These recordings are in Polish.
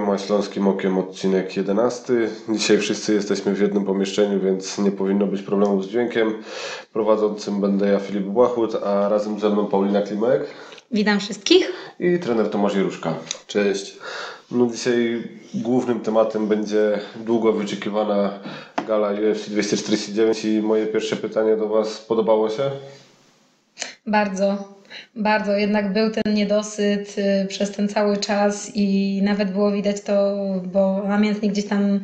MMA Śląskim Okiem, odcinek 11. Dzisiaj wszyscy jesteśmy w jednym pomieszczeniu, więc nie powinno być problemów z dźwiękiem. Prowadzącym będę ja, Filip Błachut, a razem ze mną Paulina Klimek. Witam wszystkich. I trener Tomasz Jeruszka. Cześć. No dzisiaj głównym tematem będzie długo wyczekiwana gala UFC 249 i moje pierwsze pytanie do Was, podobało się? Bardzo, bardzo. Jednak był ten niedosyt y, przez ten cały czas i nawet było widać to, bo namiętnie gdzieś tam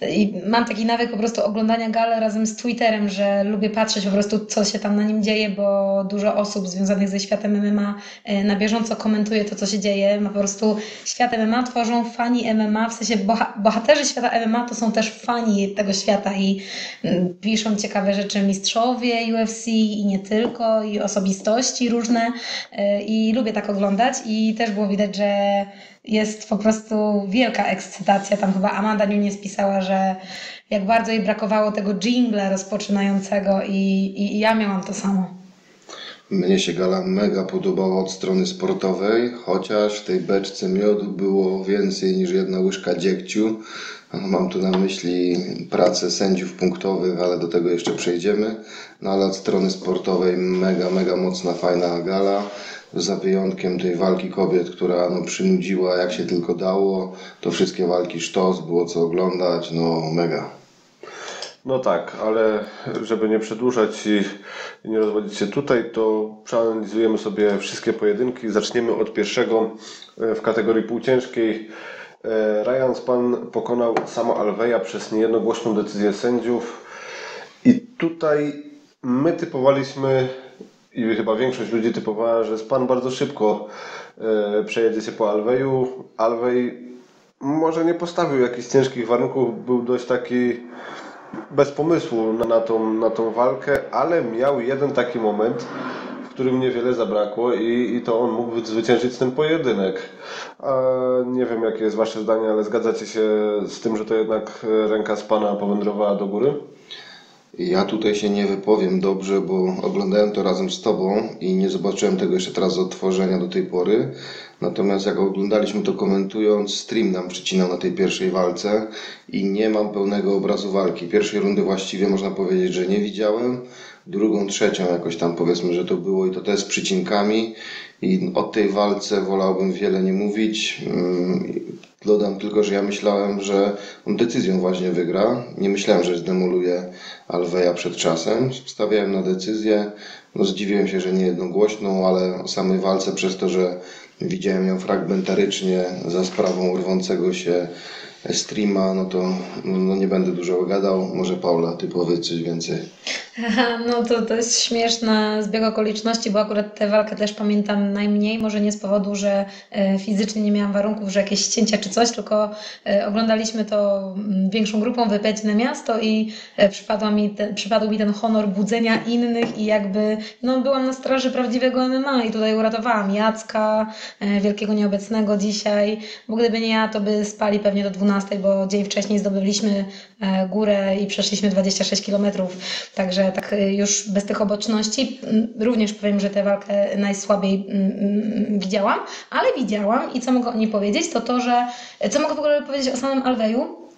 i mam taki nawyk po prostu oglądania gal razem z Twitterem, że lubię patrzeć po prostu, co się tam na nim dzieje, bo dużo osób związanych ze światem MMA e, na bieżąco komentuje to, co się dzieje. Ma po prostu świat MMA tworzą fani MMA, w sensie bohaterzy świata MMA to są też fani tego świata i mm, piszą ciekawe rzeczy mistrzowie UFC i nie tylko, i osobistości różne. E, I lubię tak oglądać i też było widać, że jest po prostu wielka ekscytacja. Tam chyba Amanda Nunes pisała, że jak bardzo jej brakowało tego jingla rozpoczynającego i, i, i ja miałam to samo. Mnie się gala mega podobała od strony sportowej, chociaż w tej beczce miodu było więcej niż jedna łyżka dziegciu. Mam tu na myśli pracę sędziów punktowych, ale do tego jeszcze przejdziemy. No ale od strony sportowej mega, mega mocna, fajna gala za wyjątkiem tej walki kobiet, która no, przynudziła jak się tylko dało. To wszystkie walki sztos, było co oglądać, no mega. No tak, ale żeby nie przedłużać i nie rozwodzić się tutaj, to przeanalizujemy sobie wszystkie pojedynki. Zaczniemy od pierwszego e, w kategorii półciężkiej. E, Ryan Span pokonał Samo Alveja przez niejednogłośną decyzję sędziów. I tutaj my typowaliśmy i chyba większość ludzi typowała, że Span bardzo szybko e, przejedzie się po Alveju. Alvej może nie postawił jakichś ciężkich warunków, był dość taki bez pomysłu na, na, tą, na tą walkę, ale miał jeden taki moment, w którym niewiele zabrakło i, i to on mógł zwyciężyć ten pojedynek. A nie wiem jakie jest Wasze zdanie, ale zgadzacie się z tym, że to jednak ręka z Pana powędrowała do góry? Ja tutaj się nie wypowiem dobrze, bo oglądałem to razem z Tobą i nie zobaczyłem tego jeszcze teraz z odtworzenia do tej pory. Natomiast jak oglądaliśmy to komentując, stream nam przycinał na tej pierwszej walce i nie mam pełnego obrazu walki. Pierwszej rundy właściwie można powiedzieć, że nie widziałem. Drugą, trzecią jakoś tam powiedzmy, że to było i to też z przycinkami. I o tej walce wolałbym wiele nie mówić. Dodam tylko, że ja myślałem, że on decyzją właśnie wygra. Nie myślałem, że zdemoluje Alveja przed czasem. Stawiałem na decyzję. No zdziwiłem się, że nie jednogłośną, ale o samej walce przez to, że widziałem ją fragmentarycznie za sprawą urwącego się streama, no to no nie będę dużo gadał. Może Paula, ty powiedz coś więcej. No to, to jest śmieszna zbieg okoliczności, bo akurat tę walkę też pamiętam najmniej, może nie z powodu, że e, fizycznie nie miałam warunków, że jakieś ścięcia czy coś, tylko e, oglądaliśmy to mm, większą grupą, wypędźne miasto i e, mi przypadł mi ten honor budzenia innych i jakby no, byłam na straży prawdziwego MMA i tutaj uratowałam Jacka, wielkiego nieobecnego dzisiaj, bo gdyby nie ja, to by spali pewnie do 12, bo dzień wcześniej zdobyliśmy górę i przeszliśmy 26 kilometrów, także tak y, już bez tych oboczności. Również powiem, że tę walkę najsłabiej widziałam, ale widziałam i co mogę o niej powiedzieć, to to, że co mogę w ogóle powiedzieć o samym Alveju,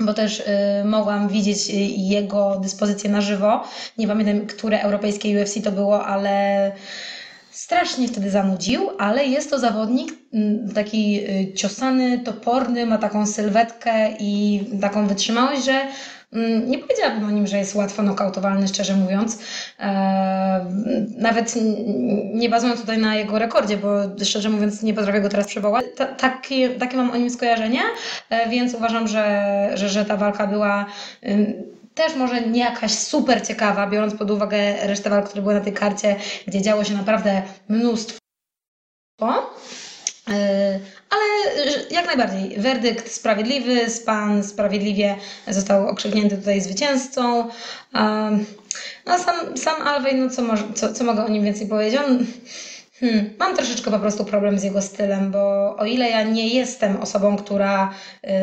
bo też y, mogłam widzieć y, jego dyspozycję na żywo. Nie pamiętam, które europejskie UFC to było, ale strasznie wtedy zanudził, ale jest to zawodnik taki ciosany, toporny, ma taką sylwetkę i taką wytrzymałość, że nie powiedziałabym o nim, że jest łatwo nokautowalny, szczerze mówiąc. E, nawet nie bazując tutaj na jego rekordzie, bo szczerze mówiąc nie potrafię go teraz przywołać. takie, takie mam o nim skojarzenie, e, więc uważam, że, że, że ta walka była też może nie jakaś super ciekawa, biorąc pod uwagę resztę walk, które były na tej karcie, gdzie działo się naprawdę mnóstwo. Ale jak najbardziej, werdykt sprawiedliwy, Pan sprawiedliwie został okrzyknięty tutaj zwycięzcą. No sam, sam Alwej, no co, co, co mogę o nim więcej powiedzieć? On Hmm, mam troszeczkę po prostu problem z jego stylem, bo o ile ja nie jestem osobą, która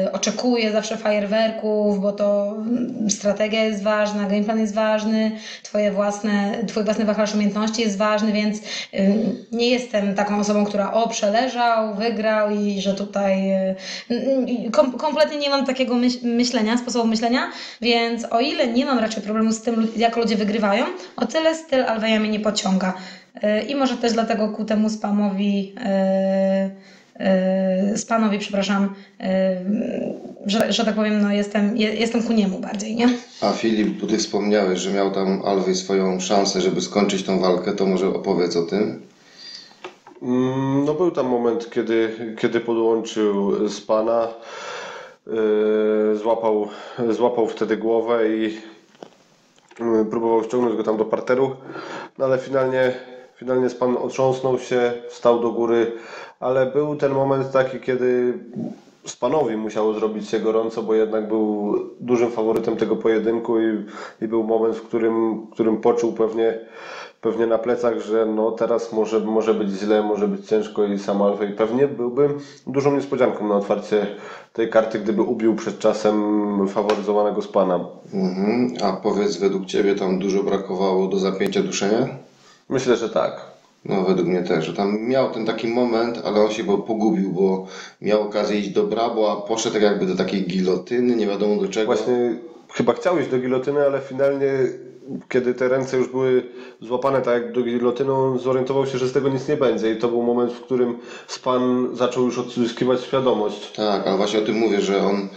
y, oczekuje zawsze fajerwerków, bo to mm, strategia jest ważna, gameplan jest ważny, twoje własne, twój własny wachlarz umiejętności jest ważny, więc y, nie jestem taką osobą, która o, przeleżał, wygrał i że tutaj y, y, kom, kompletnie nie mam takiego myśl, myślenia, sposobu myślenia, więc o ile nie mam raczej problemu z tym, jak ludzie wygrywają, o tyle styl Alweja mnie nie pociąga. I może też dlatego ku temu spamowi, spanowi, przepraszam, że, że tak powiem, no jestem, jestem ku niemu bardziej, nie? A Filip, bo ty wspomniałeś, że miał tam Alwej swoją szansę, żeby skończyć tą walkę, to może opowiedz o tym? Mm, no był tam moment, kiedy, kiedy podłączył Spana, yy, złapał, złapał wtedy głowę i yy, próbował ściągnąć go tam do parteru, no ale finalnie Finalnie Span otrząsnął się, wstał do góry, ale był ten moment taki, kiedy Spanowi musiało zrobić się gorąco, bo jednak był dużym faworytem tego pojedynku i, i był moment, w którym, którym poczuł pewnie, pewnie na plecach, że no teraz może, może być źle, może być ciężko i sam Alfej pewnie byłby dużą niespodzianką na otwarcie tej karty, gdyby ubił przed czasem faworyzowanego Spana. Mhm. A powiedz, według Ciebie tam dużo brakowało do zapięcia duszenia? Myślę, że tak. No, według mnie też, że tam miał ten taki moment, ale on się bo pogubił, bo miał okazję iść do Brabo, a poszedł tak jakby do takiej gilotyny, nie wiadomo do czego. Właśnie chyba chciał iść do gilotyny, ale finalnie kiedy te ręce już były złapane tak jak do gilotyny, on zorientował się, że z tego nic nie będzie i to był moment, w którym Span zaczął już odzyskiwać świadomość. Tak, ale właśnie o tym mówię, że on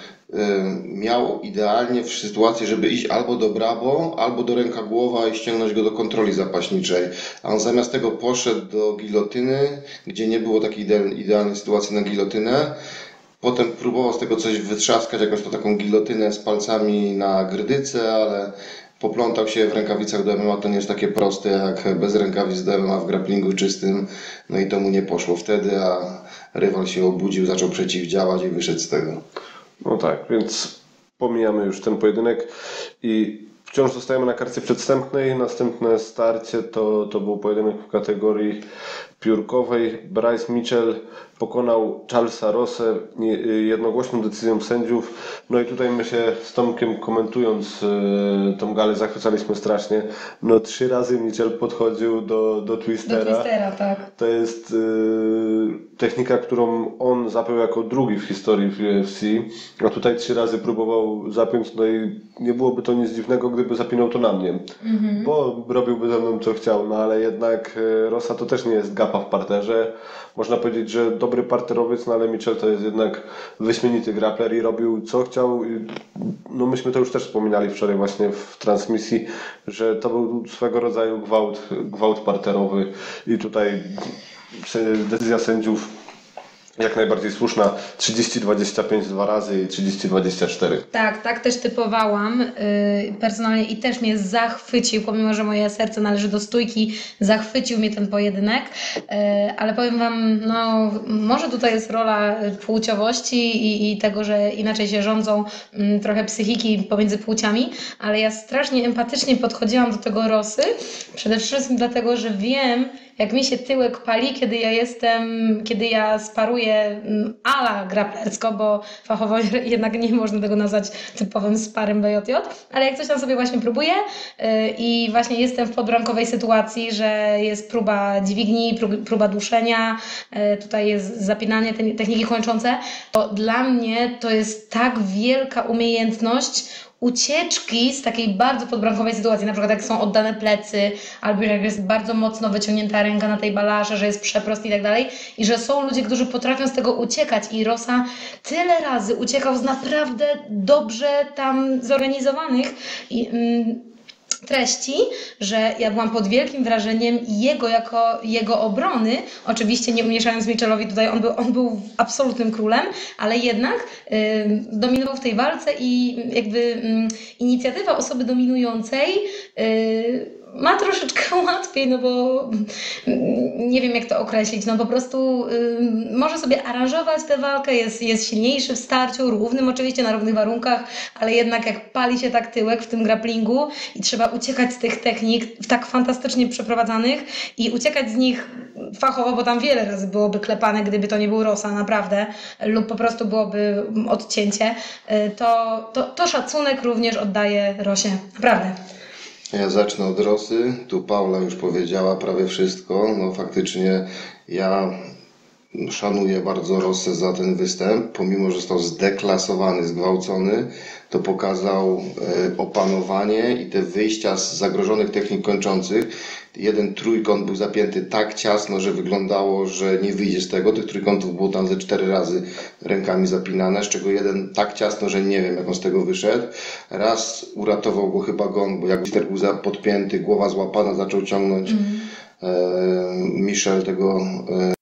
miał idealnie w sytuacji, żeby iść albo do Brabo, albo do ręka głowa i ściągnąć go do kontroli zapaśniczej. A on zamiast tego poszedł do gilotyny, gdzie nie było takiej idealnej sytuacji na gilotynę. Potem próbował z tego coś wytrzaskać, jakąś to taką gilotynę z palcami na grdyce, ale poplątał się w rękawicach do MMA, to nie jest takie proste jak bez rękawic do MMA w grapplingu czystym. No i to mu nie poszło wtedy, a rywal się obudził, zaczął przeciwdziałać i wyszedł z tego. No tak, więc pomijamy już ten pojedynek i wciąż zostajemy na karcie przedstępnej. Następne starcie to, to był pojedynek w kategorii piórkowej. Bryce Mitchell pokonał Charlesa Rossę jednogłośną decyzją sędziów. No i tutaj my się z Tomkiem komentując yy, tą galę zachwycaliśmy strasznie. No trzy razy Mitchell podchodził do, do Twistera. Do Twistera, tak. To jest yy, technika, którą on zapiął jako drugi w historii w UFC. A tutaj trzy razy próbował zapiąć, no i nie byłoby to nic dziwnego, gdyby zapinał to na mnie. Mm-hmm. Bo robiłby ze mną co chciał, no ale jednak y, Rosa to też nie jest w parterze. Można powiedzieć, że do dobry parterowiec, no ale Mitchell to jest jednak wyśmienity grappler i robił co chciał. No myśmy to już też wspominali wczoraj właśnie w transmisji, że to był swego rodzaju gwałt, gwałt parterowy i tutaj decyzja sędziów jak najbardziej słuszna. 30-25 dwa razy i 30-24. Tak, tak też typowałam yy, personalnie i też mnie zachwycił, pomimo, że moje serce należy do stójki, zachwycił mnie ten pojedynek, yy, ale powiem Wam, no może tutaj jest rola płciowości i, i tego, że inaczej się rządzą yy, trochę psychiki pomiędzy płciami, ale ja strasznie empatycznie podchodziłam do tego Rosy, przede wszystkim dlatego, że wiem, jak mi się tyłek pali, kiedy ja jestem, kiedy ja sparuję mm, ala graplersko, bo fachowo jednak nie można tego nazwać typowym sparym BJJ, ale jak coś tam sobie właśnie próbuję yy, i właśnie jestem w podbrankowej sytuacji, że jest próba dźwigni, próba duszenia, yy, tutaj jest zapinanie techniki kończące, to dla mnie to jest tak wielka umiejętność ucieczki z takiej bardzo podbrankowej sytuacji, na przykład jak są oddane plecy, albo jak jest bardzo mocno wyciągnięta ręka na tej balarze, że jest przeprost i tak dalej, i że są ludzie, którzy potrafią z tego uciekać. I Rosa tyle razy uciekał z naprawdę dobrze tam zorganizowanych i, mm, treści, że ja byłam pod wielkim wrażeniem jego jako jego obrony, oczywiście nie umieszając Mitchellowi tutaj, on był, on był absolutnym królem, ale jednak y, dominował w tej walce i jakby y, inicjatywa osoby dominującej y, ma troszeczkę łatwiej, no bo nie wiem jak to określić, no po prostu ym, może sobie aranżować tę walkę, jest, jest silniejszy w starciu, równym oczywiście, na równych warunkach, ale jednak jak pali się tak tyłek w tym grapplingu i trzeba uciekać z tych technik tak fantastycznie przeprowadzanych i uciekać z nich fachowo, bo tam wiele razy byłoby klepane, gdyby to nie był Rosa, naprawdę, lub po prostu byłoby odcięcie, y, to, to, to szacunek również oddaje Rosie, naprawdę. Ja zacznę od Rosy. Tu Paula już powiedziała prawie wszystko. No faktycznie ja szanuję bardzo Rosę za ten występ. Pomimo, że został zdeklasowany, zgwałcony, to pokazał e, opanowanie i te wyjścia z zagrożonych technik kończących. Jeden trójkąt był zapięty tak ciasno, że wyglądało, że nie wyjdzie z tego. Tych trójkątów było tam ze cztery razy rękami zapinane, z czego jeden tak ciasno, że nie wiem, jak on z tego wyszedł. Raz uratował go chyba gong, bo jak Mister był podpięty, głowa złapana, zaczął ciągnąć e, Michel tego e,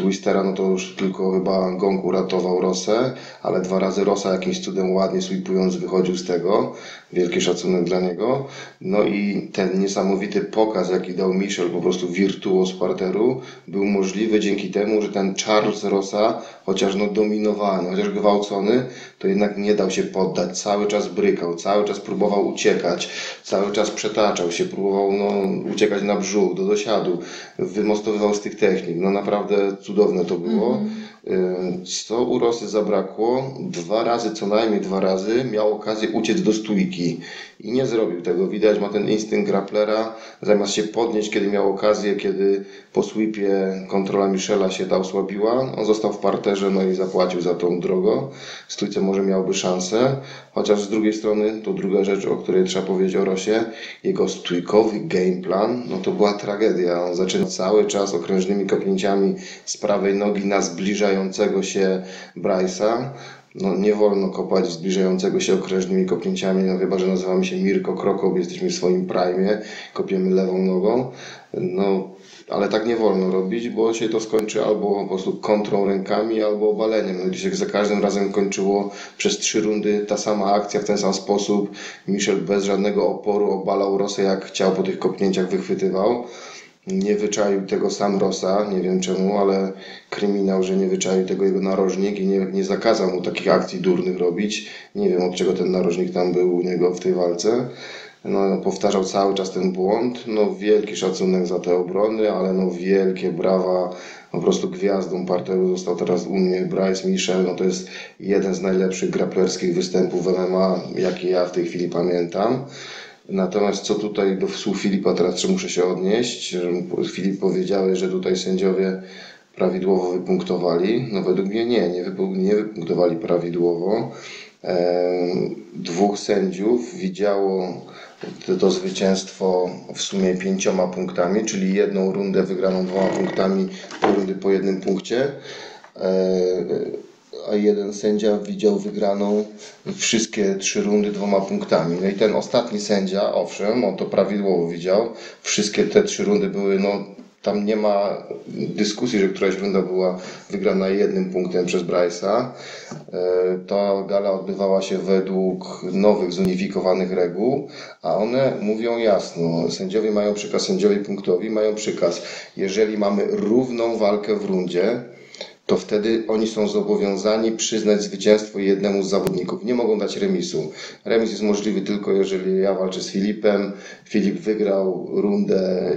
Twistera, no to już tylko chyba Gong uratował Rosę, ale dwa razy Rosa jakimś cudem ładnie sweepując wychodził z tego. Wielki szacunek dla niego. No i ten niesamowity pokaz, jaki dał Michel, po prostu wirtuoz parteru, był możliwy dzięki temu, że ten Charles Rosa, chociaż no dominowany, chociaż gwałcony, to jednak nie dał się poddać. Cały czas brykał, cały czas próbował uciekać, cały czas przetaczał się, próbował no, uciekać na brzuch, do dosiadu, wymostowywał z tych technik. No naprawdę cudowne to było. Y, Co u Rosy zabrakło? Dwa razy, co najmniej dwa razy miał okazję uciec do stójki i nie zrobił tego. Widać, ma ten instynkt grapplera. Zamiast się podnieść, kiedy miał okazję, kiedy po sweepie kontrola Michela się ta osłabiła, on został w parterze, no i zapłacił za tą drogo. W stójce może miałby szansę, chociaż z drugiej strony, to druga rzecz, o której trzeba powiedzieć o Rosie, jego stójkowy game plan, no to była tragedia. On zaczyna cały czas okrężnymi kopnięciami z prawej nogi na zbliżającego się Bryce'a. No, nie wolno kopać zbliżającego się okrężnymi kopnięciami, no chyba, że nazywamy się Mirko Krokop, jesteśmy w swoim prime, kopiemy lewą nogą. No, ale tak nie wolno robić, bo się to skończy albo po prostu kontrą rękami, albo obaleniem. No, gdzieś jak za każdym razem kończyło przez trzy rundy ta sama akcja w ten sam sposób. Michel bez żadnego oporu obalał Rosę jak chciał, po tych kopnięciach wychwytywał. Nie wyczaił tego sam Rosa, nie wiem czemu, ale kryminał, że nie wyczaił tego jego narożnik i nie, nie zakazał mu takich akcji durnych robić. Nie wiem od czego ten narożnik tam był u niego w tej walce. No, powtarzał cały czas ten błąd. No, wielki szacunek za te obrony, ale no, wielkie brawa. Po prostu gwiazdą parteru został teraz u mnie Bryce Michel. No, to jest jeden z najlepszych grapplerskich występów w MMA, jakie ja w tej chwili pamiętam. Natomiast co tutaj do słów Filipa teraz muszę się odnieść, Filip powiedziałeś, że tutaj sędziowie prawidłowo wypunktowali. No według mnie nie, nie, nie wypunktowali prawidłowo. Em, Dwóch sędziów widziało to, zwycięstwo w sumie pięcioma punktami, czyli jedną rundę wygraną dwoma punktami, rundy po jednym punkcie. E, a jeden sędzia widział wygraną wszystkie trzy rundy dwoma punktami. No i ten ostatni sędzia, owszem, on to prawidłowo widział. Wszystkie te trzy rundy były, no tam nie ma dyskusji, że któraś runda była wygrana jednym punktem przez Bryce'a. E, Ta gala odbywała się według nowych, zunifikowanych reguł, a one mówią jasno, sędziowie mają przykaz, sędziowie punktowi mają przykaz. Jeżeli mamy równą walkę w rundzie, to wtedy oni są zobowiązani przyznać zwycięstwo jednemu z zawodników. Nie mogą dać remisu. Remis jest możliwy tylko jeżeli ja walczę z Filipem. Filip wygrał rundę,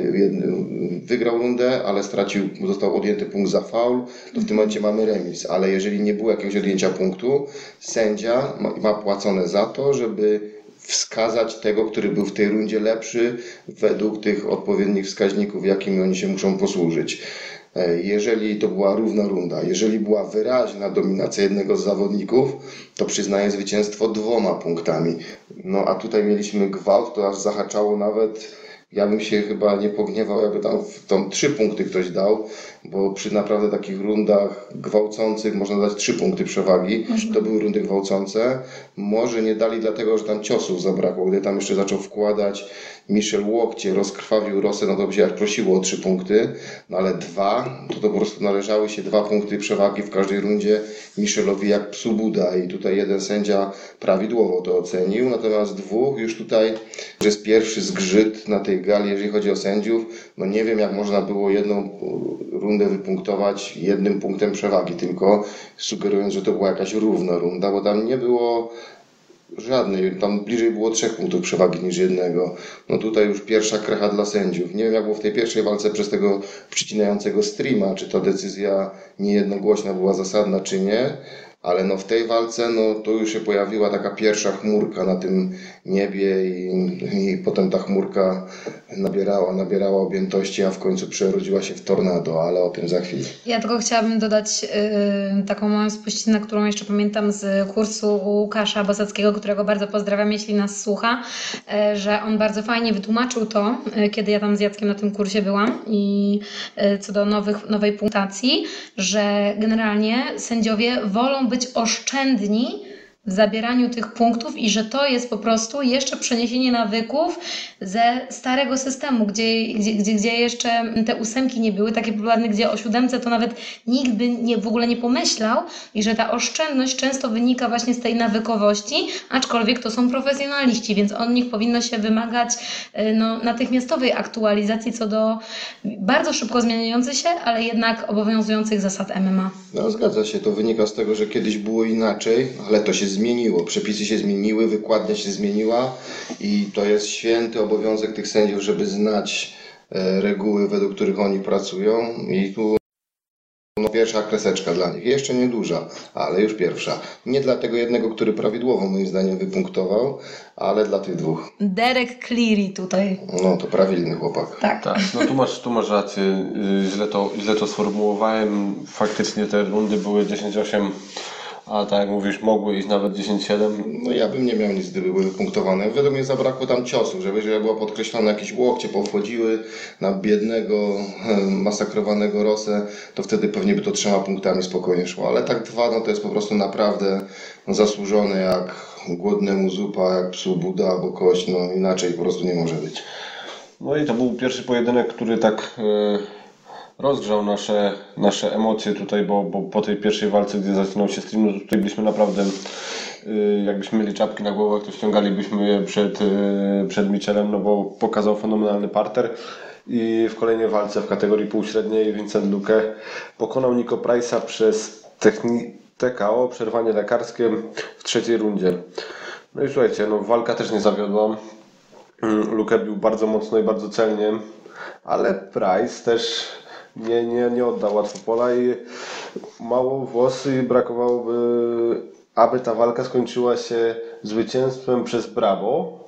wygrał rundę, ale stracił, został odjęty punkt za faul, to w tym momencie mamy remis. Ale jeżeli nie było jakiegoś odjęcia punktu, sędzia ma, ma płacone za to, żeby wskazać tego, który był w tej rundzie lepszy według tych odpowiednich wskaźników, jakimi oni się muszą posłużyć. E, Jeżeli to była równa runda, jeżeli była wyraźna dominacja jednego z zawodników, to przyznaje zwycięstwo dwoma punktami. No a tutaj mieliśmy gwałt, to aż zahaczało nawet, ja bym się chyba nie pogniewał, jakby tam w tą trzy punkty ktoś dał, bo przy naprawdę takich rundach gwałcących można dać trzy punkty przewagi. To były rundy gwałcące. Może nie dali dlatego, że tam ciosów zabrakło, gdy tam jeszcze zaczął wkładać Michel łokcie rozkrwawił Rosę, by się aż prosiło o trzy punkty, no ale dwa, to, to po prostu należały się dwa punkty przewagi w każdej rundzie Michelowi jak psu Buda. I tutaj jeden sędzia prawidłowo to ocenił, natomiast dwóch już tutaj że jest pierwszy zgrzyt na tej gali, jeżeli chodzi o sędziów, no nie wiem jak można było jedną rundę wypunktować jednym punktem przewagi tylko, sugerując, że to była jakaś równa runda, bo tam nie było Żadnej, tam bliżej było trzech punktów przewagi niż jednego. No tutaj już pierwsza krecha dla sędziów. Nie wiem jak było w tej pierwszej walce przez tego przycinającego streama, czy ta decyzja niejednogłośna była zasadna, czy nie. Ale no w tej walce no to już się pojawiła taka pierwsza chmurka na tym niebie i, i potem ta chmurka nabierała, nabierała objętości, a w końcu przerodziła się w tornado, ale o tym za chwilę. Ja tylko chciałabym dodać yy, taką małą spuścinę, którą jeszcze pamiętam z kursu Łukasza Bosackiego, którego bardzo pozdrawiam, jeśli nas słucha, yy, że on bardzo fajnie wytłumaczył to, yy, kiedy ja tam z Jackiem na tym kursie byłam i yy, co do nowych, nowej punktacji, że generalnie sędziowie wolą być oszczędni w zabieraniu tych punktów i że to jest po prostu jeszcze przeniesienie nawyków ze starego systemu, gdzie, gdzie, gdzie, jeszcze te ósemki nie były takie popularne, gdzie o siódemce to nawet nikt by nie, w ogóle nie pomyślał i że ta oszczędność często wynika właśnie z tej nawykowości, aczkolwiek to są profesjonaliści, więc od nich powinno się wymagać y, no, natychmiastowej aktualizacji co do bardzo szybko zmieniających się, ale jednak obowiązujących zasad MMA. No zgadza się, to wynika z tego, że kiedyś było inaczej, ale to się zmieniło. Przepisy się zmieniły, wykładnia się zmieniła i to jest święty obowiązek tych sędziów, żeby znać e, reguły, według których oni pracują i tu no, pierwsza kreseczka dla nich. Jeszcze nieduża, ale już pierwsza. Nie dla tego jednego, który prawidłowo moim zdaniem wypunktował, ale dla tych dwóch. Derek Cleary tutaj. No to prawilny chłopak. Tak. Tak, no tu masz, tu masz rację. Y, Źle to, źle to sformułowałem. Faktycznie te rundy były 10-8, a tak jak mówisz, mogły iść nawet 10-7. No ja bym nie miał nic, gdyby były wypunktowane. Według mnie zabrakło tam ciosów, żeby jeżeli było podkreślone jakieś łokcie powchodziły na biednego, masakrowanego Rosę, to wtedy pewnie by to trzema punktami spokojnie szło. Ale tak dwa, no to jest po prostu naprawdę zasłużone jak głodnemu zupa, jak psu Buda albo kość, no inaczej po prostu nie może być. No i to był pierwszy pojedynek, który tak y, rozgrzał nasze, nasze emocje tutaj, bo, bo po tej pierwszej walce, gdzie zaczynał się stream, no tutaj byliśmy naprawdę, y, jakbyśmy mieli czapki na głowach, to ściągalibyśmy je przed, y, przed Michelem, no bo pokazał fenomenalny parter. I w kolejnej walce w kategorii półśredniej Vincent Luque pokonał Nico Price'a przez techni- TKO, przerwanie lekarskie w trzeciej rundzie. No i słuchajcie, no walka też nie zawiodła. Mm, Luke bił bardzo mocno i bardzo celnie, ale Price też nie, nie, nie oddał łatwo pola i mało włosy brakowałoby, aby ta walka skończyła się zwycięstwem przez Bravo,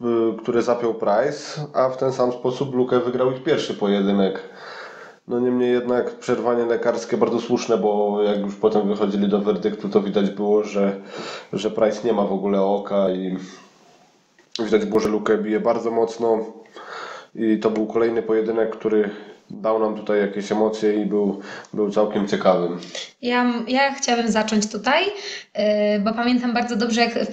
y, które zapiął Price, a w ten sam sposób Luke wygrał ich pierwszy pojedynek. No niemniej jednak przerwanie lekarskie bardzo słuszne, bo jak już potem wychodzili do werdyktu, to widać było, że, że Price nie ma w ogóle oka i Widać było, że Lukę bije bardzo mocno i to był kolejny pojedynek, który dał nam tutaj jakieś emocje i był, był całkiem ciekawy. Ja, ja chciałabym zacząć tutaj, yy, bo pamiętam bardzo dobrze, jak w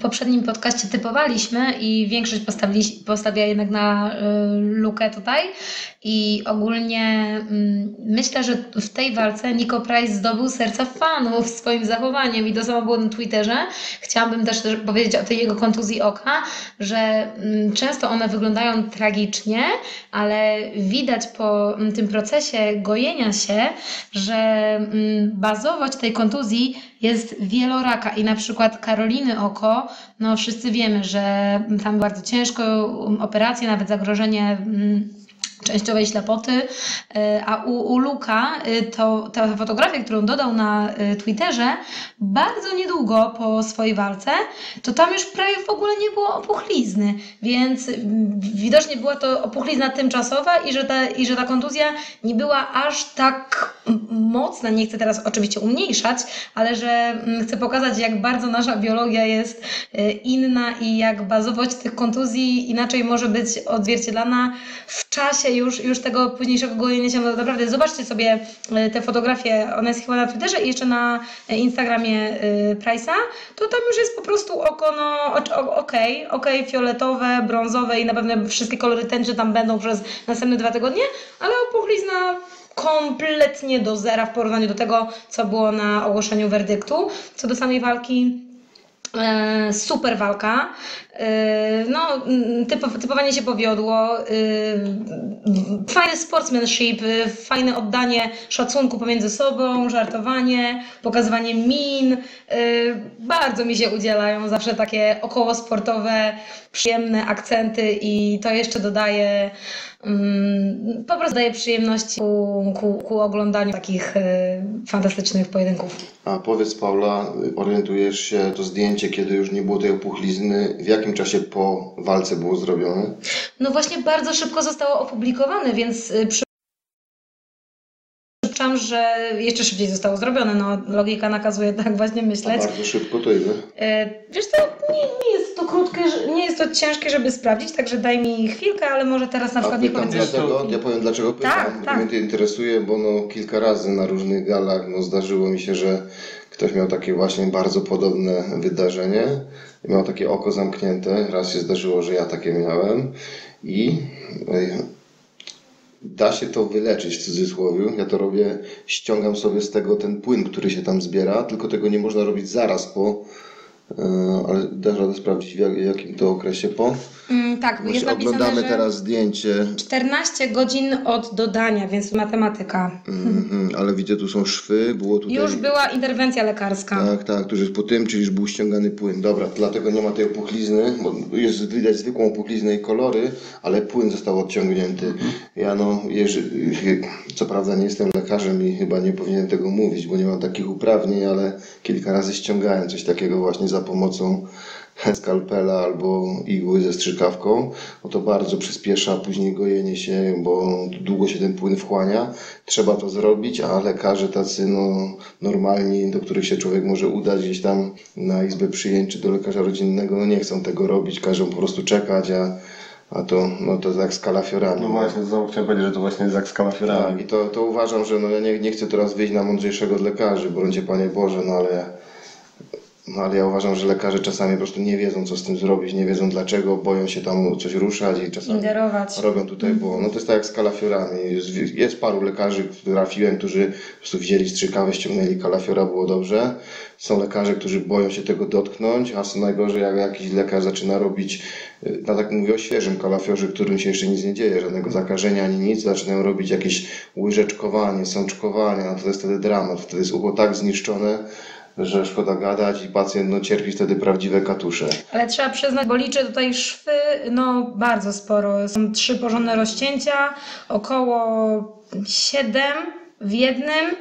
poprzednim podcaście typowaliśmy i większość postawili, postawiła jednak na yy, lukę tutaj. I ogólnie mm, myślę, że w tej walce Nico Price zdobył serca fanów swoim zachowaniem i to samo było na Twitterze. Chciałabym też też powiedzieć o tej jego kontuzji oka, że mm, często one wyglądają tragicznie, ale widać po tym procesie gojenia się, że bazowość tej kontuzji jest wieloraka. I na przykład Karoliny oko, no wszyscy wiemy, że tam bardzo ciężko, operacje, nawet zagrożenie częściowej ślepoty, y, a u, u Luka y, to ta fotografia, którą dodał na y, Twitterze, bardzo niedługo po swojej walce, to tam już prawie w ogóle nie było opuchlizny, więc widocznie była to opuchlizna tymczasowa i że ta, i że ta kontuzja nie była aż tak mocna, nie chcę teraz oczywiście umniejszać, ale że chcę pokazać, jak bardzo nasza biologia jest inna i jak bazowość tych kontuzji inaczej może być odzwierciedlana w czasie już, już tego późniejszego gojenia się, naprawdę zobaczcie sobie e, te fotografie, ona jest chyba na Twitterze i jeszcze na e, Instagramie y, Price'a, to tam już jest po prostu oko, no okej, okay, okay, fioletowe, brązowe i na pewno wszystkie kolory tęczy tam będą przez następne dwa tygodnie, ale opuchlizna kompletnie do zera w porównaniu do tego, co było na ogłoszeniu werdyktu. Co do samej walki, e, super walka. E, no, typowanie się powiodło. E, fajny sportsmanship, fajne oddanie szacunku pomiędzy sobą, żartowanie, pokazywanie min. Bardzo mi się udzielają zawsze takie około sportowe, przyjemne akcenty i to jeszcze dodaje Mm, po prostu daje przyjemność ku, ku, ku oglądaniu takich e, fantastycznych pojedynków. A powiedz Paula, orientujesz się to zdjęcie, kiedy już nie było tej opuchlizny, w jakim czasie po walce było zrobione? No właśnie bardzo szybko zostało opublikowane, więc e, przy że jeszcze szybciej zostało zrobione. No, logika nakazuje tak właśnie myśleć. A bardzo szybko to ile? E, wiesz co, nie, nie jest to krótkie, nie jest to ciężkie, żeby sprawdzić, także daj mi chwilkę, ale może teraz na przykład nie powiem dlaczego, Ja powiem dlaczego pytam, tak, tak. mnie to interesuje, bo no, kilka razy na różnych galach no, zdarzyło mi się, że ktoś miał takie właśnie bardzo podobne wydarzenie. Miał takie oko zamknięte. Raz się zdarzyło, że ja takie miałem i da się to wyleczyć w cudzysłowie. Ja to robię, ściągam sobie z tego ten płyn, który się tam zbiera, tylko tego nie można robić zaraz po, e, ale dasz radę sprawdzić w jakim to okresie po. Mm, tak, Właśnie jest napisane, oglądamy teraz zdjęcie. 14 godzin od dodania, więc matematyka. Mm, ale widzę, tu są szwy, było tutaj... Już była interwencja lekarska. Tak, tak, tu jest po tym, czyli już był ściągany płyn. Dobra, dlatego nie ma tej opuchlizny, bo jest widać zwykłą opuchliznę i kolory, ale płyn został odciągnięty. Mhm. Ja no, jeżeli, co prawda nie jestem lekarzem i chyba nie powinienem tego mówić, bo nie mam takich uprawnień, ale kilka razy ściągałem coś takiego właśnie za pomocą skalpela albo igły ze strzykawką, no to bardzo przyspiesza później gojenie się, bo długo się ten płyn wchłania. Trzeba to zrobić, a lekarze tacy no, normalni, do których się człowiek może udać gdzieś tam na izbę przyjęć czy do lekarza rodzinnego, no nie chcą tego robić, każą po prostu czekać, a a to, no to jak z kalafiorami. No właśnie, znowu chciałem powiedzieć, że to właśnie jest jak z kalafiorami. Tak, i to, to uważam, że no ja nie, nie chcę teraz wyjść na mądrzejszego od lekarzy, brońcie Panie Boże, no ale no ale ja uważam, że lekarze czasami po prostu nie wiedzą, co z tym zrobić, nie wiedzą dlaczego, boją się tam coś ruszać i czasami Ingerować. robią tutaj, bo no to jest tak jak z kalafiorami. Jest, jest paru lekarzy, trafiłem, którzy po prostu wzięli strzykawę, ściągnęli kalafiora, było dobrze. Są lekarze, którzy boją się tego dotknąć, a co najgorzej, jak jakiś lekarz zaczyna robić, no tak mówię o świeżym kalafiorze, którym się jeszcze nic nie dzieje, żadnego zakażenia ani nic, zaczynają robić jakieś łyżeczkowanie, sączkowanie, no to jest wtedy dramat, wtedy jest ucho tak zniszczone, że szkoda gadać i pacjent no, cierpi wtedy prawdziwe katusze. Ale trzeba przyznać, bo liczę tutaj szwy, no bardzo sporo. Są trzy porządne rozcięcia, około siedem w jednym,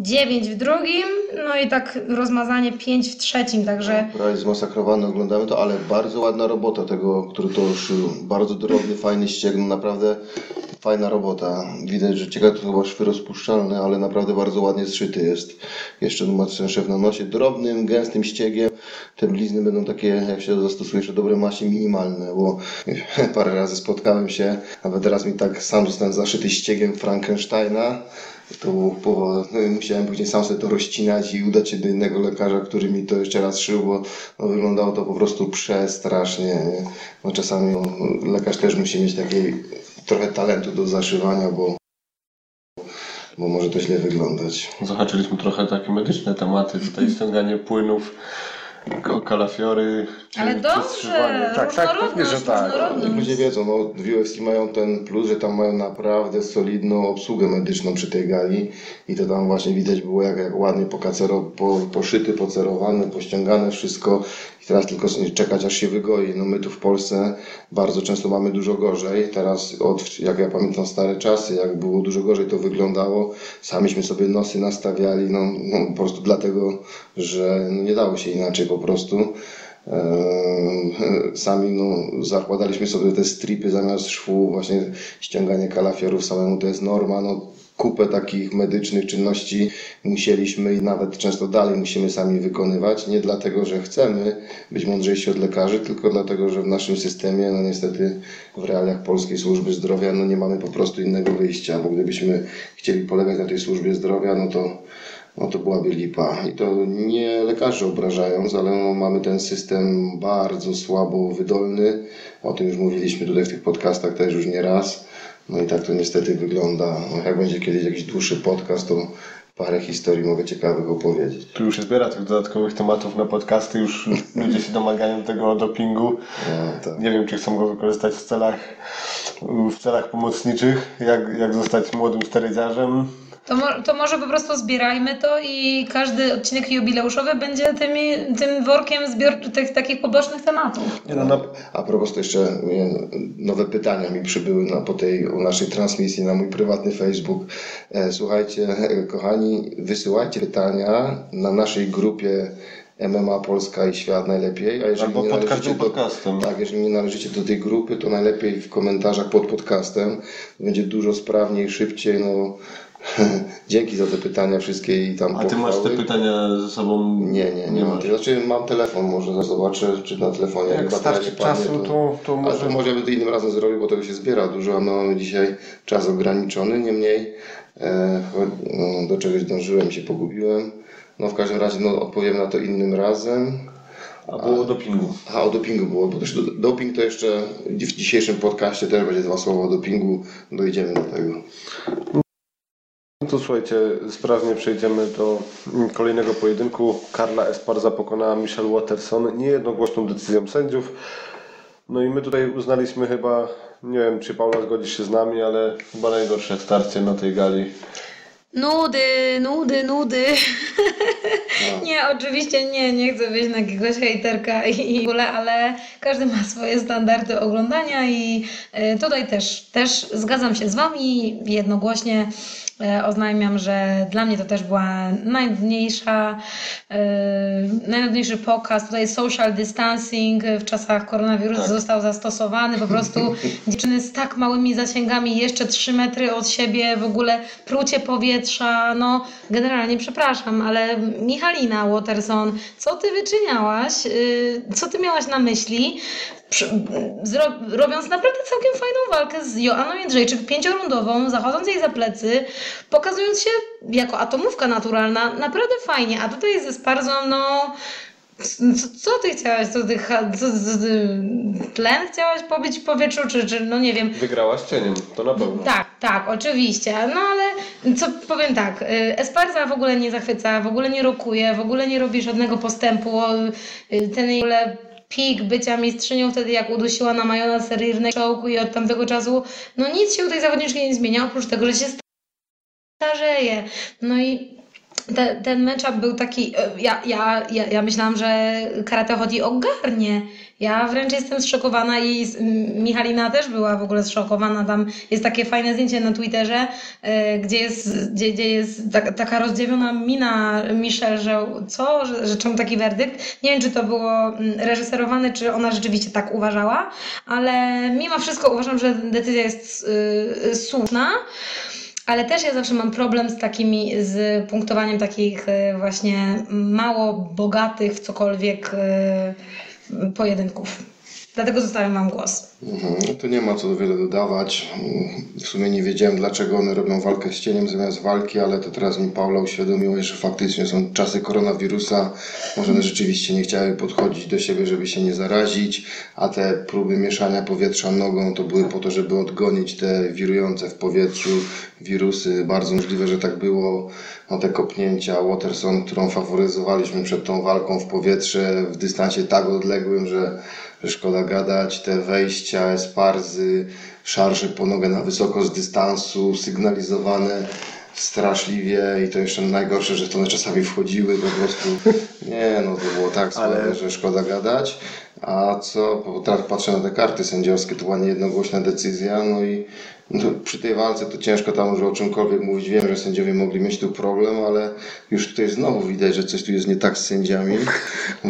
9 w drugim, no i tak rozmazanie 5 w trzecim, także... Prawie zmasakrowany, oglądamy to, ale bardzo ładna robota tego, który to szył. Bardzo drobny, fajny ścięgno, naprawdę fajna robota. Widać, że ciekawe to chyba szwy rozpuszczalne, ale naprawdę bardzo ładnie zszyty jest. Jeszcze ma szew na nosie. Drobnym, gęstym ściegiem. Te blizny będą takie, jak się zastosuje jeszcze dobre masie, minimalne, bo parę razy spotkałem się, nawet teraz mi tak sam zostałem zaszyty ściegiem Frankensteina to powód. No musiałem później sam sobie to rozcinać i udać się do innego lekarza, który mi to jeszcze raz szył, bo no, wyglądało to po prostu przestrasznie. No, czasami lekarz też musi mieć taki trochę talentu do zaszywania, bo, bo może to źle wyglądać. Zahaczyliśmy trochę takie medyczne tematy, tutaj ściąganie płynów kalafiory. Ale dobrze, tak, tak, pewnie, że tak. Ludzie wiedzą, no, w UFC mają ten plus, że tam mają naprawdę solidną obsługę medyczną przy tej gali i to tam właśnie widać było jak, jak ładnie pokacero, po, poszyty, pocerowane, pościągane wszystko Teraz tylko czekać, aż się wygoi. No my tu w Polsce bardzo często mamy dużo gorzej. Teraz, od, jak ja pamiętam stare czasy, jak było dużo gorzej to wyglądało, samiśmy sobie nosy nastawiali, no, no po prostu dlatego, że no, nie dało się inaczej po prostu. Eee, sami no, zakładaliśmy sobie te stripy zamiast szwu, właśnie ściąganie kalafiorów samemu to jest norma. No, kupę takich medycznych czynności musieliśmy i nawet często dalej musimy sami wykonywać. Nie dlatego, że chcemy być mądrzejsi od lekarzy, tylko dlatego, że w naszym systemie, no niestety w realiach polskiej służby zdrowia, no nie mamy po prostu innego wyjścia, bo gdybyśmy chcieli polegać na tej służbie zdrowia, no to no to byłaby lipa. I to nie lekarzy obrażając, ale no mamy ten system bardzo słabo wydolny. O tym już mówiliśmy tutaj w tych podcastach też już nie raz. No i tak to niestety wygląda. No jak będzie kiedyś jakiś dłuższy podcast, to parę historii mogę ciekawych opowiedzieć. Tu już się zbiera tych dodatkowych tematów na podcasty, już ludzie się domagają tego dopingu. No, tak. Nie wiem, czy chcą go wykorzystać w celach, w celach pomocniczych, jak, jak zostać młodym sterydziarzem. To, mo- to może po prostu zbierajmy to i każdy odcinek jubileuszowy będzie tymi, tym workiem zbior tych takich pobocznych tematów. Nie no, na, A propos to jeszcze nie, nowe pytania mi przybyły na, po tej naszej transmisji na mój prywatny Facebook. E, słuchajcie, e, kochani, wysyłajcie pytania na naszej grupie MMA Polska i Świat najlepiej. A jeżeli Albo nie pod należycie każdym do, podcastem. Tak, jeżeli nie należycie do tej grupy, to najlepiej w komentarzach pod podcastem. Będzie dużo sprawniej, szybciej. No, dzięki za te pytania wszystkie i tam a ty masz te pochwały. pytania ze sobą? Nie, nie, nie mam. Znaczy mam telefon, może zobaczę, czy na telefonie. Jak starczy czasu, to, to Ale może... to może by to innym razem zrobił, bo tego się zbiera dużo, a my mamy dzisiaj czas ograniczony. Niemniej e, no, do czegoś dążyłem i się pogubiłem. No w każdym razie no, odpowiem na to innym razem. A było o dopingu. A o dopingu było, bo też do, doping to jeszcze w dzisiejszym podcaście też będzie dwa słowa o dopingu. Dojdziemy do tego. No to słuchajcie, sprawnie przejdziemy do kolejnego pojedynku. Karla Esparza pokonała Michelle Watterson niejednogłośną decyzją sędziów. No i my tutaj uznaliśmy chyba, nie wiem czy Paula zgodzi się z nami, ale chyba najgorsze starcie na tej gali. Nudy, nudy, nudy. Nie, oczywiście nie, nie chcę być na jakiegoś hejterka i w ogóle, ale każdy ma swoje standardy oglądania i e, tutaj też, też zgadzam się z Wami jednogłośnie. E, Oznajmiam, że dla mnie to też była najnudniejsza, e, najnudniejszy pokaz. Tutaj social distancing w czasach koronawirusa Tak. został zastosowany. Po prostu dziewczyny z tak małymi zasięgami, jeszcze 3 metry od siebie, w ogóle prucie powietrza. No, generalnie przepraszam, ale Michalina Waterson, co ty wyczyniałaś? Yy, Co ty miałaś na myśli? Robiąc naprawdę całkiem fajną walkę z Joanną Jędrzejczyk, pięciorundową, zachodząc jej za plecy, pokazując się jako atomówka naturalna, naprawdę fajnie. A tutaj ze Sparzą, no. Co, co ty chciałaś? Co ty, co, co, tlen chciałaś pobić w powietrzu, czy, czy no nie wiem. Wygrała z cieniem, to na pewno. Tak, tak, oczywiście. No ale co powiem tak, y, Esparza w ogóle nie zachwyca, w ogóle nie rokuje, w ogóle nie robi żadnego postępu. y, Ten jej w ogóle pik bycia mistrzynią wtedy jak udusiła na Majona Serirnej czołku i od tamtego czasu no nic się u tej zawodniczki nie zmienia, oprócz tego, że się starzeje. No i te, ten matchup był taki, e, ja, ja, ja, ja myślałam, że karate chodzi ogarnie. Ja wręcz jestem zszokowana i Michalina też była w ogóle zszokowana. Tam jest takie fajne zdjęcie na Twitterze, e, gdzie jest, gdzie, gdzie jest ta, taka rozdziwiona mina Michelle, że co, że, że czemu taki werdykt. Nie wiem, czy to było reżyserowane, czy ona rzeczywiście tak uważała, ale mimo wszystko uważam, że decyzja jest y, słuszna. Ale też ja zawsze mam problem z takimi, z punktowaniem takich e, właśnie mało bogatych w cokolwiek e, pojedynków. Dlatego zostawiam Wam głos. Mhm, no to nie ma co wiele dodawać. W sumie nie wiedziałem, dlaczego one robią walkę z cieniem zamiast walki, ale to teraz mi Paula uświadomiła, że faktycznie są czasy koronawirusa. Może one rzeczywiście nie chciały podchodzić do siebie, żeby się nie zarazić, a te próby mieszania powietrza nogą to były po to, żeby odgonić te wirujące w powietrzu wirusy. Bardzo możliwe, że tak było. No te kopnięcia Waterson, którą faworyzowaliśmy przed tą walką w powietrze w dystansie tak odległym, że szkoda gadać, te wejścia, esparzy, szarże po nogę na wysoko z dystansu, sygnalizowane straszliwie i to jeszcze najgorsze, że to one czasami wchodziły po prostu. Nie, no to było tak słabe, Ale- że szkoda gadać. A co, bo teraz patrzę na te karty sędziowskie, to była niejednogłośna decyzja, no i No, przy tej walce to ciężko tam już o czymkolwiek mówić. Wiem, że sędziowie mogli mieć tu problem, ale już tutaj znowu widać, że coś tu jest nie tak z sędziami,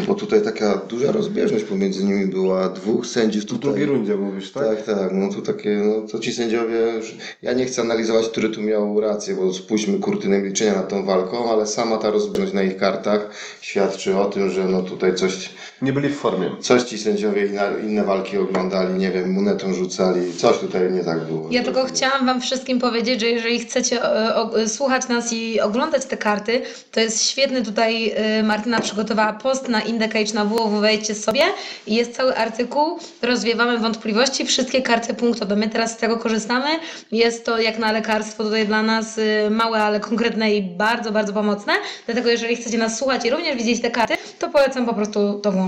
bo tutaj taka duża rozbieżność pomiędzy nimi była. Dwóch sędziów W tutaj. drugiej rundzie mówisz, tak? Tak, tak, no to takie, no to ci sędziowie, już- ja nie chcę analizować, który tu miał rację, bo spuśćmy kurtynę milczenia nad tą walką, ale sama ta rozbieżność na ich kartach świadczy o tym, że no tutaj coś, Nie byli w formie. coś ci sędziowie inne, inne walki oglądali, nie wiem, monetą rzucali, coś tutaj nie tak było. Ja tylko chciałam Wam wszystkim powiedzieć, że jeżeli chcecie e, o, słuchać nas i oglądać te karty, to jest świetny tutaj e, Martyna przygotowała post na Indecage na www, wejdźcie sobie i jest cały artykuł, rozwiewamy wątpliwości, wszystkie karty punktowe. My teraz z tego korzystamy. Jest to jak na lekarstwo tutaj dla nas e, małe, ale konkretne i bardzo, bardzo pomocne. Dlatego jeżeli chcecie nas słuchać i również widzieć te karty, to polecam po prostu to włączyć.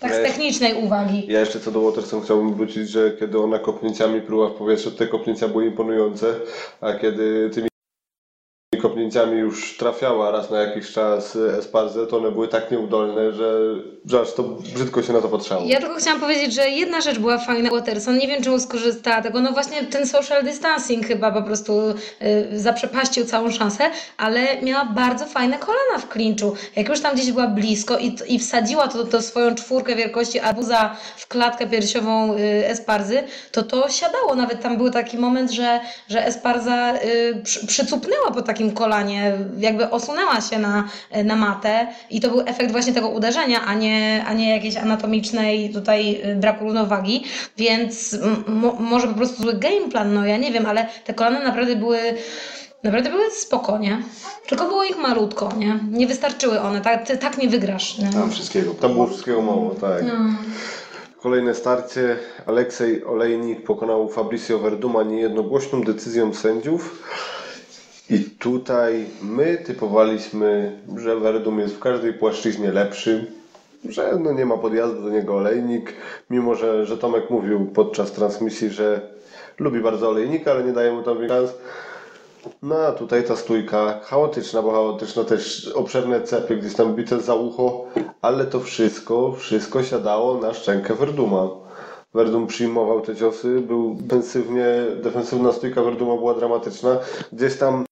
Tak z technicznej uwagi. Ja jeszcze co do Waterson chciałbym wrócić, że kiedy ona kopnięciami pruła w powietrze, te kopnięcia były imponujące, a kiedy tymi kopnięciami już trafiała raz na jakiś czas Esparze, to one były tak nieudolne, że, że aż to brzydko się na to patrzało. Ja tylko chciałam powiedzieć, że jedna rzecz była fajna Waterson, nie wiem czemu skorzystała tego, no właśnie ten social distancing chyba po prostu y, zaprzepaścił całą szansę, ale miała bardzo fajne kolana w klinczu. Jak już tam gdzieś była blisko i, i wsadziła to, to swoją czwórkę wielkości arbuza w klatkę piersiową y, Esparzy, to to siadało. Nawet tam był taki moment, że, że Esparza y, przy, przycupnęła po takim kolanie, jakby osunęła się na, na matę i to był efekt właśnie tego uderzenia, a nie, a nie jakiejś anatomicznej tutaj y, braku równowagi, więc może po prostu zły game plan, no ja nie wiem, ale te kolana naprawdę były Naprawdę były spoko, nie? Tylko było ich malutko, nie? Nie wystarczyły one, tak, ty, tak nie wygrasz. Nie? Tam wszystkiego. Tam było wszystkiego mało, tak. No. Kolejne starcie. Aleksiej Olejnik pokonał Fabricio Verduma niejednogłośną decyzją sędziów. I tutaj my typowaliśmy, że Verdum jest w każdej płaszczyźnie lepszy, że no nie ma podjazdu do niego Olejnik, mimo że, że Tomek mówił podczas transmisji, że lubi bardzo Olejnika, ale nie daje mu tam szans. No a tutaj ta stójka chaotyczna, bo chaotyczna też obszerne cepy, gdzieś tam bite za ucho, ale to wszystko, wszystko siadało na szczękę Verduma. Verdum przyjmował te ciosy, był defensywnie, defensywna stójka Verduma była dramatyczna. Gdzieś tam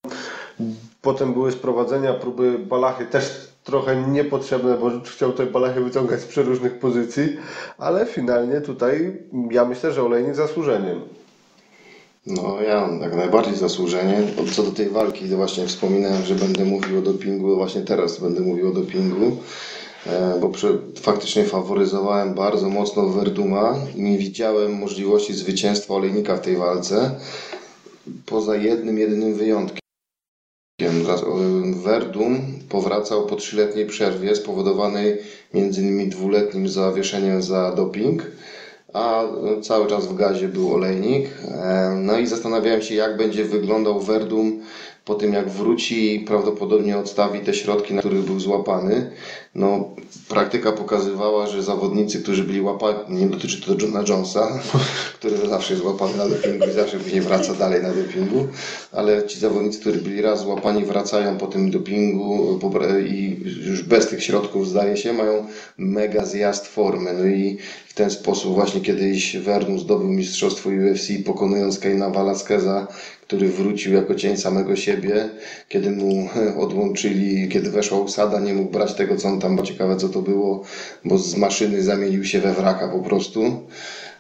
potem były sprowadzenia, próby balachy też trochę niepotrzebne, bo chciał te balachy wyciągać z przeróżnych pozycji, ale finalnie tutaj ja myślę, że Olejnik zasłużeniem. No ja jak najbardziej zasłużenie. Co do tej walki, to właśnie wspominałem, że będę mówił o dopingu, właśnie teraz będę mówił o dopingu, bo przy, faktycznie faworyzowałem bardzo mocno Verduma i nie widziałem możliwości zwycięstwa Olejnika w tej walce, poza jednym, jedynym wyjątkiem. Verdum powracał po trzyletniej przerwie spowodowanej innymi dwuletnim zawieszeniem za doping, a cały czas w gazie był olejnik. E, No i zastanawiałem się, jak będzie wyglądał Verdum po tym, jak wróci, prawdopodobnie odstawi te środki, na których był złapany. No, praktyka pokazywała, że zawodnicy, którzy byli łapani, nie dotyczy to Johna Jonesa, który zawsze jest łapany na dopingu i zawsze później wraca dalej na dopingu, ale ci zawodnicy, którzy byli raz złapani, wracają po tym dopingu i już bez tych środków, zdaje się, mają mega zjazd formy. No i ten sposób właśnie kiedyś Verdum zdobył mistrzostwo UFC, pokonując Keina Velasqueza, który wrócił jako cień samego siebie, kiedy mu odłączyli, kiedy weszła usada, nie mógł brać tego, co on tam, bo ciekawe co to było, bo z maszyny zamienił się we wraka po prostu.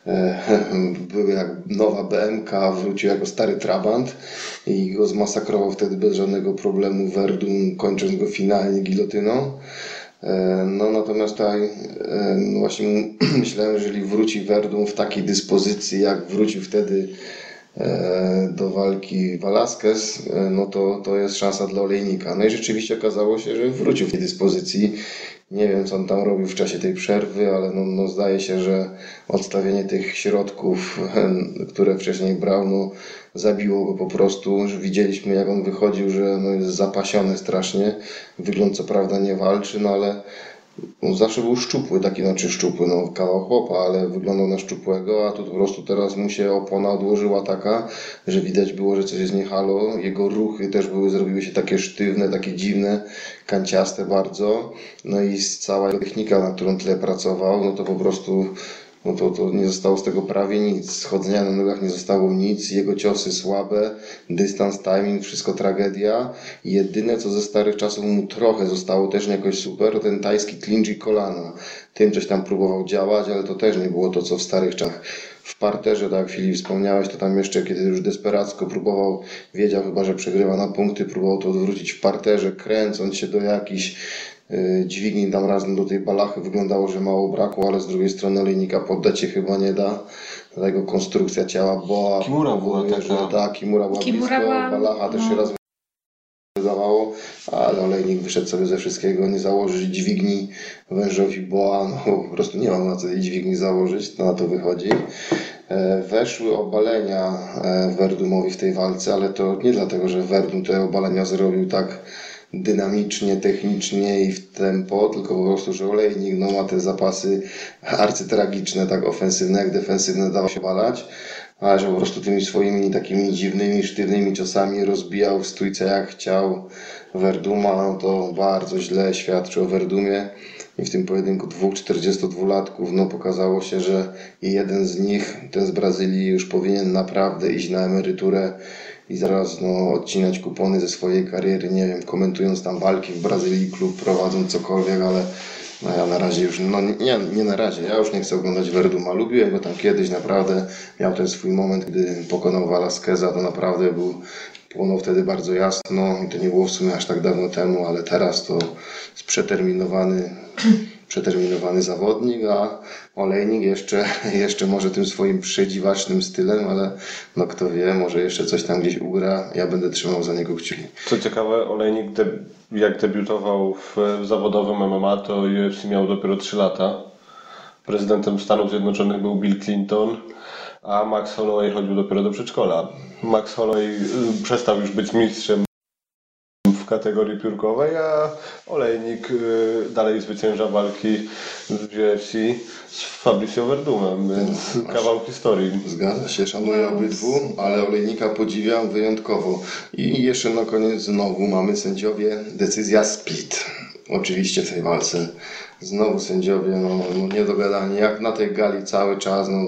E, Był jak nowa BMK, wrócił jako stary Trabant i go zmasakrował wtedy bez żadnego problemu Verdum, kończąc go finalnie gilotyną. E, No natomiast tutaj e, właśnie myślałem, że jeżeli wróci Verdum w takiej dyspozycji, jak wrócił wtedy e, do walki Velasquez, no to, to jest szansa dla Olejnika. No i rzeczywiście okazało się, że wrócił w tej dyspozycji. Nie wiem, co on tam robił w czasie tej przerwy, ale no, no zdaje się, że odstawienie tych środków, które wcześniej brał, no zabiło go po prostu. Widzieliśmy, jak on wychodził, że no, jest zapasiony strasznie. Wygląd co prawda nie walczy, no ale zawsze był szczupły, taki znaczy szczupły, no kawał chłopa, ale wyglądał na szczupłego, a tu po prostu teraz mu się opona odłożyła taka, że widać było, że coś jest nie halo. Jego ruchy też były, zrobiły się takie sztywne, takie dziwne, kanciaste bardzo. No i cała technika, na którą tyle pracował, no to po prostu no to, to nie zostało z tego prawie nic. Schodzenia na nogach nie zostało nic, jego ciosy słabe, dystans, timing, wszystko tragedia. Jedyne co ze starych czasów mu trochę zostało, też nie jakoś super, to ten tajski clinch kolana. Tym coś tam próbował działać, ale to też nie było to co w starych czasach. W parterze, tak jak Filip wspomniałeś, to tam jeszcze kiedy już desperacko próbował, wiedział chyba, że przegrywa na punkty, próbował to odwrócić w parterze, kręcąc się do jakichś dźwigni tam razem do tej balachy wyglądało, że mało brakło, ale z drugiej strony olejnika poddać się chyba nie da. Dlatego konstrukcja ciała boa Kimura była taka. że tak, Kimura była Kimura blisko, była- balacha też się no. raz wydawało, ale olejnik wyszedł sobie ze wszystkiego, nie założyć dźwigni wężowi boa, no po prostu nie mam na co tej dźwigni założyć, to na to wychodzi. E, Weszły obalenia e, Werdumowi w tej walce, ale to nie dlatego, że Werdum te obalenia zrobił tak dynamicznie, technicznie i w tempo, tylko po prostu, że olejnik no, ma te zapasy arcytragiczne, tak ofensywne jak defensywne, dało się balać, ale że po prostu tymi swoimi takimi dziwnymi, sztywnymi ciosami rozbijał w stójce jak chciał Verduma, no to bardzo źle świadczy o Verdumie. I w tym pojedynku dwóch 42-latków no, pokazało się, że jeden z nich, ten z Brazylii, już powinien naprawdę iść na emeryturę i zaraz no, odcinać kupony ze swojej kariery. Nie wiem, komentując tam walki w Brazylii, klub prowadząc cokolwiek, ale no ja na razie już, no nie, nie na razie, ja już nie chcę oglądać Verduma. Lubiłem go tam kiedyś, naprawdę miał ten swój moment, gdy pokonał Velasqueza, to naprawdę był, płonął wtedy bardzo jasno i to nie było w sumie aż tak dawno temu, ale teraz to jest przeterminowany, przeterminowany zawodnik, a Olejnik jeszcze, jeszcze może tym swoim przedziwacznym stylem, ale no kto wie, może jeszcze coś tam gdzieś ugra, ja będę trzymał za niego kciuki. Co ciekawe, Olejnik de- jak debiutował w, zawodowym MMA, to UFC miał dopiero 3 lata. Prezydentem Stanów Zjednoczonych był Bill Clinton, a Max Holloway chodził dopiero do przedszkola. Max Holloway y, przestał już być mistrzem kategorii piórkowej, a Olejnik y, dalej zwycięża walki w UFC z Fabricio Verdumem, więc kawał historii. Zgadza się, szanuję obydwu, ale Olejnika podziwiam wyjątkowo. I jeszcze na koniec znowu mamy sędziowie, decyzja split. Oczywiście w tej walce. Znowu sędziowie, no, no niedogadani, jak na tej gali cały czas, no,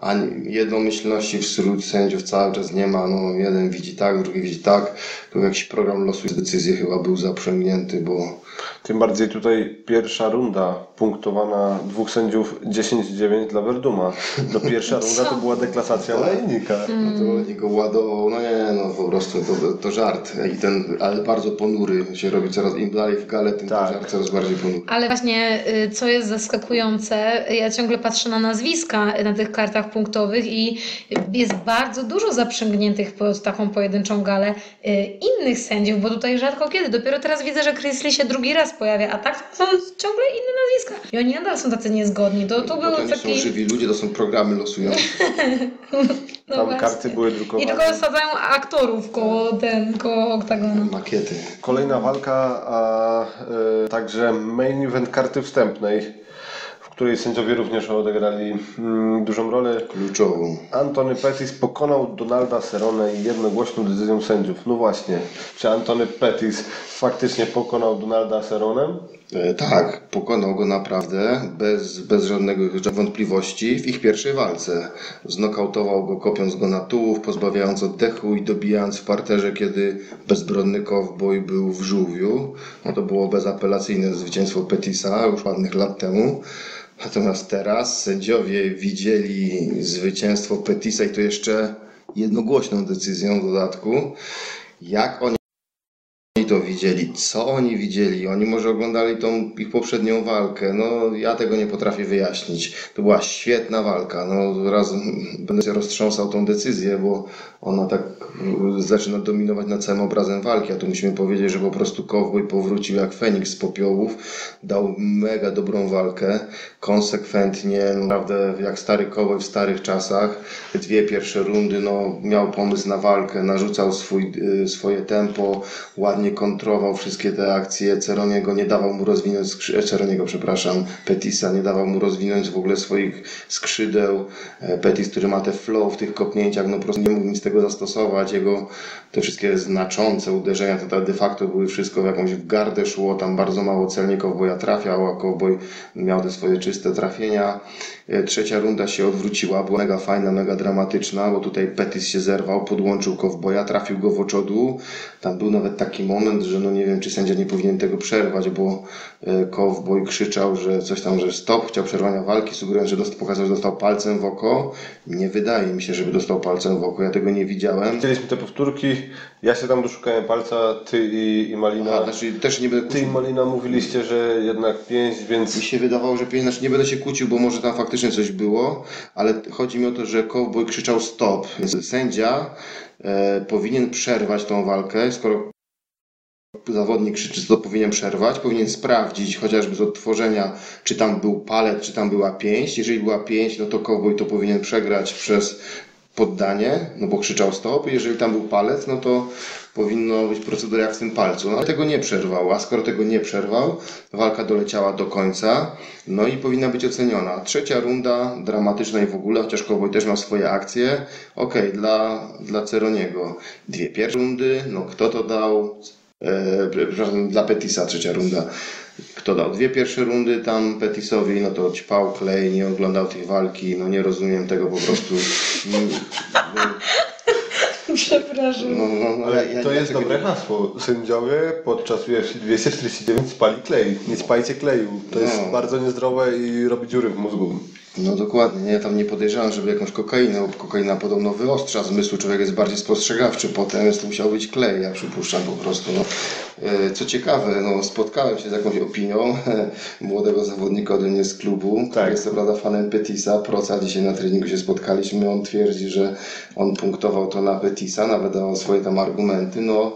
ani jednomyślności wśród sędziów cały czas nie ma, no, jeden widzi tak, drugi widzi tak, tu jakiś program losu decyzji chyba był zaprzęgnięty, bo Tym bardziej tutaj pierwsza runda punktowana dwóch sędziów 10-9 dla Verduma. To pierwsza runda to była deklasacja olejnika. No to Olejnik go ładował, no nie, no po prostu to, to żart. I ten, ale bardzo ponury się robi coraz, im dalej w gale, tym Tak. ten żart coraz bardziej ponury. Ale właśnie, y, co jest zaskakujące, ja ciągle patrzę na nazwiska na tych kartach punktowych i jest bardzo dużo zaprzęgniętych pod taką pojedynczą galę y, innych sędziów, bo tutaj rzadko kiedy. Dopiero teraz widzę, że Chris Lee się drugi raz pojawia, a tak to są ciągle inne nazwiska. I oni nadal są tacy niezgodni. To, to Bo był to nie są taki... żywi ludzie, to są programy losujące. No Tam właśnie. karty były I drukowane. tylko sadzają aktorów koło, ten, koło oktagonu. Makiety. Kolejna walka, a e, także main event karty wstępnej, której sędziowie również odegrali mm, dużą rolę. Kluczową. Antony Pettis pokonał Donalda Cerrone jednogłośną decyzją sędziów. No właśnie, czy Antony Pettis faktycznie pokonał Donalda Cerrone? E, tak, pokonał go naprawdę bez, bez żadnego wątpliwości w ich pierwszej walce. Znokautował go kopiąc go na tułów, pozbawiając oddechu i dobijając w parterze, kiedy bezbronny cowboy był w żółwiu. No to było bezapelacyjne zwycięstwo Petisa już ładnych lat temu. Natomiast teraz sędziowie widzieli zwycięstwo Petisa i to jeszcze jednogłośną decyzją w dodatku. Jak oni oni to widzieli, co oni widzieli, oni może oglądali tą ich poprzednią walkę, no ja tego nie potrafię wyjaśnić. To była świetna walka, no raz będę się roztrząsał tą decyzję, bo ona tak y, zaczyna dominować nad całym obrazem walki, a tu musimy powiedzieć, że po prostu Cowboy powrócił jak Feniks z popiołów, dał mega dobrą walkę, konsekwentnie, no, naprawdę jak stary Cowboy w starych czasach, dwie pierwsze rundy, no miał pomysł na walkę, narzucał swój, y, swoje tempo, ładnie ładnie kontrował wszystkie te akcje. Ceroniego nie dawał mu rozwinąć skrzy... Ceroniego, przepraszam, Petisa nie dawał mu rozwinąć w ogóle swoich skrzydeł. E, Petis, który ma te flow w tych kopnięciach, no po prostu nie mógł nic z tego zastosować. Jego te wszystkie znaczące uderzenia to de facto były wszystko w jakąś gardę szło, tam bardzo mało celnie Kowboja trafiał, a Kowboj miał te swoje czyste trafienia. E, Trzecia runda się odwróciła, była mega fajna, mega dramatyczna, bo tutaj Petis się zerwał, podłączył Kowboja, trafił go w oczodu. Tam był nawet taki moment, że no nie wiem, czy sędzia nie powinien tego przerwać, bo e, Kowboj krzyczał, że coś tam, że stop, chciał przerwania walki, sugerując, że dost- pokazał, że dostał palcem w oko. Nie wydaje mi się, żeby dostał palcem w oko, ja tego nie widziałem. Widzieliśmy te powtórki, ja się tam doszukałem palca, ty i, i Malina. A, znaczy też nie będę Ty i Malina mówiliście, że jednak pięć, więc Mi się wydawało, że pięć, znaczy nie będę się kłócił, bo może tam faktycznie coś było, ale chodzi mi o to, że Cowboy krzyczał stop. Więc sędzia e, powinien przerwać tą walkę, skoro zawodnik krzyczy, to powinien przerwać, powinien sprawdzić chociażby z odtworzenia, czy tam był palet, czy tam była pięść. Jeżeli była pięść, no to Cowboy to powinien przegrać przez poddanie, no bo krzyczał stop. Jeżeli tam był palec, no to powinno być procedura jak w tym palcu. No ale tego nie przerwał, a skoro tego nie przerwał, walka doleciała do końca, no i powinna być oceniona. Trzecia runda, dramatyczna i w ogóle, chociaż Cowboy też ma swoje akcje. Okej, dla, dla Ceroniego. Dwie pierwsze rundy, no kto to dał? E, przepraszam, dla Petisa trzecia runda. Kto dał dwie pierwsze rundy tam Petisowi, no to ćpał klej, nie oglądał tej walki, no nie rozumiem tego po prostu. Przepraszam. no, no, no, Ale ja- to ja jest dobre hasło. Sędziowie podczas UFC 249 spali klej. Nie spajcie kleju. To jest No. bardzo niezdrowe i robi dziury w mózgu. No dokładnie, nie, ja tam nie podejrzewam, żeby jakąś kokainę, bo kokaina podobno wyostrza zmysł, człowiek jest bardziej spostrzegawczy potem, więc to musiał być klej, ja przypuszczam po prostu. No. E, Co ciekawe, no, spotkałem się z jakąś opinią młodego zawodnika ode mnie z klubu, Tak. jest co prawda fanem Petisa, Proca, dzisiaj na treningu się spotkaliśmy, on twierdzi, że on punktował to na Petisa, nawet dawał swoje tam argumenty, no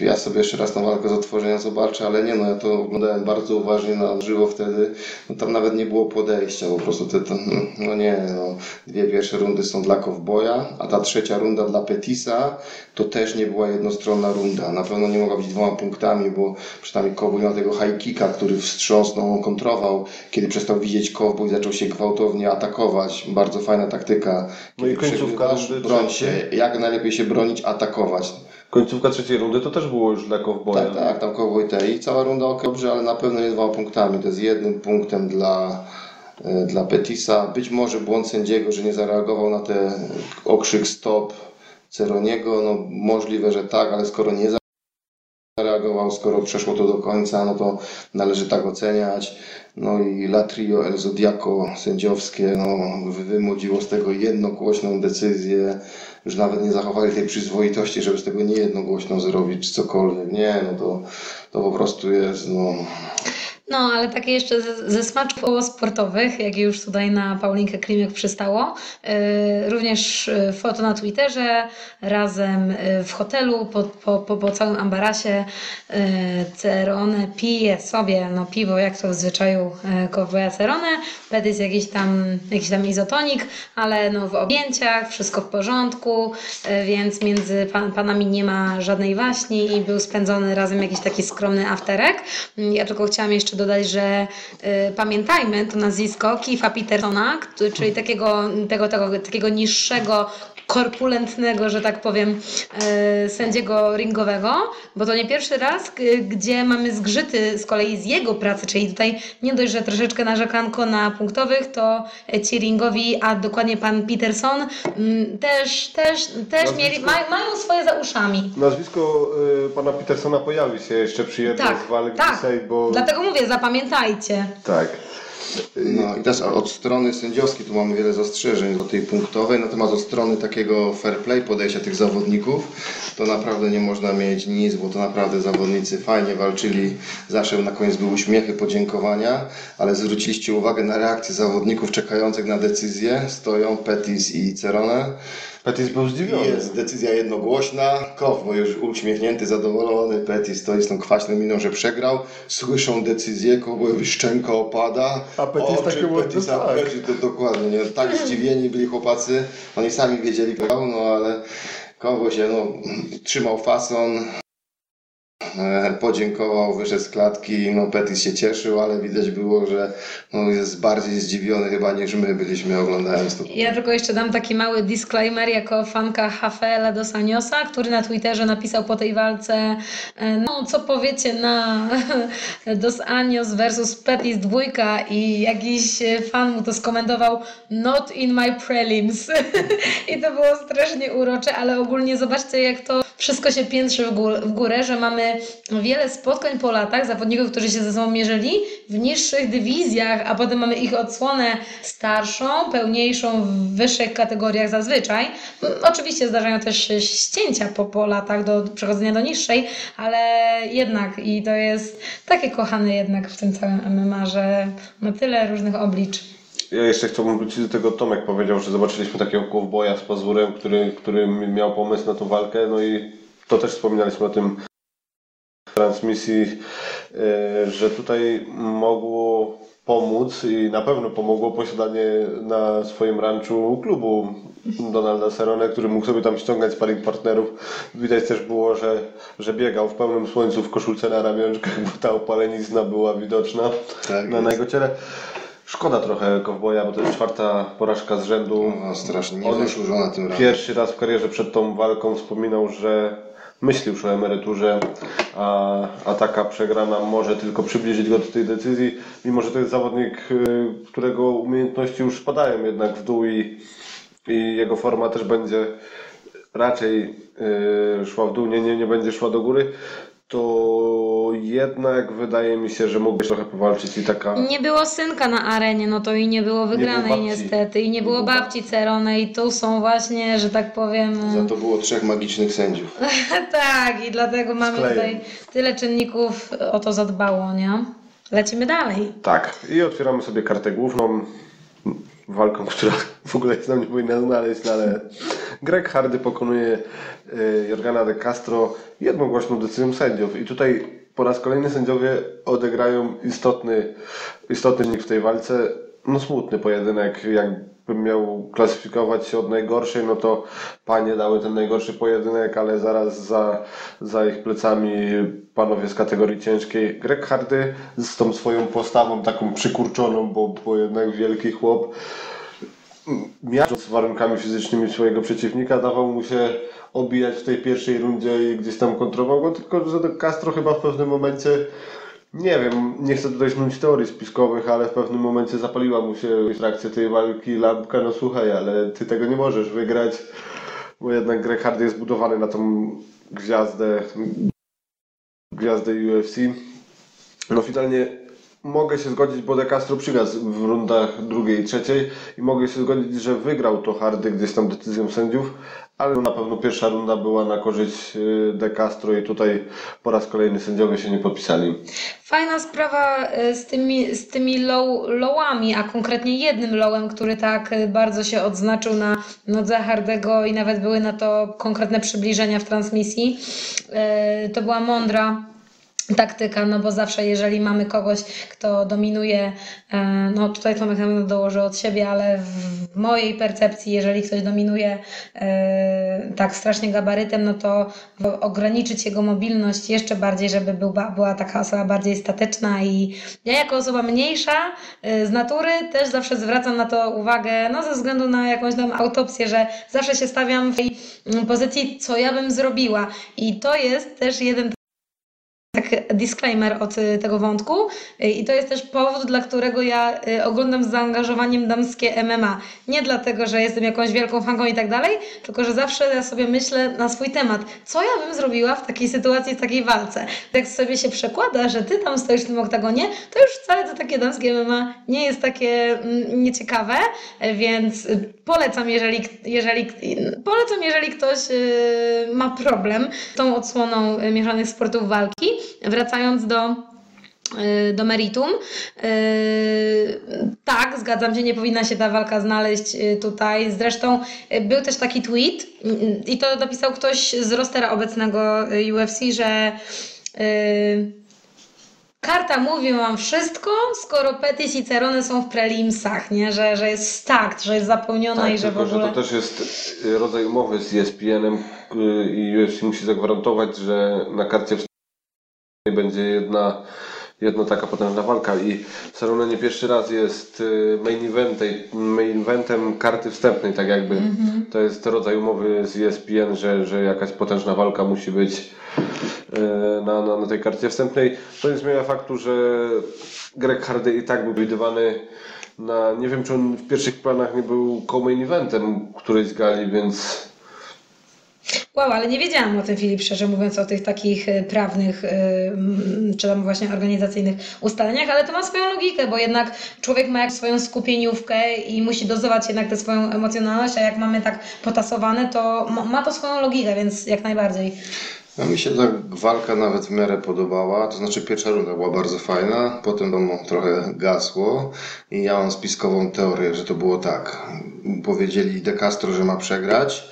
Ja sobie jeszcze raz tą walkę z otworzenia zobaczę, ale nie no, ja to oglądałem bardzo uważnie na żywo wtedy. No tam nawet nie było podejścia, po prostu te, to, no nie, no. Dwie pierwsze rundy są dla Kowboja, a ta trzecia runda dla Petisa to też nie była jednostronna runda. Na pewno nie mogła być dwoma punktami, bo przynajmniej Kowboj miał tego high kicka, który wstrząsnął, on kontrował. Kiedy przestał widzieć Kowboj, zaczął się gwałtownie atakować. Bardzo fajna taktyka. No i Kiedy końcówka rundy broń się. Jak najlepiej się bronić? Atakować. Końcówka trzeciej rundy to też było już dla Kowboja. Tak, tak, tam Cowboy te i cała runda ok, dobrze, ale na pewno nie dwoma punktami. To jest jednym punktem dla, e, dla Petisa. Być może błąd sędziego, że nie zareagował na ten okrzyk stop Ceroniego. No możliwe, że tak, ale skoro nie zareagował, skoro przeszło to do końca, no to należy tak oceniać. No i Latrio El Zodiaco sędziowskie, no wymodziło z tego jednogłośną decyzję. Już nawet nie zachowali tej przyzwoitości, żeby z tego nie jednogłośną zrobić, czy cokolwiek. Nie, no to, to po prostu jest, no... No, ale takie jeszcze ze, ze smaczków sportowych, jak już tutaj na Paulinkę Klimek przystało, yy, również yy, foto na Twitterze, razem yy, w hotelu po, po, po, po całym ambarasie. Yy, Cerone pije sobie no, piwo, jak to w zwyczaju yy, kowboja Cerone, Petys jakiś tam, jakiś tam izotonik, ale no, w objęciach, wszystko w porządku, yy, więc między pan, panami nie ma żadnej waśni i był spędzony razem jakiś taki skromny afterek. Ja tylko chciałam jeszcze dodać, że y, pamiętajmy to nazwisko Keitha Petersona, który, czyli takiego, tego, tego, takiego niższego, korpulentnego, że tak powiem, y, sędziego ringowego, bo to nie pierwszy raz, gdzie mamy zgrzyty z kolei z jego pracy, czyli tutaj nie dość, że troszeczkę narzekanko na punktowych, to ci ringowi, a dokładnie pan Peterson mm, też, też, też Nazwisko- mieli, maj, mają swoje za uszami. Nazwisko y, pana Petersona pojawi się jeszcze przy jednej Tak, z walk tak. dzisiaj, bo... Dlatego mówię, zapamiętajcie. Tak. No i teraz od strony sędziowskiej tu mamy wiele zastrzeżeń do tej punktowej, natomiast od strony takiego fair play podejścia tych zawodników to naprawdę nie można mieć nic, bo to naprawdę zawodnicy fajnie walczyli, zawsze na koniec były uśmiechy, podziękowania, ale zwróciliście uwagę na reakcję zawodników czekających na decyzję, stoją Petis i Cerone. Petis był zdziwiony. Jest decyzja jednogłośna. Kowboj już uśmiechnięty, zadowolony. Petty stoi z tą kwaśną miną, że przegrał. Słyszą decyzję, Kowbojowi szczęka opada. A Pettis Oczy takie ładne, Pettisa tak. perzy, to dokładnie. Nie? Tak zdziwieni byli chłopacy. Oni sami wiedzieli, grał, no ale Kowboj się no, trzymał fason. E, podziękował, wyszedł z klatki, no Petis się cieszył, ale widać było, że no, jest bardziej zdziwiony chyba niż my byliśmy oglądając to. Ja tylko jeszcze dam taki mały disclaimer jako fanka Hafela dos Aniosa, który na Twitterze napisał po tej walce e, no co powiecie na Dos Anjos versus Petis dwójka i jakiś fan mu to skomentował not in my prelims i to było strasznie urocze, ale ogólnie zobaczcie jak to wszystko się piętrzy w, gór, w górę, że mamy wiele spotkań po latach, zawodników, którzy się ze sobą mierzyli w niższych dywizjach, a potem mamy ich odsłonę starszą, pełniejszą w wyższych kategoriach zazwyczaj. Oczywiście zdarzają też się ścięcia po, po latach do przechodzenia do niższej, ale jednak i to jest takie kochane jednak w tym całym MMA, że ma tyle różnych oblicz. Ja jeszcze chciałbym wrócić do tego, Tomek powiedział, że zobaczyliśmy takiego kowboja z pazurem, który, który miał pomysł na tą walkę, no i to też wspominaliśmy o tym w transmisji, e, że tutaj mogło pomóc i na pewno pomogło posiadanie na swoim ranczu klubu Donalda Serone, który mógł sobie tam ściągać sparring partnerów. Widać też było, że, że biegał w pełnym słońcu w koszulce na ramionczkach, bo ta opalenizna była widoczna Tak na, na jego ciele. Szkoda trochę kowboja, bo to jest czwarta porażka z rzędu. No, strasznie niezasłużona tym razem. Pierwszy raz w karierze przed tą walką wspominał, że myśli już o emeryturze, a, a taka przegrana może tylko przybliżyć go do tej decyzji, mimo że to jest zawodnik, y, którego umiejętności już spadają jednak w dół i, i jego forma też będzie raczej y, szła w dół, nie, nie, nie będzie szła do góry, to jednak wydaje mi się, że mógłby trochę powalczyć i taka... Nie było synka na arenie, no to i nie było wygranej babci. niestety, i nie było babci Cerone i tu są właśnie, że tak powiem... Za to było trzech magicznych sędziów. tak, i dlatego mamy Sklejem. tutaj tyle czynników o to zadbało, nie? Lecimy dalej. Tak, i otwieramy sobie kartę główną. Walką, która w ogóle się nam nie powinna znaleźć, no ale Greg Hardy pokonuje y, Jorgana de Castro jednogłośną decyzją sędziów. I tutaj po raz kolejny sędziowie odegrają istotny, istotny w tej walce. No smutny pojedynek, jakbym miał klasyfikować się od najgorszej, no to panie dały ten najgorszy pojedynek, ale zaraz za, za ich plecami panowie z kategorii ciężkiej. Greg Hardy z tą swoją postawą taką przykurczoną, bo, bo jednak wielki chłop, miażdżąc warunkami fizycznymi swojego przeciwnika, dawał mu się obijać w tej pierwszej rundzie i gdzieś tam kontrował go, tylko że Castro chyba w pewnym momencie nie wiem, nie chcę tutaj snuć teorii spiskowych, ale w pewnym momencie zapaliła mu się w tej walki lampka, no słuchaj, ale ty tego nie możesz wygrać, bo jednak Greg Hardy jest budowany na tą gwiazdę, gwiazdę UFC. No finalnie mogę się zgodzić, bo De Castro przygasł w rundach drugiej i trzeciej i mogę się zgodzić, że wygrał to Hardy gdzieś tam decyzją sędziów, ale na pewno pierwsza runda była na korzyść y, De Castro i tutaj po raz kolejny sędziowie się nie podpisali. Fajna sprawa e, z tymi, z tymi low, lowami, a konkretnie jednym lowem, który tak e, bardzo się odznaczył na nodze Hardego i nawet były na to konkretne przybliżenia w transmisji. To była mądra taktyka, no bo zawsze jeżeli mamy kogoś, kto dominuje, e, no tutaj Tomek na pewno od siebie, ale w mojej percepcji, jeżeli ktoś dominuje e, tak strasznie gabarytem, no to ograniczyć jego mobilność jeszcze bardziej, żeby był, była taka osoba bardziej statyczna. I ja jako osoba mniejsza e, z natury też zawsze zwracam na to uwagę, no ze względu na jakąś tam autopsję, że zawsze się stawiam w tej mm, pozycji, co ja bym zrobiła. I to jest też jeden disclaimer od y, tego wątku Y, i to jest też powód, dla którego ja y, oglądam z zaangażowaniem damskie MMA. Nie dlatego, że jestem jakąś wielką fanką i tak dalej, tylko że zawsze ja sobie myślę na swój temat, co ja bym zrobiła w takiej sytuacji, w takiej walce. Jak sobie się przekłada, że ty tam stoisz w tym oktagonie, to już wcale to takie damskie MMA nie jest takie mm, nieciekawe, y, więc polecam, jeżeli, jeżeli, polecam, jeżeli ktoś ma problem z tą odsłoną mieszanych sportów walki. Wracając do y, do meritum. Y, Tak, zgadzam się, nie powinna się ta walka znaleźć y, tutaj. Zresztą był też taki tweet i to napisał ktoś z rostera obecnego UFC, że karta mówi wam wszystko, skoro Petis i Cerone są w prelimsach, nie? Że, że jest stakt, że jest zapełniona Tak, i że w tylko, ogóle... że to też jest rodzaj umowy z ESPN-em i UFC musi zagwarantować, że na karcie będzie jedna, jedna taka potężna walka i Cerrone nie pierwszy raz jest y, main, eventem, main eventem karty wstępnej, tak jakby. To jest rodzaj umowy z ESPN, że, że jakaś potężna walka musi być y, na, na, na tej karcie wstępnej. To nie zmienia faktu, że Greg Hardy i tak był widywany na, nie wiem czy on w pierwszych planach nie był co-main eventem którejś z gali, więc Wow, ale nie wiedziałam o tym, Filip, szczerze mówiąc, o tych takich y, prawnych, mm, czy tam właśnie organizacyjnych ustaleniach, ale to ma swoją logikę, bo jednak człowiek ma jak swoją skupieniówkę i musi dozować jednak tę swoją emocjonalność, a jak mamy tak potasowane, to ma- to swoją logikę, więc jak najbardziej. No, mi się ta walka nawet w miarę podobała, to znaczy pierwsza runda była bardzo fajna, potem to trochę gasło i ja mam spiskową teorię, że to było tak. Powiedzieli De Castro, że ma przegrać,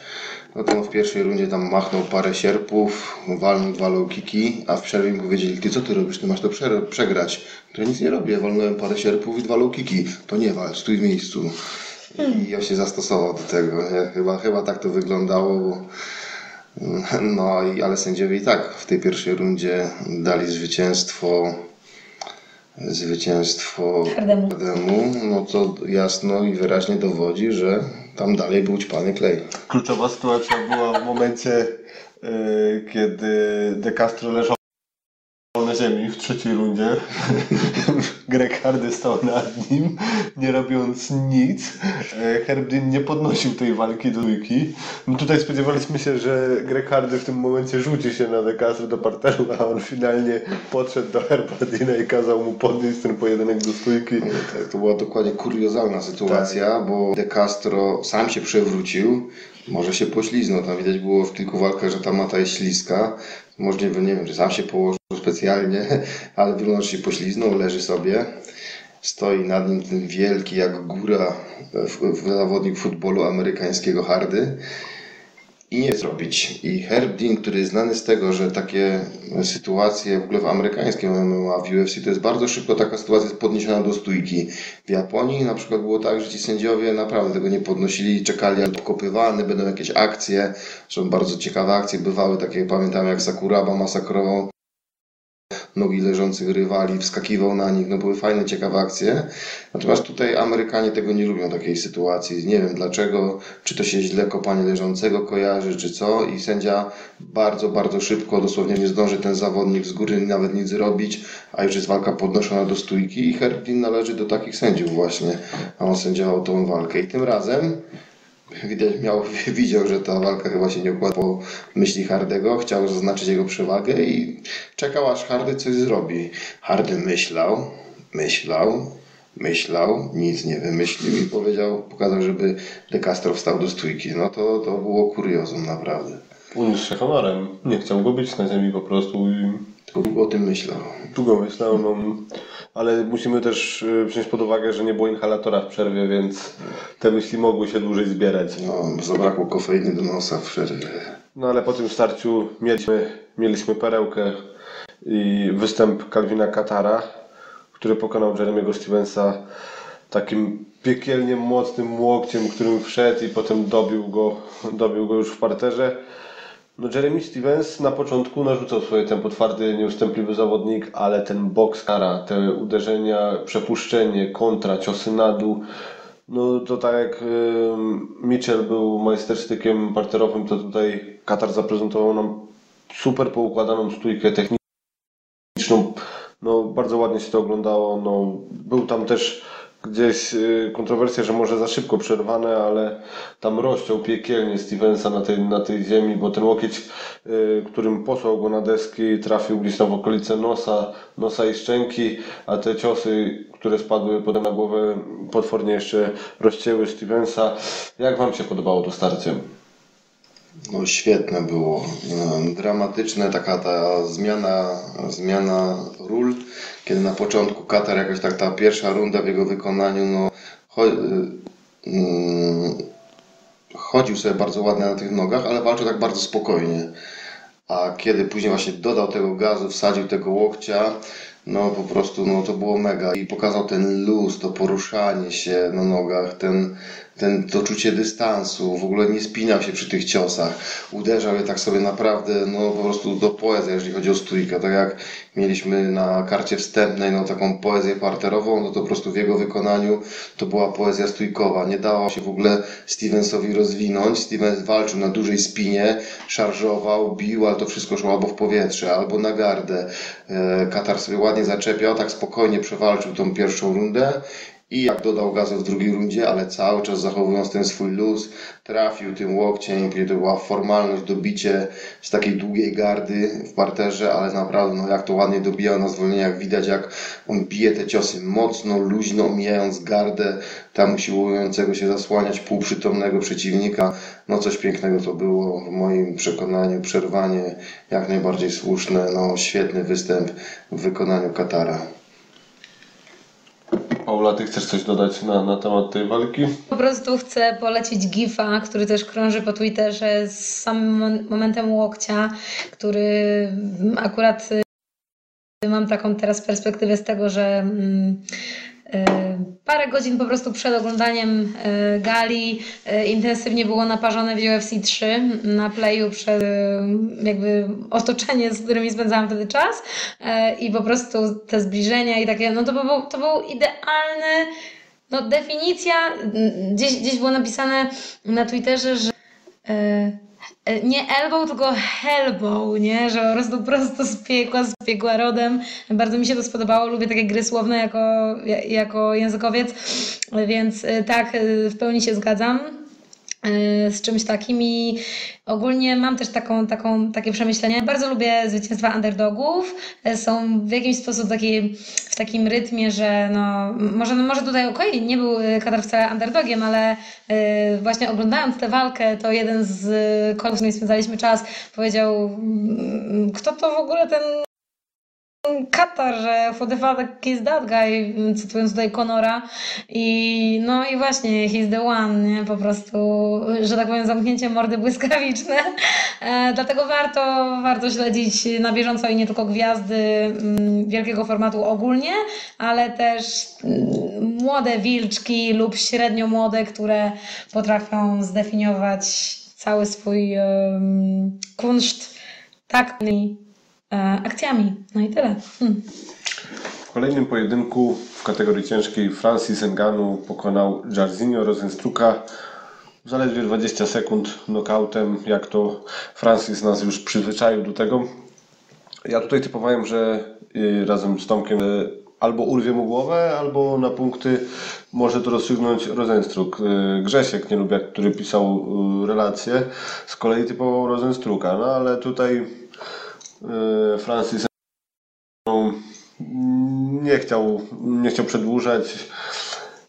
no to on w pierwszej rundzie tam machnął parę sierpów, walnął dwa low kicki, a w przerwie mi powiedzieli, ty co ty robisz, ty masz to prze- przegrać. To ja nic nie robię, walnąłem parę sierpów i dwa low kicki. To nie walcz, stój w miejscu. I ja się zastosował do tego. Nie? Chyba, chyba tak to wyglądało, bo no, i- ale sędziowie i tak w tej pierwszej rundzie dali zwycięstwo zwycięstwo. Hardemu, no to jasno i wyraźnie dowodzi, że tam dalej był ćpany klej. Kluczowa sytuacja była w momencie, e, kiedy De Castro leżał na ziemi w trzeciej rundzie. Greg Hardy stał nad nim, nie robiąc nic. E, Herb Dean nie podnosił tej walki do dwójki. No tutaj spodziewaliśmy się, że Greg Hardy w tym momencie rzuci się na De Castro do parteru, a on finalnie podszedł do Herba Deana i kazał mu podnieść ten pojedynek do stójki. Tak, to była dokładnie kuriozalna sytuacja, bo De Castro sam się przewrócił, może się pośliznął. Tam widać było w kilku walkach, że ta mata jest śliska. Możliwe, nie wiem, że sam się położył specjalnie, ale wygląda, się pośliznął, leży sobie. Stoi nad nim ten wielki jak góra zawodnik futbolu amerykańskiego Hardy i nie zrobić. I Herb Dean, który jest znany z tego, że takie sytuacje w ogóle w amerykańskim MMA, w UFC, to jest bardzo szybko taka sytuacja jest podniesiona do stójki. W Japonii na przykład było tak, że ci sędziowie naprawdę tego nie podnosili, czekali albo kopywany, będą jakieś akcje, są bardzo ciekawe akcje bywały, takie pamiętam jak Sakuraba masakrował nogi leżących rywali, wskakiwał na nich, no były fajne, ciekawe akcje. Natomiast tutaj Amerykanie tego nie lubią, takiej sytuacji. Nie wiem dlaczego, czy to się źle kopanie leżącego kojarzy, czy co. I sędzia bardzo, bardzo szybko, dosłownie nie zdąży ten zawodnik z góry nawet nic zrobić, a już jest walka podnoszona do stójki i Herbin należy do takich sędziów właśnie, a on sędziował tą walkę. I tym razem Widać, miał, widział, że ta walka chyba się nie układa po myśli Hardego, chciał zaznaczyć jego przewagę i czekał aż Hardy coś zrobi. Hardy myślał, myślał, myślał, nic nie wymyślił i powiedział, pokazał, żeby De Castro wstał do stójki. No to, to było kuriozum naprawdę. Uniósł się honorem. Nie chciał go być na ziemi po prostu i długo o tym myślał. Długo myślałem, no, ale musimy też y, wziąć pod uwagę, że nie było inhalatora w przerwie, więc te myśli mogły się dłużej zbierać. No, zabrakło kofeiny do nosa w przerwie. No ale po tym starciu mieliśmy, mieliśmy perełkę i występ Calvina Katara, który pokonał Jeremiego Stevensa takim piekielnie mocnym łokciem, którym wszedł i potem dobił go, dobił go już w parterze. No Jeremy Stevens na początku narzucał swoje tempo, twardy, nieustępliwy zawodnik, ale ten boks kara, te uderzenia, przepuszczenie, kontra, ciosy na dół, no to tak jak Mitchell był majstersztykiem parterowym, to tutaj Katar zaprezentował nam super poukładaną stójkę techniczną. No bardzo ładnie się to oglądało. No, był tam też gdzieś y, kontrowersja, że może za szybko przerwane, ale tam rozciął piekielnie Stevensa na tej, na tej ziemi, bo ten łokieć, y, którym posłał go na deski, trafił gdzieś tam w okolice nosa, nosa i szczęki, a te ciosy, które spadły potem na głowę, potwornie jeszcze rozcięły Stevensa. Jak Wam się podobało to starcie? No świetne było. No, Dramatyczne taka ta zmiana, zmiana ról, kiedy na początku Katar jakoś tak ta pierwsza runda w jego wykonaniu, no y, mm, chodził sobie bardzo ładnie na tych nogach, ale walczył tak bardzo spokojnie. A kiedy później właśnie dodał tego gazu, wsadził tego łokcia, no po prostu no to było mega i pokazał ten luz, to poruszanie się na nogach, ten ten, to czucie dystansu, w ogóle nie spinał się przy tych ciosach, uderzał je tak sobie naprawdę, no po prostu do poezji, jeżeli chodzi o stójkę, tak jak mieliśmy na karcie wstępnej, no taką poezję parterową, no to po prostu w jego wykonaniu to była poezja stójkowa, nie dało się w ogóle Stevensowi rozwinąć, Stevens walczył na dużej spinie, szarżował, bił, ale to wszystko szło albo w powietrze, albo na gardę, e, Katar sobie ładnie zaczepiał, tak spokojnie przewalczył tą pierwszą rundę i jak dodał gazu w drugiej rundzie, ale cały czas zachowując ten swój luz, trafił tym łokciem, kiedy to była formalność, dobicie z takiej długiej gardy w parterze, ale naprawdę no jak to ładnie dobijał na zwolnieniach, widać jak on bije te ciosy mocno, luźno, omijając gardę tam usiłującego się zasłaniać półprzytomnego przeciwnika. No coś pięknego to było w moim przekonaniu, przerwanie jak najbardziej słuszne, no świetny występ w wykonaniu Katara. Paula, ty chcesz coś dodać na, na temat tej walki? Po prostu chcę polecić gifa, który też krąży po Twitterze z samym momentem łokcia, który akurat y, mam taką teraz perspektywę z tego, że mm, parę godzin po prostu przed oglądaniem y, gali intensywnie było naparzone w UFC 3 na playu przed jakby otoczenie, z którymi spędzałam wtedy czas i po prostu te zbliżenia i takie, no to był, to był idealny no definicja, gdzieś, gdzieś było napisane na Twitterze, że nie elbow, tylko hellbow, nie? Że po prostu prosto z piekła, z piekła rodem. Bardzo mi się to spodobało, lubię takie gry słowne jako, jako językowiec, więc yy, tak, yy, w pełni się zgadzam z czymś takim i ogólnie mam też taką, taką, takie przemyślenie. Bardzo lubię zwycięstwa underdogów. Są w jakimś sposób taki, w takim rytmie, że no, może, no może tutaj okej, okay, nie był Katar wcale underdogiem, ale właśnie oglądając tę walkę, to jeden z kolegów, z którymi spędzaliśmy czas, powiedział, kto to w ogóle ten Katar, że for the fuck is that guy, cytując tutaj Conora i no i właśnie he's the one, nie? po prostu, że tak powiem zamknięcie mordy błyskawiczne, e, dlatego warto, warto śledzić na bieżąco i nie tylko gwiazdy mm, wielkiego formatu ogólnie, ale też mm, młode wilczki lub średnio młode, które potrafią zdefiniować cały swój um, kunszt tak akcjami. No i tyle. Hmm. W kolejnym pojedynku w kategorii ciężkiej Francis Enganu pokonał Jarzinho Rosenstruka zaledwie 20 sekund knockoutem, jak to Francis nas już przyzwyczaił do tego. Ja tutaj typowałem, że y, razem z Tomkiem albo urwie mu głowę, albo na punkty może to rozstrzygnąć Rozenstruk. Y, Grzesiek Nielubiak, który pisał y, relację, z kolei typował Rozenstruka, no ale tutaj E, Francis nie chciał, nie chciał przedłużać.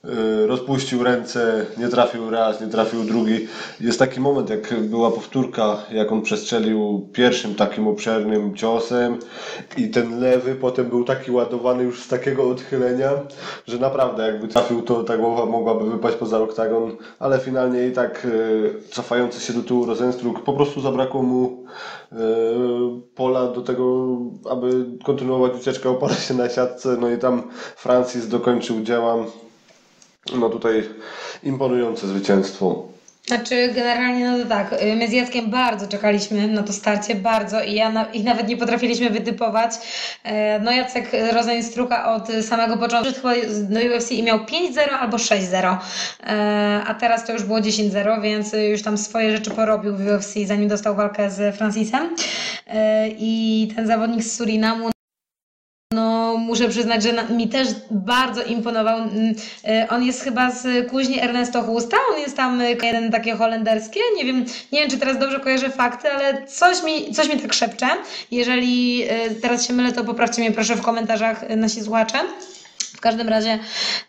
E, rozpuścił ręce, nie trafił raz, nie trafił drugi. Jest taki moment, jak była powtórka, jak on przestrzelił pierwszym takim obszernym ciosem i ten lewy potem był taki ładowany już z takiego odchylenia, że naprawdę jakby trafił, to ta głowa mogłaby wypaść poza oktagon, ale finalnie i tak e, cofający się do tyłu Rosenstruck po prostu zabrakło mu e, pola do tego, aby kontynuować ucieczkę, oparł się na siatce, no i tam Francis dokończył dzieła no tutaj imponujące zwycięstwo. Znaczy generalnie no to tak, y, my z Jackiem bardzo czekaliśmy na to starcie, bardzo i, ja na, i nawet nie potrafiliśmy wytypować. E, no Jacek Rozenstruka od samego początku chyba do UFC i miał 5-0 albo 6-0, e, a teraz to już było 10-0, więc już tam swoje rzeczy porobił w UFC zanim dostał walkę z Francisem e, i ten zawodnik z Surinamu no, muszę przyznać, że mi też bardzo imponował. Mm, y, on jest chyba z kuźni Ernesto Husta, on jest tam y, jeden takie holenderskie. Nie wiem, nie wiem, czy teraz dobrze kojarzę fakty, ale coś mi, coś mi tak szepcze. Jeżeli y, teraz się mylę, to poprawcie mnie proszę w komentarzach nasi słuchacze. W każdym razie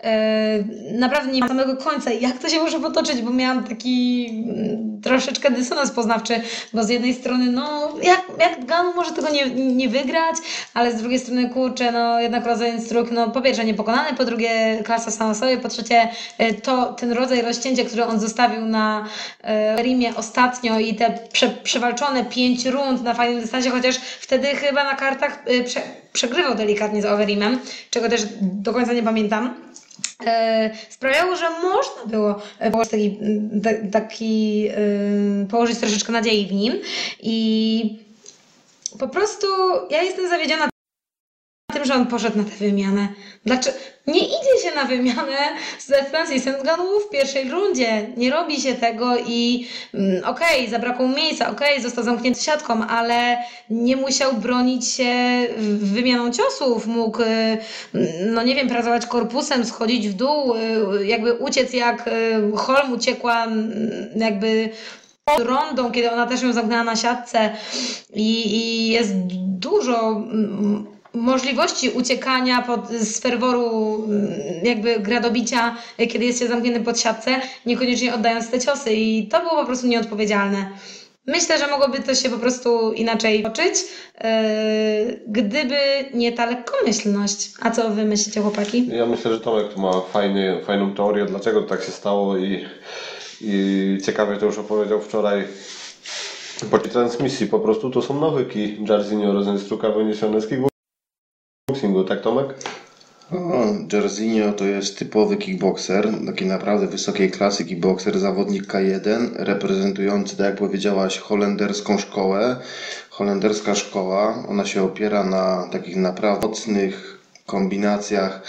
yy, naprawdę nie ma samego końca, jak to się może potoczyć, bo miałam taki yy, troszeczkę dysonans poznawczy, bo z jednej strony, no, jak, jak Ganu może tego nie, nie wygrać, ale z drugiej strony, kurczę, no, jednak rodzaj struk, no, po pierwsze niepokonany, po drugie klasa sama sobie, po trzecie yy, to, ten rodzaj rozcięcia, który on zostawił na yy, Rimie ostatnio i te prze, przewalczone pięć rund na fajnym dystansie, chociaż wtedy chyba na kartach yy, prze, przegrywał delikatnie z Overimem, czego też do końca nie pamiętam. e, sprawiało, że można było położyć taki, taki położyć troszeczkę nadziei w nim i po prostu ja jestem zawiedziona tym, że on poszedł na tę wymianę. Dlaczego? Nie idzie się na wymianę ze Francis Ngannou w pierwszej rundzie. Nie robi się tego i mm, okej, okay, zabrakło miejsca, okej, okay, został zamknięty siatką, ale nie musiał bronić się wymianą ciosów. Mógł, y, no nie wiem, pracować korpusem, schodzić w dół, y, jakby uciec jak y, Holm uciekła jakby rondą, kiedy ona też ją zamknęła na siatce i, i jest dużo możliwości uciekania pod, z ferworu jakby gradobicia, kiedy jest się zamknięty pod siatce, niekoniecznie oddając te ciosy i to było po prostu nieodpowiedzialne. Myślę, że mogłoby to się po prostu inaczej toczyć, yy, gdyby nie ta lekkomyślność. A co wy myślicie, chłopaki? Ja myślę, że Tomek ma fajny, fajną teorię, dlaczego tak się stało i, i ciekawie to już opowiedział wczoraj po transmisji. Po prostu to są nawyki Jarzinho Rosenstruka wyniesione z kickboxingu, tak Tomek? O, Jarzinho to jest typowy kickboxer, taki naprawdę wysokiej klasy kickboxer, zawodnik K1, reprezentujący, tak jak powiedziałaś, holenderską szkołę. Holenderska szkoła, ona się opiera na takich naprawdę mocnych kombinacjach,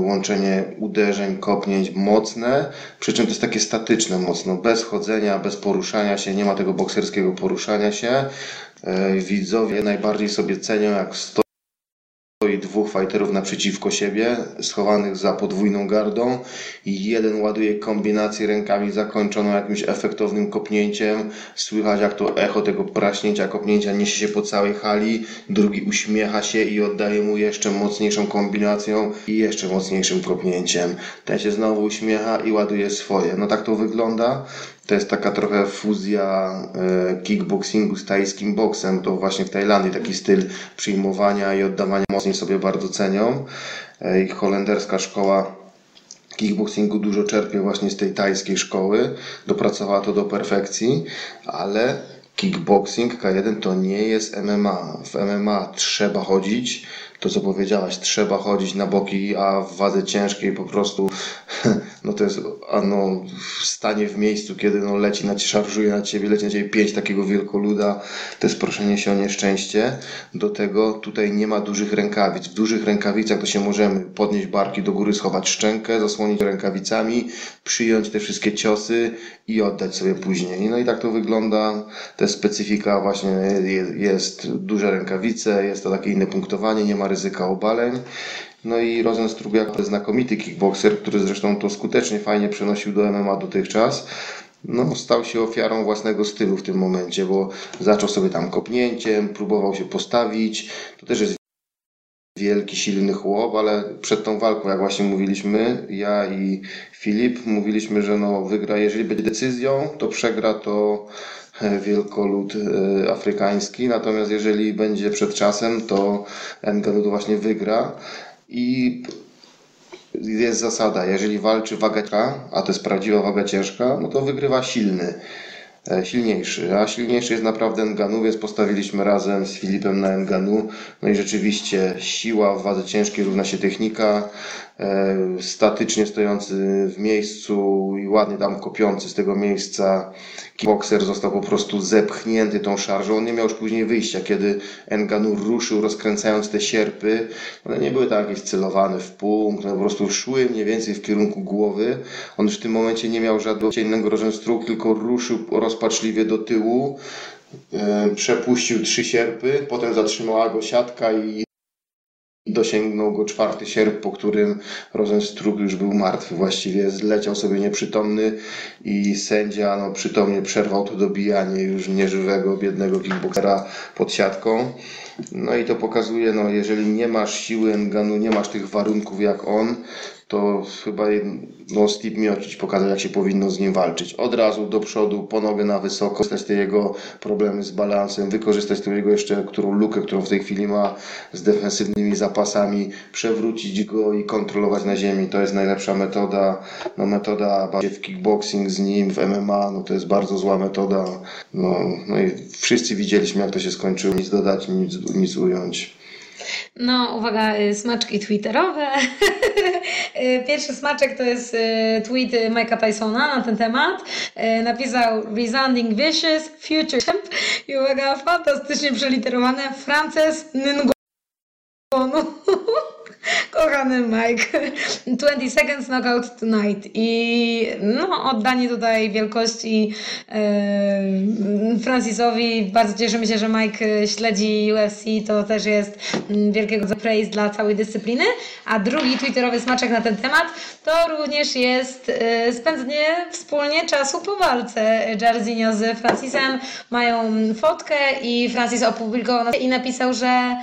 łączenie uderzeń, kopnięć mocne, przy czym to jest takie statyczne mocno, bez chodzenia, bez poruszania się, nie ma tego bokserskiego poruszania się. E, widzowie najbardziej sobie cenią, jak sto stoi dwóch fighterów naprzeciwko siebie, schowanych za podwójną gardą i jeden ładuje kombinację rękami zakończoną jakimś efektownym kopnięciem. Słychać jak to echo tego praśnięcia, kopnięcia niesie się po całej hali. Drugi uśmiecha się i oddaje mu jeszcze mocniejszą kombinacją i jeszcze mocniejszym kopnięciem. Ten się znowu uśmiecha i ładuje swoje. No tak to wygląda. To jest taka trochę fuzja e, kickboxingu z tajskim boksem. To właśnie w Tajlandii taki styl przyjmowania i oddawania mocniej sobie bardzo cenią. E, I holenderska szkoła kickboxingu dużo czerpie właśnie z tej tajskiej szkoły. Dopracowała to do perfekcji, ale kickboxing K1 to nie jest MMA. W MMA trzeba chodzić, to co powiedziałaś, trzeba chodzić na boki, a w wadze ciężkiej po prostu no to jest no, stanie w miejscu, kiedy no, leci na szarżuje na ciebie, leci na ciebie pięć takiego wielkoluda, to jest proszenie się o nieszczęście. Do tego tutaj nie ma dużych rękawic. W dużych rękawicach to się możemy podnieść barki do góry, schować szczękę, zasłonić rękawicami, przyjąć te wszystkie ciosy i oddać sobie później. No i tak to wygląda. Jest specyfika właśnie, jest duże rękawice, jest to takie inne punktowanie, nie ma ryzyka obaleń. No i Rosenstruck jako znakomity kickboxer, który zresztą to skutecznie, fajnie przenosił do MMA dotychczas, no, stał się ofiarą własnego stylu w tym momencie, bo zaczął sobie tam kopnięciem, próbował się postawić. To też jest wielki, silny chłop, ale przed tą walką, jak właśnie mówiliśmy, ja i Filip, mówiliśmy, że no wygra, jeżeli będzie decyzją, to przegra to e, wielkolud e, afrykański, natomiast jeżeli będzie przed czasem, to Ngannou właśnie wygra i jest zasada, jeżeli walczy waga ciężka, a to jest prawdziwa waga ciężka, no to wygrywa silny, e, silniejszy, a silniejszy jest naprawdę Nganu, więc postawiliśmy razem z Filipem na Nganu, no i rzeczywiście siła w wadze ciężkiej równa się technika, E, statycznie stojący w miejscu i ładnie tam kopiący z tego miejsca. Kickboxer został po prostu zepchnięty tą szarżą. On nie miał już później wyjścia, kiedy Enganur ruszył rozkręcając te sierpy. One nie były tak jakieś celowane w punkt, one po prostu szły mniej więcej w kierunku głowy. On już w tym momencie nie miał żadnego innego rożenstru, tylko ruszył rozpaczliwie do tyłu e, przepuścił trzy sierpy, potem zatrzymała go siatka i Dosięgnął go czwarty sierp, po którym Rosenstruck już był martwy. Właściwie zleciał sobie nieprzytomny i sędzia no, przytomnie przerwał to dobijanie już nieżywego, biednego kickboxera pod siatką. No i to pokazuje, no jeżeli nie masz siły Nganu, nie masz tych warunków jak on, to chyba no, Steve Miocic pokazał, jak się powinno z nim walczyć. Od razu do przodu, po nogę na wysoko, wykorzystać te jego problemy z balansem, wykorzystać tę jego jeszcze którą lukę, którą w tej chwili ma z defensywnymi zapasami, przewrócić go i kontrolować na ziemi. To jest najlepsza metoda. No, metoda w kickboxing z nim, w MMA, no to jest bardzo zła metoda. No, no i wszyscy widzieliśmy, jak to się skończyło. Nic dodać, nic, nic ująć. No, uwaga, y, smaczki twitterowe. Y, Pierwszy smaczek to jest y, tweet Mike'a Tysona na ten temat. Napisał Resounding Vicious, Future Champ i uwaga, fantastycznie przeliterowane Frances Ngonu. Kochany Mike. 20 seconds knockout tonight. I no, oddanie tutaj wielkości yy, Francisowi. Bardzo cieszymy się, że Mike śledzi UFC. To też jest mm, wielkiego praise dla całej dyscypliny. A drugi twitterowy smaczek na ten temat to również jest yy, spędzenie wspólnie czasu po walce Jarzinho z Francisem. Mają fotkę i Francis opublikował i napisał, że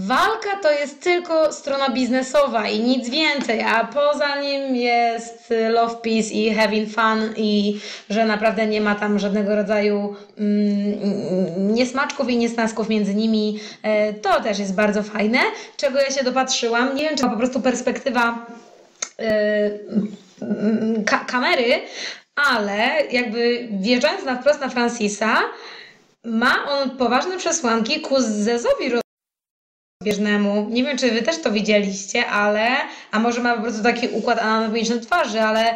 Walka to jest tylko strona biznesowa i nic więcej, a poza nim jest love, peace i having fun i że naprawdę nie ma tam żadnego rodzaju mm, niesmaczków i niesnasków między nimi. E, To też jest bardzo fajne, czego ja się dopatrzyłam. Nie wiem, czy to po prostu perspektywa e, mm, ka- kamery, ale jakby wjeżdżając na wprost na Francisa, ma on poważne przesłanki ku zezowi rozbieżnemu. Nie wiem, czy wy też to widzieliście, ale, a może ma po prostu taki układ anatomiczny twarzy, ale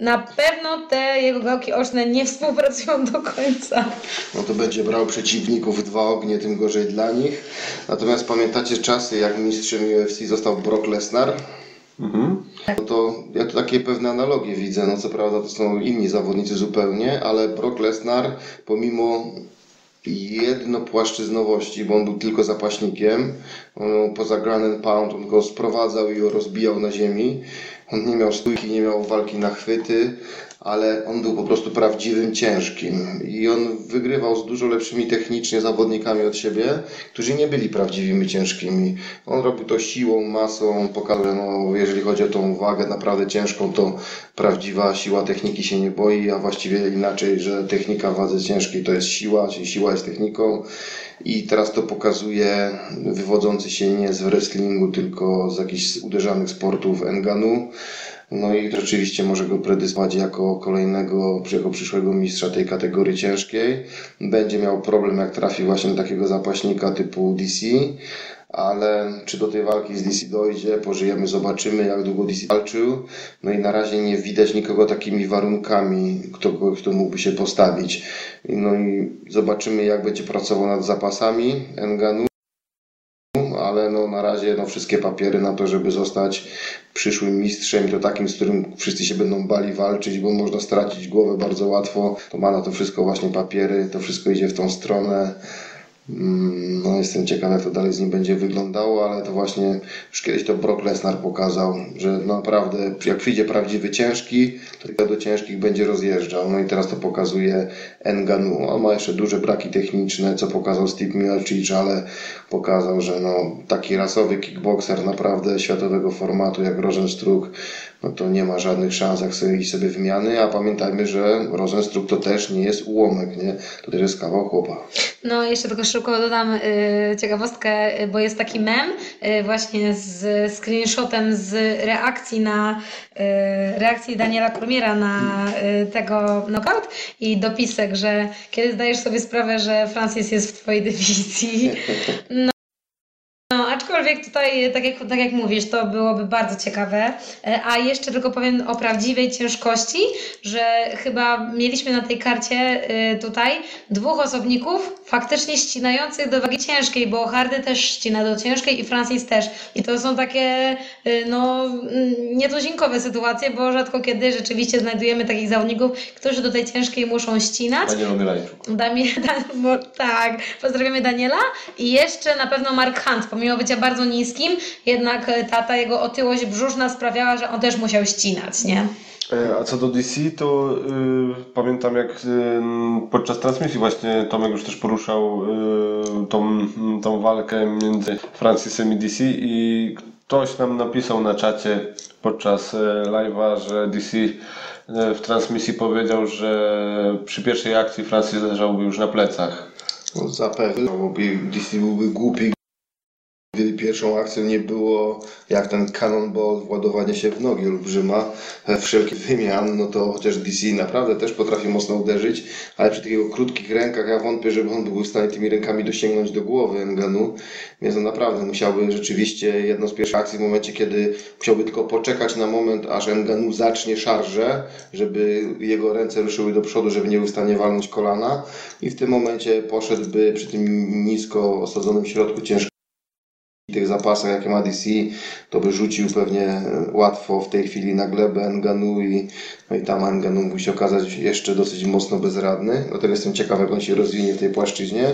na pewno te jego gałki oczne nie współpracują do końca. No to będzie brał przeciwników w dwa ognie, tym gorzej dla nich. Natomiast pamiętacie czasy, jak mistrzem UFC został Brock Lesnar? Mhm. No to ja tu takie pewne analogie widzę. No co prawda to są inni zawodnicy zupełnie, ale Brock Lesnar pomimo jednopłaszczyznowości, bo on był tylko zapaśnikiem, on, poza ground and pound on go sprowadzał i go rozbijał na ziemi. On nie miał stójki, nie miał walki na chwyty, ale on był po prostu prawdziwym ciężkim i on wygrywał z dużo lepszymi technicznie zawodnikami od siebie, którzy nie byli prawdziwymi ciężkimi. On robił to siłą, masą, pokazał, no, jeżeli chodzi o tą wagę naprawdę ciężką, to prawdziwa siła techniki się nie boi, a właściwie inaczej, że technika wadze ciężkiej to jest siła, czyli siła jest techniką i teraz to pokazuje wywodzący się nie z wrestlingu, tylko z jakichś uderzanych sportów Enganu. No i rzeczywiście może go predysponować jako kolejnego, jako przyszłego mistrza tej kategorii ciężkiej. Będzie miał problem, jak trafi właśnie do takiego zapaśnika typu DC, ale czy do tej walki z DC dojdzie, pożyjemy, zobaczymy, jak długo DC walczył. No i na razie nie widać nikogo takimi warunkami, kto, kto mógłby się postawić. No i zobaczymy, jak będzie pracował nad zapasami Enganu ale no na razie no wszystkie papiery na to, żeby zostać przyszłym mistrzem to takim, z którym wszyscy się będą bali walczyć, bo można stracić głowę bardzo łatwo, to ma na to wszystko właśnie papiery, to wszystko idzie w tą stronę. Mm, No jestem ciekaw jak to dalej z nim będzie wyglądało, ale to właśnie już kiedyś to Brock Lesnar pokazał, że naprawdę jak przyjdzie prawdziwy ciężki, to do ciężkich będzie rozjeżdżał. No i teraz to pokazuje Enganu. On ma jeszcze duże braki techniczne, co pokazał Steve Miocic, ale pokazał, że no, taki rasowy kickboxer naprawdę światowego formatu jak Rosenstruck, no to nie ma żadnych szans jak sobie iść sobie wymiany, a pamiętajmy, że Rosenstruck to też nie jest ułomek, nie? To też jest kawał chłopa. No, jeszcze tylko szybko dodam y, ciekawostkę, y, bo jest taki mem y, właśnie z screenshotem z reakcji na y, reakcji Daniela Kormiera na y, tego knockout i dopisek, że kiedy zdajesz sobie sprawę, że Francis jest w twojej dywizji. No, aczkolwiek tutaj, tak jak, tak jak mówisz, to byłoby bardzo ciekawe. E, A jeszcze tylko powiem o prawdziwej ciężkości, że chyba mieliśmy na tej karcie e, tutaj dwóch osobników faktycznie ścinających do wagi ciężkiej, bo Hardy też ścina do ciężkiej i Francis też. I to są takie e, no, mm, nietuzinkowe sytuacje, bo rzadko kiedy rzeczywiście znajdujemy takich zawodników, którzy do tej ciężkiej muszą ścinać. Daniel Omielańczuk. Damie, Dan, bo, tak, pozdrawiamy Daniela i jeszcze na pewno Mark Hunt, pomimo bycia bardzo niskim, jednak e, ta, ta jego otyłość brzuszna sprawiała, że on też musiał ścinać, nie? E, A co do DC, to y, pamiętam jak y, podczas transmisji właśnie Tomek już też poruszał y, tą, tą walkę między Francisem i DC i ktoś nam napisał na czacie podczas e, live'a, że DC w transmisji powiedział, że przy pierwszej akcji Francis leżałby już na plecach. No, zapewne, bo DC byłby głupi, Pierwszą akcją nie było jak ten cannonball, władowanie się w nogi olbrzyma, wszelkich wymian, no to chociaż DC naprawdę też potrafi mocno uderzyć, ale przy takich krótkich rękach ja wątpię, żeby on był w stanie tymi rękami dosięgnąć do głowy Nganu, więc on naprawdę musiałby rzeczywiście jedną z pierwszych akcji w momencie, kiedy musiałby tylko poczekać na moment, aż Nganu zacznie szarżę, żeby jego ręce ruszyły do przodu, żeby nie był w stanie walnąć kolana. I w tym momencie poszedłby przy tym nisko osadzonym środku ciężko tych zapasach, jakie ma DC, to by rzucił pewnie łatwo w tej chwili na glebę Nganu i, no i tam Nganu mógł się okazać jeszcze dosyć mocno bezradny. Dlatego jestem ciekaw, jak on się rozwinie w tej płaszczyźnie.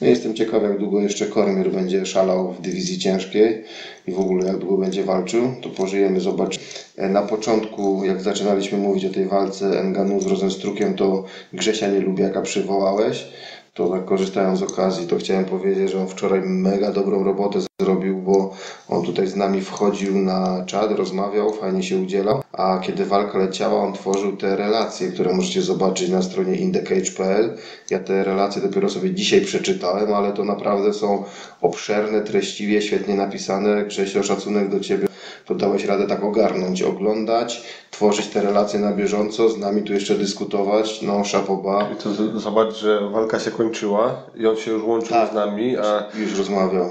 No i jestem ciekaw, jak długo jeszcze Kormier będzie szalał w dywizji ciężkiej i w ogóle jak długo będzie walczył. To pożyjemy, zobaczymy. Na początku, jak zaczynaliśmy mówić o tej walce Nganu z Rozenstrukiem, to Grzesia nie lubię, jaka przywołałeś to tak korzystając z okazji, to chciałem powiedzieć, że on wczoraj mega dobrą robotę zrobił, bo on tutaj z nami wchodził na czat, rozmawiał, fajnie się udzielał, a kiedy walka leciała, on tworzył te relacje, które możecie zobaczyć na stronie indecage.pl. Ja te relacje dopiero sobie dzisiaj przeczytałem, ale to naprawdę są obszerne, treściwie, świetnie napisane. Grzesio, szacunek do Ciebie to dałeś radę tak ogarnąć, oglądać, tworzyć te relacje na bieżąco, z nami tu jeszcze dyskutować, no szapoba. I to zobacz, że walka się kończyła i on się już łączył Tak. z nami, a Już rozmawiał.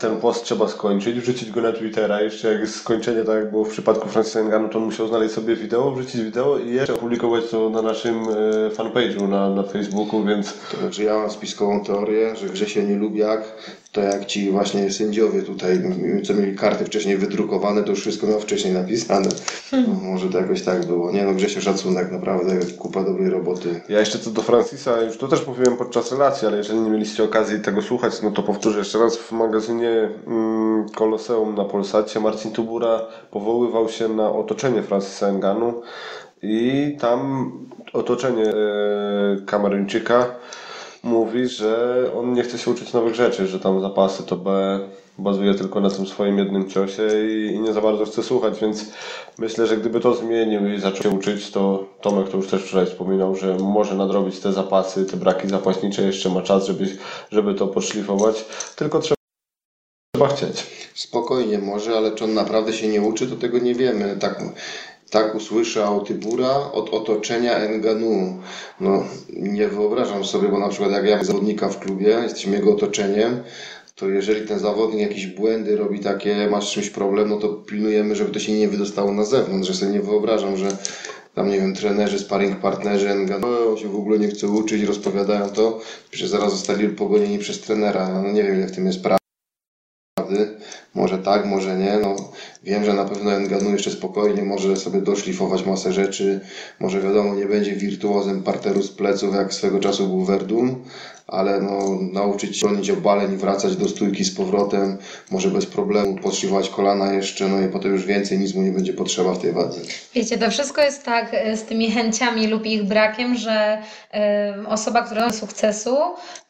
ten post trzeba skończyć, wrzucić go na Twittera. Jeszcze jak jest skończenie, tak jak było w przypadku Francisa Nganu, to on musiał znaleźć sobie wideo, wrzucić wideo i jeszcze opublikować to na naszym e, fanpage'u na, na Facebooku, więc To znaczy ja mam spiskową teorię, że Grzesio nie lubiak, to jak ci właśnie sędziowie tutaj, co mieli karty wcześniej wydrukowane, to już wszystko miał wcześniej napisane. No, może to jakoś tak było. Nie no, Grzesio szacunek, naprawdę kupa dobrej roboty. Ja jeszcze co do Francisa, już to też mówiłem podczas relacji, ale jeżeli nie mieliście okazji tego słuchać, no to powtórzę jeszcze raz. W magazynie mm, Koloseum na Polsacie Marcin Tubura powoływał się na otoczenie Francisa Nganu i tam otoczenie Kameruńczyka mówi, że on nie chce się uczyć nowych rzeczy, że tam zapasy to B bazuje tylko na tym swoim jednym ciosie i, i nie za bardzo chce słuchać, więc myślę, że gdyby to zmienił i zaczął się uczyć, to Tomek to już też wczoraj wspominał, że może nadrobić te zapasy, te braki zapaśnicze, jeszcze ma czas, żeby, żeby to podszlifować, tylko trzeba, chcieć. Spokojnie może, ale czy on naprawdę się nie uczy, to tego nie wiemy. Tak, tak usłyszał Tybura od otoczenia Enganu. No, nie wyobrażam sobie, bo na przykład jak ja mam zawodnika w klubie, jesteśmy jego otoczeniem, to jeżeli ten zawodnik jakieś błędy robi takie, masz czymś problem, no to pilnujemy, żeby to się nie wydostało na zewnątrz, że sobie nie wyobrażam, że tam, nie wiem, trenerzy, sparring partnerzy Enganu, on się w ogóle nie chce uczyć, rozpowiadają to, przecież zaraz zostali pogonieni przez trenera. No nie wiem, ile w tym jest prawdy. Może tak, może nie. No, wiem, że na pewno Enganu jeszcze spokojnie może sobie doszlifować masę rzeczy. Może wiadomo, nie będzie wirtuozem parteru z pleców, jak swego czasu był Verdum, ale no, nauczyć się bronić obaleń wracać do stójki z powrotem, może bez problemu podszlifować kolana jeszcze, no i potem już więcej nic mu nie będzie potrzeba w tej wadze. Wiecie, to wszystko jest tak e, z tymi chęciami lub ich brakiem, że e, osoba, która ma sukcesu,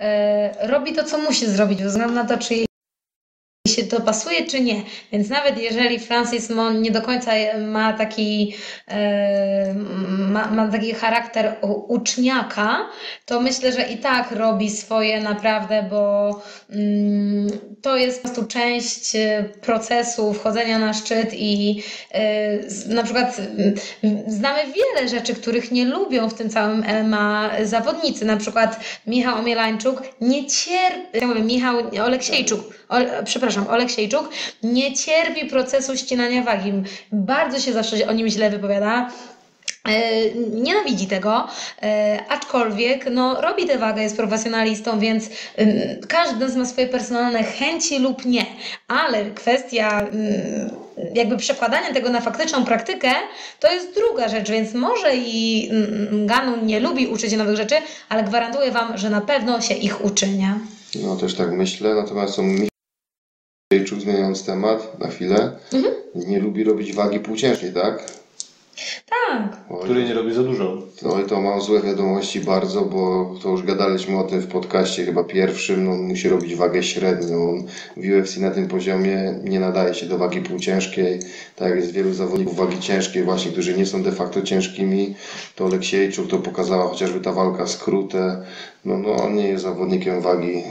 e, robi to, co musi zrobić, bez względu na to, czy jej się to pasuje, czy nie. Więc nawet jeżeli Francis Mon nie do końca ma taki, e, ma, ma taki charakter uczniaka, to myślę, że i tak robi swoje naprawdę, bo mm, to jest po prostu część e, procesu wchodzenia na szczyt i e, na przykład znamy wiele rzeczy, których nie lubią w tym całym MMA zawodnicy. Na przykład Michał Omielańczuk nie cierpi, ja mówię Michał Oleksiejczuk, Ole, przepraszam, Oleksiejczuk nie cierpi procesu ścinania wagi. Bardzo się zawsze o nim źle wypowiada. E, Nienawidzi tego, e, aczkolwiek no, robi tę wagę, jest profesjonalistą, więc ym, każdy z ma swoje personalne chęci lub nie, ale kwestia ym, jakby przekładania tego na faktyczną praktykę to jest druga rzecz, więc może i mm, Ganu nie lubi uczyć się nowych rzeczy, ale gwarantuję Wam, że na pewno się ich uczy, nie? No też tak myślę, natomiast on Michał, zmieniając temat na chwilę, nie lubi robić wagi półciężkiej, tak? Tak. Oj, Której nie robi za dużo. Oj, to mam złe wiadomości bardzo, bo to już gadaliśmy o tym w podcaście chyba pierwszym, no on musi robić wagę średnią. On w UFC na tym poziomie nie nadaje się do wagi półciężkiej, tak jak jest wielu zawodników wagi ciężkiej właśnie, którzy nie są de facto ciężkimi, to Oleksiejczuk to pokazała chociażby ta walka z no, no on nie jest zawodnikiem wagi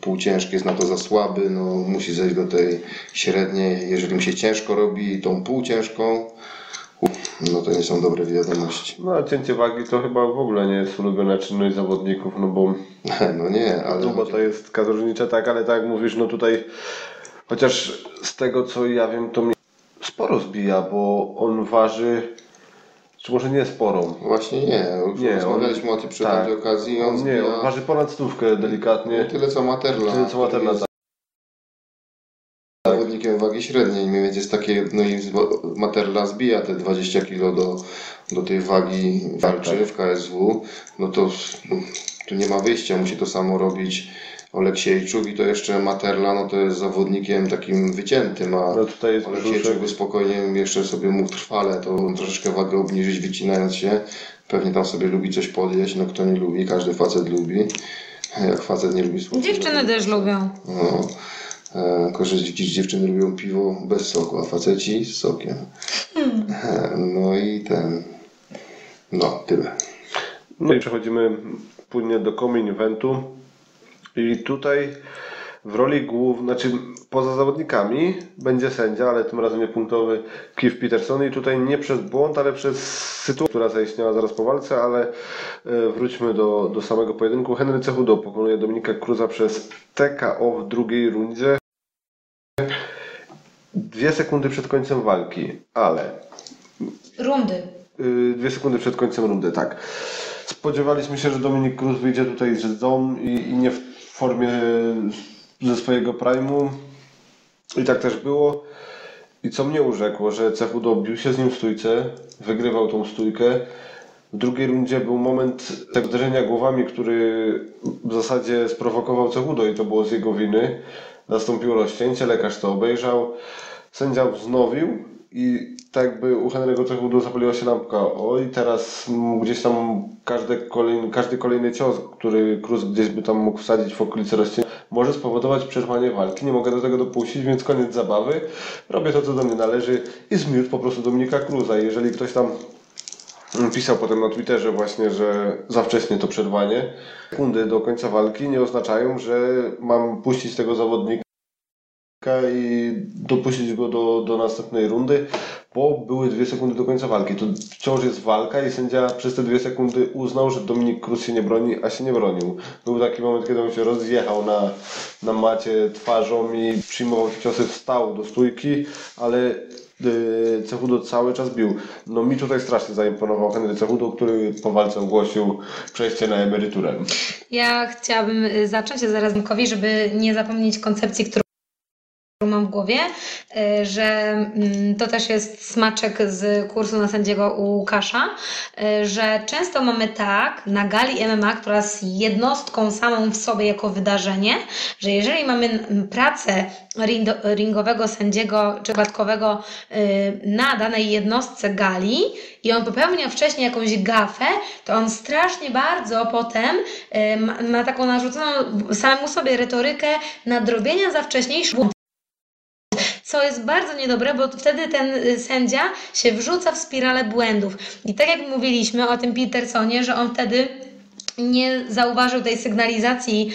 półciężki jest na to za słaby, no musi zejść do tej średniej. Jeżeli mu się ciężko robi tą półciężką, no to nie są dobre wiadomości. No a cięcie wagi to chyba w ogóle nie jest ulubiona czynność zawodników, no bo No nie, ale no bo to jest katorżnicze, tak, ale tak jak mówisz, no tutaj chociaż z tego co ja wiem, to mnie sporo zbija, bo on waży, czy może nie sporo, właśnie nie. Już Nie, rozmawialiśmy on- o tym przy tak. okazji. On nie, on waży ponad stówkę delikatnie, tyle co Materla. tyle co Materna, Jest zawodnikiem wagi średniej, więc jest takie, no i Materla zbija te 20 kg do, do tej wagi walczy tak. w KSW, no to no, tu nie ma wyjścia, musi to samo robić Oleksiejczuk i to jeszcze Materla, no to jest zawodnikiem takim wyciętym, a no tutaj jest Oleksiejczuk by spokojnie jeszcze sobie mógł trwale to troszeczkę wagę obniżyć, wycinając się. Pewnie tam sobie lubi coś podjeść, no kto nie lubi, każdy facet lubi. Jak facet nie lubi słodzić. Dziewczyny też lubią. No, e, tylko, że dziś dziewczyny lubią piwo bez soku, a faceci z sokiem. E, No i ten. No, tyle. No i przechodzimy płynnie do coming eventu. I tutaj w roli głównej, znaczy poza zawodnikami będzie sędzia, ale tym razem nie punktowy Keith Peterson i tutaj nie przez błąd, ale przez sytuację, która zaistniała zaraz po walce, ale e, wróćmy do, do samego pojedynku. Henry Cechudo pokonuje Dominika Cruza przez TKO w drugiej rundzie. Dwie sekundy przed końcem walki, ale Rundy. Yy, Dwie sekundy przed końcem rundy, tak. Spodziewaliśmy się, że Dominik Cruz wyjdzie tutaj z dom i, i nie w formie ze swojego prime'u. I tak też było. I co mnie urzekło, że Cechudo bił się z nim w stójce, wygrywał tą stójkę. W drugiej rundzie był moment tego uderzenia głowami, który w zasadzie sprowokował Cechudo i to było z jego winy. Nastąpiło rozcięcie, lekarz to obejrzał. Sędzia wznowił i tak jakby u Henry'ego Cechudo zapaliła się lampka. Oj, teraz mm, gdzieś tam każdy kolejny, każdy kolejny cios, który Cruz gdzieś by tam mógł wsadzić w okolice rozcięcia, może spowodować przerwanie walki. Nie mogę do tego dopuścić, więc koniec zabawy. Robię to, co do mnie należy i zmiótł po prostu Dominika Cruza. Jeżeli ktoś tam Pisał potem na Twitterze właśnie, że za wcześnie to przerwanie. Sekundy do końca walki nie oznaczają, że mam puścić tego zawodnika i dopuścić go do, do następnej rundy, bo były dwie sekundy do końca walki. To wciąż jest walka i sędzia przez te dwie sekundy uznał, że Dominik Cruz się nie broni, a się nie bronił. Był taki moment, kiedy on się rozjechał na, na macie twarzą i przyjmował ciosy, wstał do stójki, ale yy, Cechudo cały czas bił. No mi tutaj strasznie zaimponował Henry Cechudo, który po walce ogłosił przejście na emeryturę. Ja chciałabym y, zacząć, a zaraz Mikowi, żeby nie zapomnieć koncepcji, którą głowie, y, że mm, to też jest smaczek z kursu na sędziego u Łukasza, y, że często mamy tak na gali MMA, która jest jednostką samą w sobie jako wydarzenie, że jeżeli mamy pracę ringowego sędziego czy kładkowego y, na danej jednostce gali i on popełnia wcześniej jakąś gafę, to on strasznie bardzo potem ma taką narzuconą samemu sobie retorykę nadrobienia za wcześniejszy błąd co jest bardzo niedobre, bo wtedy ten y, sędzia się wrzuca w spiralę błędów. I tak jak mówiliśmy o tym Petersonie, że on wtedy nie zauważył tej sygnalizacji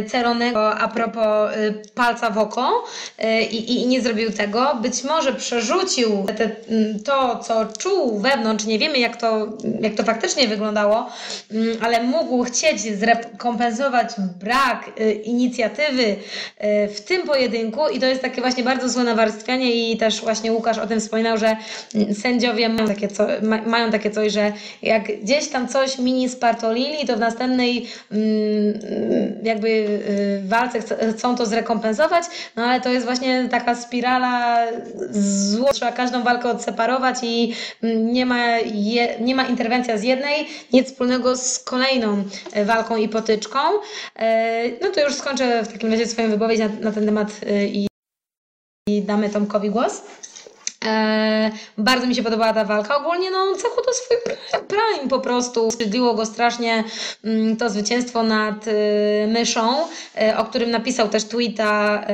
y, Ceronego a propos y, palca w oko y, i, i nie zrobił tego. Być może przerzucił te, mm, to, co czuł wewnątrz, nie wiemy jak to, jak to faktycznie wyglądało, mm, ale mógł chcieć zrekompensować brak inicjatywy w tym pojedynku. I to jest takie właśnie bardzo złe nawarstwianie. I też właśnie Łukasz o tym wspominał, że mm, sędziowie mają takie, co, ma, mają takie coś, że jak gdzieś tam coś mini spartolili, to w następnej mm, jakby y, walce chcą to zrekompensować, no ale to jest właśnie taka spirala zło, trzeba każdą walkę odseparować i mm, nie ma, je, nie ma interwencja z jednej, nic wspólnego z kolejną e, walką i potyczką. E, No to już skończę w takim razie swoją wypowiedź na, na ten temat y, i, i damy Tomkowi głos. E, bardzo mi się podobała ta walka. Ogólnie no, Cechu to swój prime po prostu. Wstydziło go strasznie mm, to zwycięstwo nad y, Myszą, y, o którym napisał też tweeta,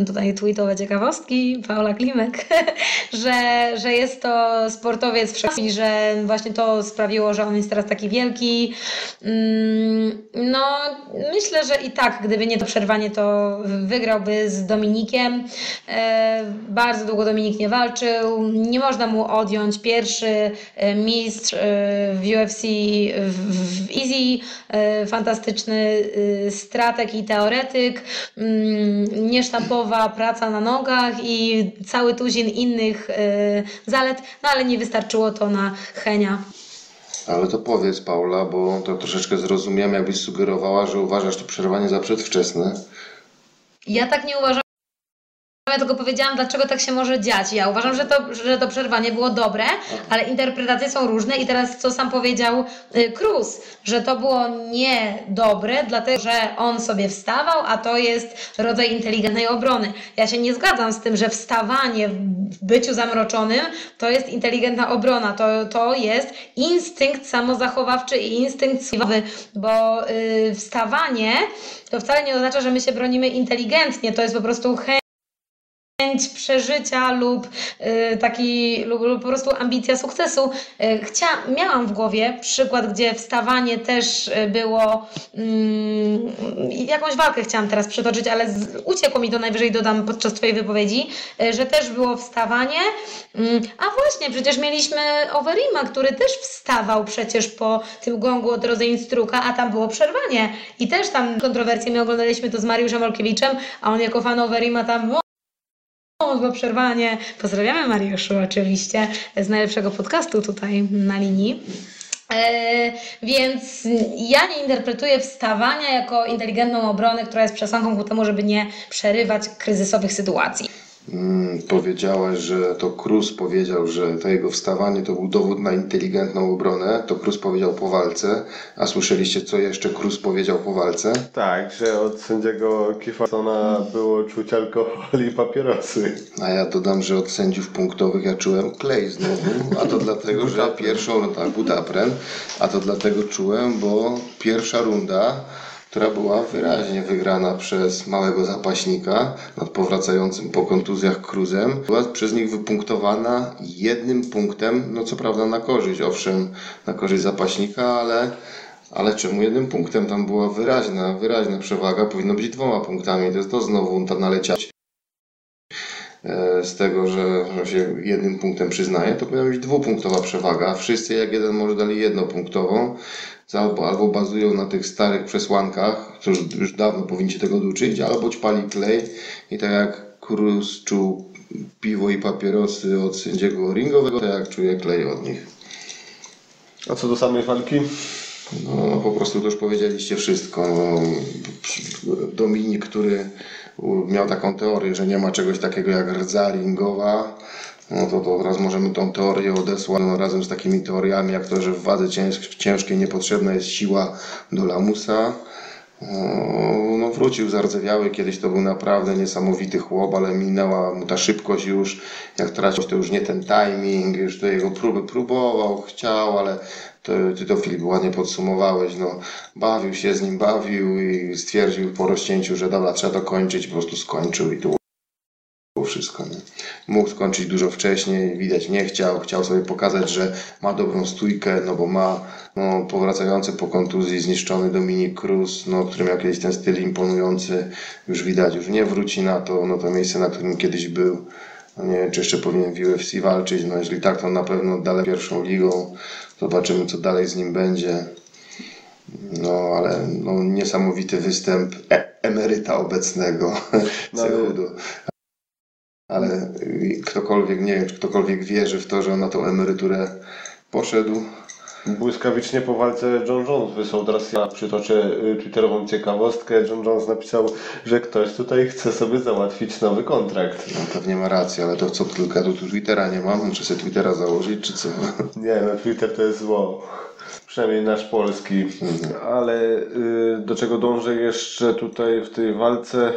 y, tutaj tweetowe ciekawostki, Paula Klimek, że, że jest to sportowiec wszechświatowy, że właśnie to sprawiło, że on jest teraz taki wielki. Mm, no, myślę, że i tak, gdyby nie to przerwanie, to wygrałby z Dominikiem. E, bardzo długo Dominik nie walczył nie można mu odjąć pierwszy e, mistrz e, w UFC w Easy, e, fantastyczny strateg i teoretyk, mm, niesztampowa praca na nogach i cały tuzin innych zalet, no ale nie wystarczyło to na Henia. Ale to powiedz Paula, bo to troszeczkę zrozumiałem, jakbyś sugerowała, że uważasz to przerwanie za przedwczesne. Ja tak nie uważam. Ja tylko powiedziałam, dlaczego tak się może dziać. Ja uważam, że to, że to przerwanie było dobre, ale interpretacje są różne i teraz co sam powiedział y, Cruz, że to było niedobre, dlatego że on sobie wstawał, a to jest rodzaj inteligentnej obrony. Ja się nie zgadzam z tym, że wstawanie w byciu zamroczonym to jest inteligentna obrona. To, to jest instynkt samozachowawczy i instynkt siłowy, bo yy, wstawanie to wcale nie oznacza, że my się bronimy inteligentnie, to jest po prostu chęć chęć przeżycia lub y, taki, lub, lub, po prostu ambicja sukcesu. Y, chcia, miałam w głowie przykład, gdzie wstawanie też y, było, mm, jakąś walkę chciałam teraz przytoczyć, ale z, uciekło mi to najwyżej dodam podczas Twojej wypowiedzi, że też było wstawanie. Mm, a właśnie, przecież mieliśmy Overima, który też wstawał przecież po tym gongu od drodze Instruka, a tam było przerwanie. I też tam kontrowersje, my oglądaliśmy to z Mariuszem Olkiewiczem, a on jako fan Overima tam było przerwanie. Pozdrawiamy Mariuszu oczywiście z najlepszego podcastu tutaj na linii. E, więc ja nie interpretuję wstawania jako inteligentną obronę, która jest przesłanką ku temu, żeby nie przerywać kryzysowych sytuacji. Mm, powiedziałeś, że to Cruz powiedział, że to jego wstawanie to był dowód na inteligentną obronę. To Cruz powiedział po walce. A słyszeliście, co jeszcze Cruz powiedział po walce? Tak, że od sędziego Kifarsona było czuć alkohol i papierosy. A ja dodam, że od sędziów punktowych ja czułem klej znowu. A to dlatego, że pierwszą, no tak, butapren. A to dlatego czułem, bo pierwsza runda która była wyraźnie wygrana przez małego zapaśnika nad powracającym po kontuzjach Cruzem. Była przez nich wypunktowana jednym punktem, no co prawda na korzyść, owszem, na korzyść zapaśnika, ale ale czemu jednym punktem? Tam była wyraźna, wyraźna przewaga, powinno być dwoma punktami. To jest to znowu ta naleciać e, z tego, że się jednym punktem przyznaje, to powinna być dwupunktowa przewaga. Wszyscy jak jeden może dali jednopunktową albo, albo bazują na tych starych przesłankach, co już, dawno powinniście tego uczyć, albo ćpali klej i tak jak Cruz czuł piwo i papierosy od sędziego ringowego, tak jak czuje klej od nich. A co do samej walki? No, po prostu to już powiedzieliście wszystko. No, Dominik, który miał taką teorię, że nie ma czegoś takiego jak rdza ringowa, no to, to teraz możemy tą teorię odesłać no, razem z takimi teoriami, jak to, że w wadze ciężkiej niepotrzebna jest siła do lamusa. No, wrócił zardzewiały, kiedyś to był naprawdę niesamowity chłop, ale minęła mu ta szybkość już, jak tracił to już nie ten timing, już do jego próby próbował, chciał, ale to, ty to Filip ładnie podsumowałeś, no bawił się z nim, bawił i stwierdził po rozcięciu, że dobra, trzeba to kończyć, po prostu skończył i tu? Mógł skończyć dużo wcześniej, widać nie chciał, chciał sobie pokazać, że ma dobrą stójkę, no bo ma no, powracający po kontuzji zniszczony Dominik Cruz, no, który miał kiedyś ten styl imponujący, już widać, już nie wróci na to, no to miejsce, na którym kiedyś był. No nie wiem, czy jeszcze powinien w UFC walczyć, no jeżeli tak, to na pewno dalej pierwszą ligą. Zobaczymy, co dalej z nim będzie. No, ale no, niesamowity występ e emeryta obecnego no, Cechudu ale ktokolwiek, nie wiem, czy ktokolwiek wierzy w to, że on na tą emeryturę poszedł. Błyskawicznie po walce John Jones wysłał, teraz ja przytoczę y, twitterową ciekawostkę. John Jones napisał, że ktoś tutaj chce sobie załatwić nowy kontrakt. No pewnie ma rację, ale to co tylko tu Twittera nie mam, muszę sobie Twittera założyć, czy co? Nie, no Twitter to jest zło. Przynajmniej nasz polski. Mhm. Ale y, do czego dążę jeszcze tutaj w tej walce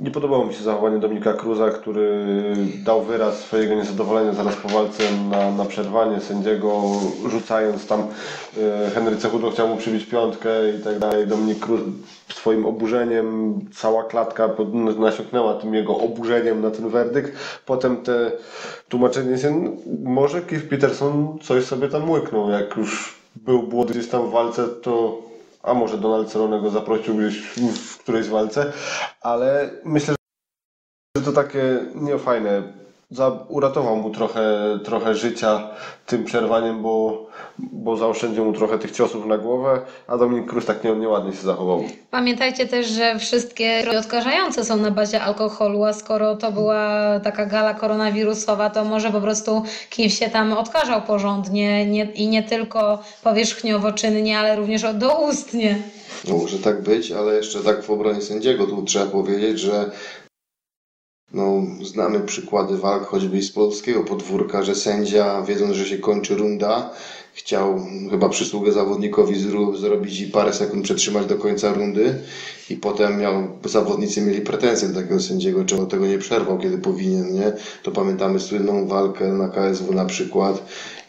nie podobało mi się zachowanie Dominika Cruza, który dał wyraz swojego niezadowolenia zaraz po walce na, na przerwanie sędziego, rzucając tam yy, Henry Cechudo chciał mu przybić piątkę i tak dalej. Dominik Cruz swoim oburzeniem, cała klatka nasiąknęła tym jego oburzeniem na ten werdykt. Potem te tłumaczenie się, może Keith Peterson coś sobie tam łyknął, jak już był błąd gdzieś tam w walce, to a może Donald Cerrone go zaprosił gdzieś w którejś walce, ale myślę, że to takie niefajne. Za, uratował mu trochę, trochę życia tym przerwaniem, bo, bo zaoszczędził mu trochę tych ciosów na głowę, a Dominik Cruz tak nie, nieładnie się zachował. Pamiętajcie też, że wszystkie odkażające są na bazie alkoholu, a skoro to była taka gala koronawirusowa, to może po prostu Kiew się tam odkażał porządnie nie, i nie tylko powierzchniowo czynnie, ale również doustnie. Może tak być, ale jeszcze tak w obronie sędziego tu trzeba powiedzieć, że no, znamy przykłady walk choćby z polskiego podwórka, że sędzia, wiedząc, że się kończy runda, chciał chyba przysługę zawodnikowi zro zrobić i parę sekund przetrzymać do końca rundy i potem miał, zawodnicy mieli pretensje do takiego sędziego, czemu tego nie przerwał, kiedy powinien, nie? To pamiętamy słynną walkę na KSW na przykład,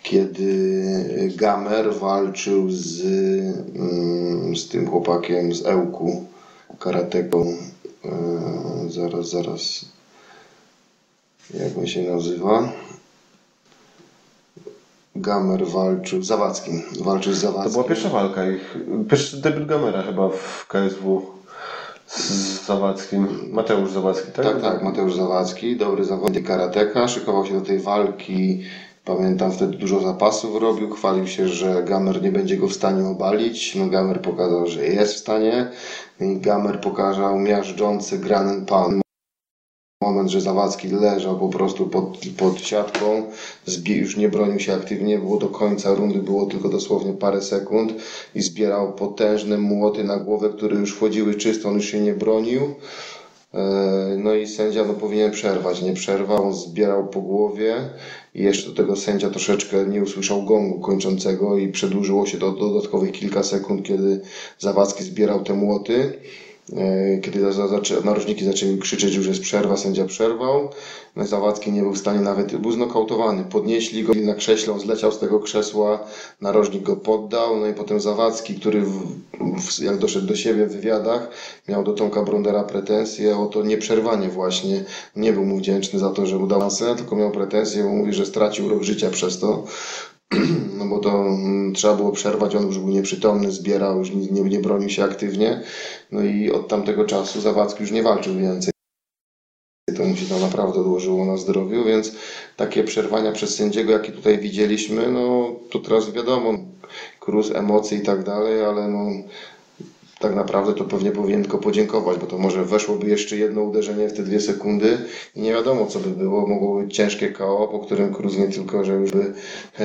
kiedy Gamer walczył z, mm, z tym chłopakiem z Ełku, karateką, e, zaraz, zaraz, jak on się nazywa? Gamer walczył, Zawadzkim, walczył z Zawadzkim. To była pierwsza walka ich, pierwszy debiut Gamera chyba w KSW z Zawadzkim, Mateusz Zawadzki, tak? Tak, tak, Mateusz Zawadzki, dobry zawodnik karateka, szykował się do tej walki, pamiętam wtedy dużo zapasów robił, chwalił się, że Gamer nie będzie go w stanie obalić, no Gamer pokazał, że jest w stanie, i Gamer pokazał miażdżący Granen Pan moment, że Zawadzki leżał po prostu pod, pod siatką, już nie bronił się aktywnie, było do końca rundy, było tylko dosłownie parę sekund i zbierał potężne młoty na głowę, które już wchodziły czysto, on już się nie bronił. E, no i sędzia no, powinien przerwać, nie przerwał, on zbierał po głowie i jeszcze do tego sędzia troszeczkę nie usłyszał gongu kończącego i przedłużyło się do dodatkowych kilka sekund, kiedy Zawadzki zbierał te młoty. E, kiedy narożniki zaczęli krzyczeć, że już jest przerwa, sędzia przerwał. No Zawadzki nie był w stanie nawet, był znokautowany. Podnieśli go na krześle, on zleciał z tego krzesła, narożnik go poddał, no i potem Zawadzki, który w, w, jak doszedł do siebie w wywiadach, miał do Tomka Brondera pretensje o to nieprzerwanie właśnie. Nie był mu wdzięczny za to, że udał scenę, tylko miał pretensje, bo mówi, że stracił rok życia przez to. No bo to mm, trzeba było przerwać, on już był nieprzytomny, zbierał, już nie, nie bronił się aktywnie, no i od tamtego czasu Zawadzki już nie walczył więcej. To mu się tam naprawdę odłożyło na zdrowiu, więc takie przerwania przez sędziego, jakie tutaj widzieliśmy, no to teraz wiadomo, kruz, emocje i tak dalej, ale no tak naprawdę to pewnie powinien tylko podziękować, bo to może weszłoby jeszcze jedno uderzenie w te dwie sekundy i nie wiadomo co by było. Mogło być ciężkie KO, po którym Cruz nie tylko, że już by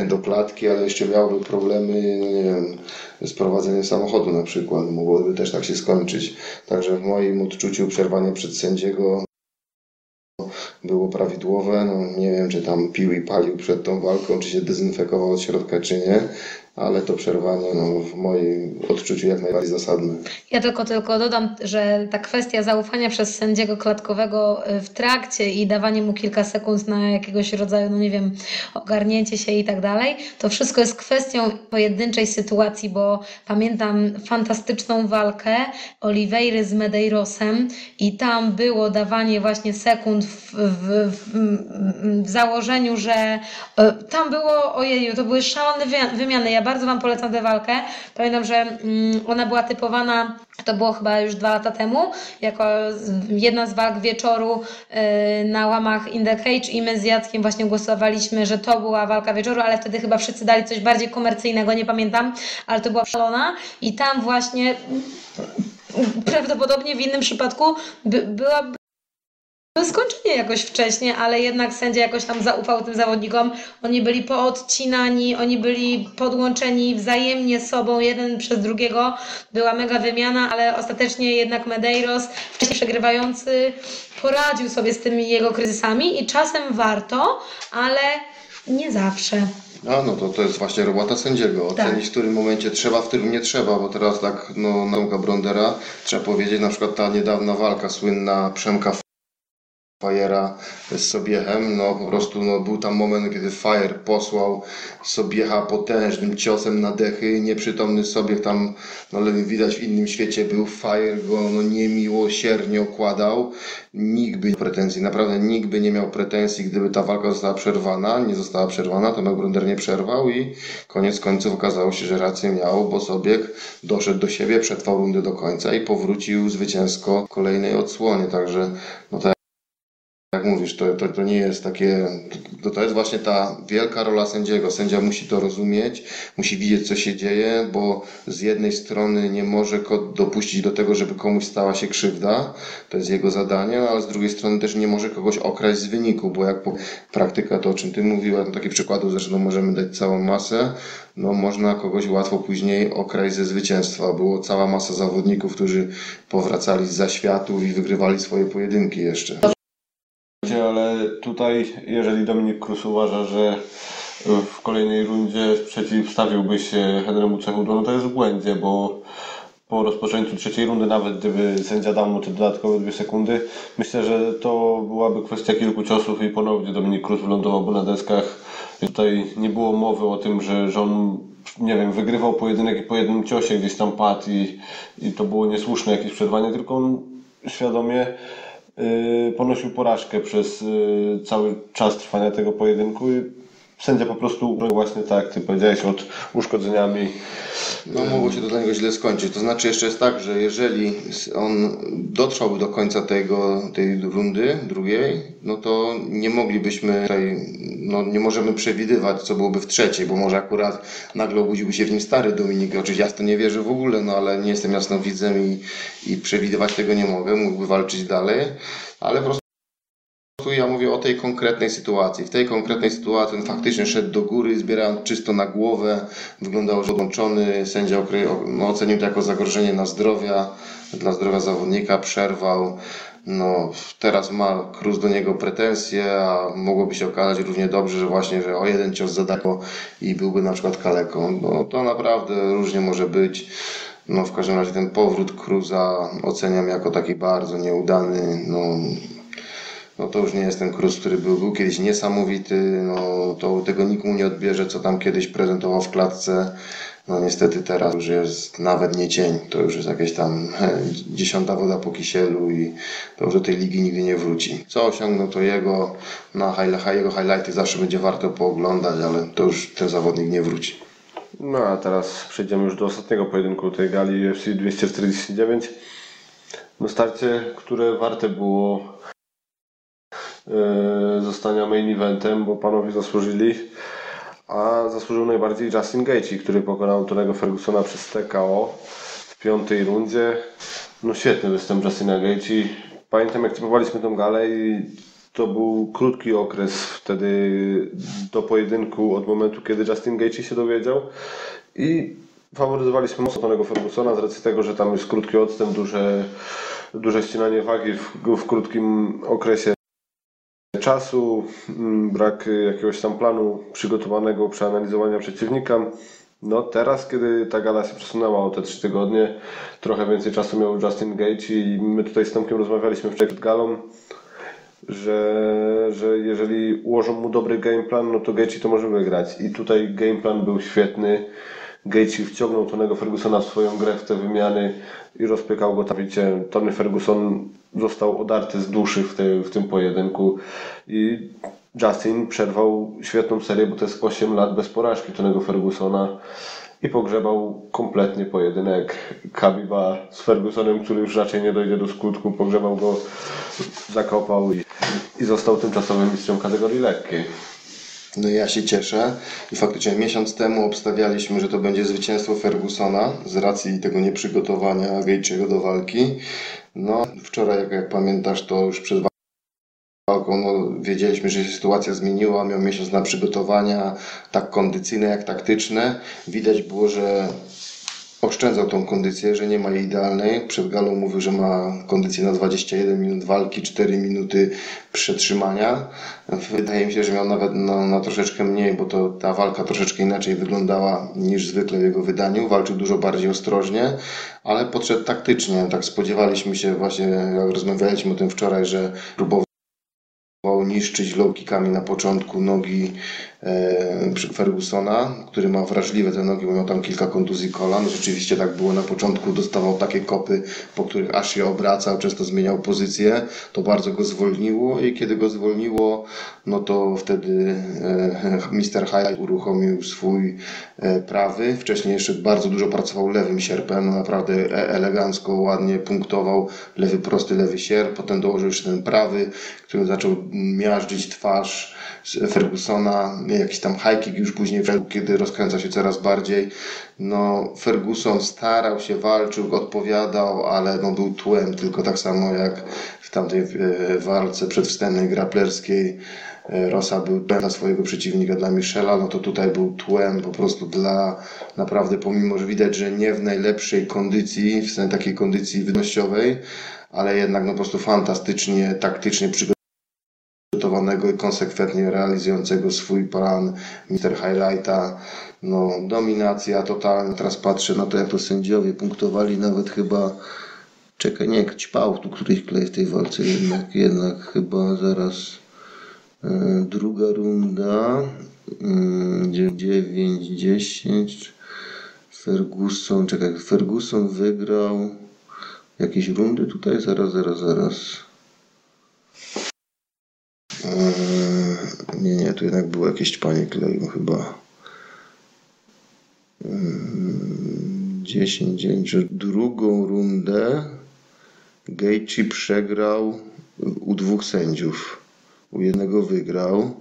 do klatki, ale jeszcze miałby problemy, no nie wiem, z prowadzeniem samochodu na przykład. Mogłoby też tak się skończyć. Także w moim odczuciu przerwanie przed sędziego było prawidłowe. No, nie wiem, czy tam pił i palił przed tą walką, czy się dezynfekował od środka, czy nie ale to przerwanie no, w moim odczuciu jak najbardziej zasadne. Ja tylko tylko dodam, że ta kwestia zaufania przez sędziego klatkowego y, w trakcie i dawanie mu kilka sekund na jakiegoś rodzaju, no nie wiem, ogarnięcie się i tak dalej, to wszystko jest kwestią pojedynczej sytuacji, bo pamiętam fantastyczną walkę Oliveira z Medeirosem i tam było dawanie właśnie sekund w, w, w, w założeniu, że y, tam było, ojeju, to były szalone wymiany. Ja bardzo Wam polecam tę walkę. Pamiętam, że mm, ona była typowana, to było chyba już dwa lata temu, jako jedna z walk wieczoru y, na łamach In The Cage i my z Jackiem właśnie głosowaliśmy, że to była walka wieczoru, ale wtedy chyba wszyscy dali coś bardziej komercyjnego, nie pamiętam, ale to była szalona i tam właśnie prawdopodobnie w innym przypadku by, była skończenie jakoś wcześniej, ale jednak sędzia jakoś tam zaufał tym zawodnikom. Oni byli poodcinani, oni byli podłączeni wzajemnie sobą, jeden przez drugiego. Była mega wymiana, ale ostatecznie jednak Medeiros, wcześniej przegrywający, poradził sobie z tymi jego kryzysami i czasem warto, ale nie zawsze. A no to, to jest właśnie robota sędziego. Ocenić Tak. w którym momencie trzeba, w którym nie trzeba, bo teraz tak no nauka Brondera trzeba powiedzieć, na przykład ta niedawna walka słynna Przemka Fajera z Sobiechem, no po prostu no, był tam moment, kiedy Fajer posłał Sobiecha potężnym ciosem na dechy, nieprzytomny Sobiech tam, no ale widać w innym świecie był, Fajer go no, niemiłosiernie okładał, nikt by pretensji, naprawdę nikt by nie miał pretensji, gdyby ta walka została przerwana, nie została przerwana, Tomek Bronder nie przerwał i koniec końców okazało się, że rację miał, bo Sobiech doszedł do siebie, przetrwał rundę do końca i powrócił zwycięsko kolejnej odsłonie, także no tak jak mówisz, to, to, to nie jest takie. To, to jest właśnie ta wielka rola sędziego. Sędzia musi to rozumieć, musi widzieć, co się dzieje, bo z jednej strony nie może dopuścić do tego, żeby komuś stała się krzywda, to jest jego zadanie, ale z drugiej strony też nie może kogoś okraść z wyniku, bo jak po, praktyka, to o czym Ty mówiła, no, takich przykładów zresztą możemy dać całą masę, no można kogoś łatwo później okraść ze zwycięstwa. Było cała masa zawodników, którzy powracali z zaświatów i wygrywali swoje pojedynki jeszcze. Ale tutaj, jeżeli Dominik Krus uważa, że w kolejnej rundzie przeciwstawiłby się Henrymu Cechudu, no to jest w błędzie, bo po rozpoczęciu trzeciej rundy, nawet gdyby sędzia dał mu te dodatkowe dwie sekundy, myślę, że to byłaby kwestia kilku ciosów i ponownie Dominik Krus wylądowałby na deskach. Tutaj nie było mowy o tym, że, że on, nie wiem, wygrywał pojedynek i po jednym ciosie gdzieś tam padł i, i to było niesłuszne jakieś przerwanie, tylko on świadomie ponosił porażkę przez yy, cały czas trwania tego pojedynku sędzia po prostu właśnie tak, ty powiedziałeś, od uszkodzeniami. No mogło się to dla niego źle skończyć. To znaczy jeszcze jest tak, że jeżeli on dotrwałby do końca tego, tej rundy drugiej, no to nie moglibyśmy tutaj, no nie możemy przewidywać, co byłoby w trzeciej, bo może akurat nagle obudziłby się w nim stary Dominik. Oczywiście ja w to nie wierzę w ogóle, no ale nie jestem jasnowidzem i, i przewidywać tego nie mogę. Mógłby walczyć dalej, ale po prostu tu ja mówię o tej konkretnej sytuacji. W tej konkretnej sytuacji on faktycznie szedł do góry, zbierając czysto na głowę. Wyglądał, że odłączony. Sędzia no, ocenił to jako zagrożenie na zdrowia, dla zdrowia zawodnika, przerwał. No, teraz ma Cruz do niego pretensje, a mogłoby się okazać równie dobrze, że właśnie, że o jeden cios za daleko i byłby na przykład kaleką. No, to naprawdę różnie może być. No, w każdym razie ten powrót Cruza oceniam jako taki bardzo nieudany. No, no to już nie jest ten Cruz, który był, był kiedyś niesamowity, no to tego nikt mu nie odbierze, co tam kiedyś prezentował w klatce. No niestety teraz już jest nawet nie cień, to już jest jakieś tam dziesiąta woda po kisielu i to już do tej ligi nigdy nie wróci. Co osiągnął to jego, na high, jego highlighty zawsze będzie warto pooglądać, ale to już ten zawodnik nie wróci. No a teraz przejdziemy już do ostatniego pojedynku tej gali UFC 249. No starcie, które warte było zostania main eventem, bo panowie zasłużyli, a zasłużył najbardziej Justin Gaethje, który pokonał Tonego Fergusona przez TKO w piątej rundzie. No świetny występ Justina Gaethje. Pamiętam jak typowaliśmy tą galę i to był krótki okres wtedy do pojedynku od momentu, kiedy Justin Gaethje się dowiedział i faworyzowaliśmy mocno Tonego Fergusona z racji tego, że tam jest krótki odstęp, duże, duże ścinanie wagi w, w krótkim okresie czasu, mm, brak jakiegoś tam planu przygotowanego przeanalizowania przeciwnika. No teraz, kiedy ta gala się przesunęła o te trzy tygodnie, trochę więcej czasu miał Justin Gaethje i my tutaj z Tomkiem rozmawialiśmy wczoraj przed galą, że, że jeżeli ułożą mu dobry game plan, no to Gaethje to może wygrać. I tutaj game plan był świetny. Gaethje wciągnął Tonego Fergusona w swoją grę w te wymiany i rozpykał go tawicie. Tony Ferguson został odarty z duszy w, te, w tym pojedynku i Justin przerwał świetną serię, bo to jest 8 lat bez porażki Tonego Fergusona i pogrzebał kompletnie pojedynek Khabiba z Fergusonem, który już raczej nie dojdzie do skutku. Pogrzebał go, zakopał i, i został tymczasowym mistrzem kategorii lekkiej. No ja się cieszę i faktycznie miesiąc temu obstawialiśmy, że to będzie zwycięstwo Fergusona z racji tego nieprzygotowania Gaethje'ego do walki. No wczoraj, jak, pamiętasz, to już przed walką no, wiedzieliśmy, że się sytuacja zmieniła, miał miesiąc na przygotowania, tak kondycyjne jak taktyczne. Widać było, że oszczędzał tą kondycję, że nie ma jej idealnej. Przed galą mówił, że ma kondycję na 21 minut walki, 4 minuty przetrzymania. Wydaje mi się, że miał nawet na, na troszeczkę mniej, bo to ta walka troszeczkę inaczej wyglądała niż zwykle w jego wydaniu. Walczył dużo bardziej ostrożnie, ale podszedł taktycznie. Tak spodziewaliśmy się właśnie, jak rozmawialiśmy o tym wczoraj, że próbował niszczyć low kickami na początku nogi Fergusona, który ma wrażliwe te nogi, bo miał tam kilka kontuzji kolan. Rzeczywiście tak było na początku, dostawał takie kopy, po których aż się obracał, często zmieniał pozycję. To bardzo go zwolniło i kiedy go zwolniło, no to wtedy e, Mr. High uruchomił swój e, prawy. Wcześniej jeszcze bardzo dużo pracował lewym sierpem, naprawdę e- elegancko, ładnie punktował lewy prosty, lewy sierp. Potem dołożył jeszcze ten prawy, który zaczął miażdżyć twarz Fergusona, jakiś tam high kick już później kiedy rozkręca się coraz bardziej. No, Ferguson starał się, walczył, odpowiadał, ale no, był tłem, tylko tak samo jak w tamtej e, walce przedwstępnej graplerskiej. E, Rosa był tłem dla swojego przeciwnika, dla Michela, no to tutaj był tłem po prostu dla naprawdę, pomimo, że widać, że nie w najlepszej kondycji, w sensie takiej kondycji wydnościowej, ale jednak no po prostu fantastycznie, taktycznie przygotowany przygotowanego i konsekwentnie realizującego swój plan Mr. Highlighta. No, dominacja totalna. Teraz patrzę na to, jak to sędziowie punktowali, nawet chyba czekaj, nie, ćpał tu któryś klej w tej walce, jednak, jednak chyba zaraz e, druga runda, e, 9, 10, Ferguson, czekaj, Ferguson wygrał jakieś rundy tutaj, zaraz, zaraz, zaraz. Eee, Nie, nie, tu jednak było jakieś ćpanie kleju chyba. Eee, 10, 9, że drugą rundę Gaethje przegrał u dwóch sędziów. U jednego wygrał.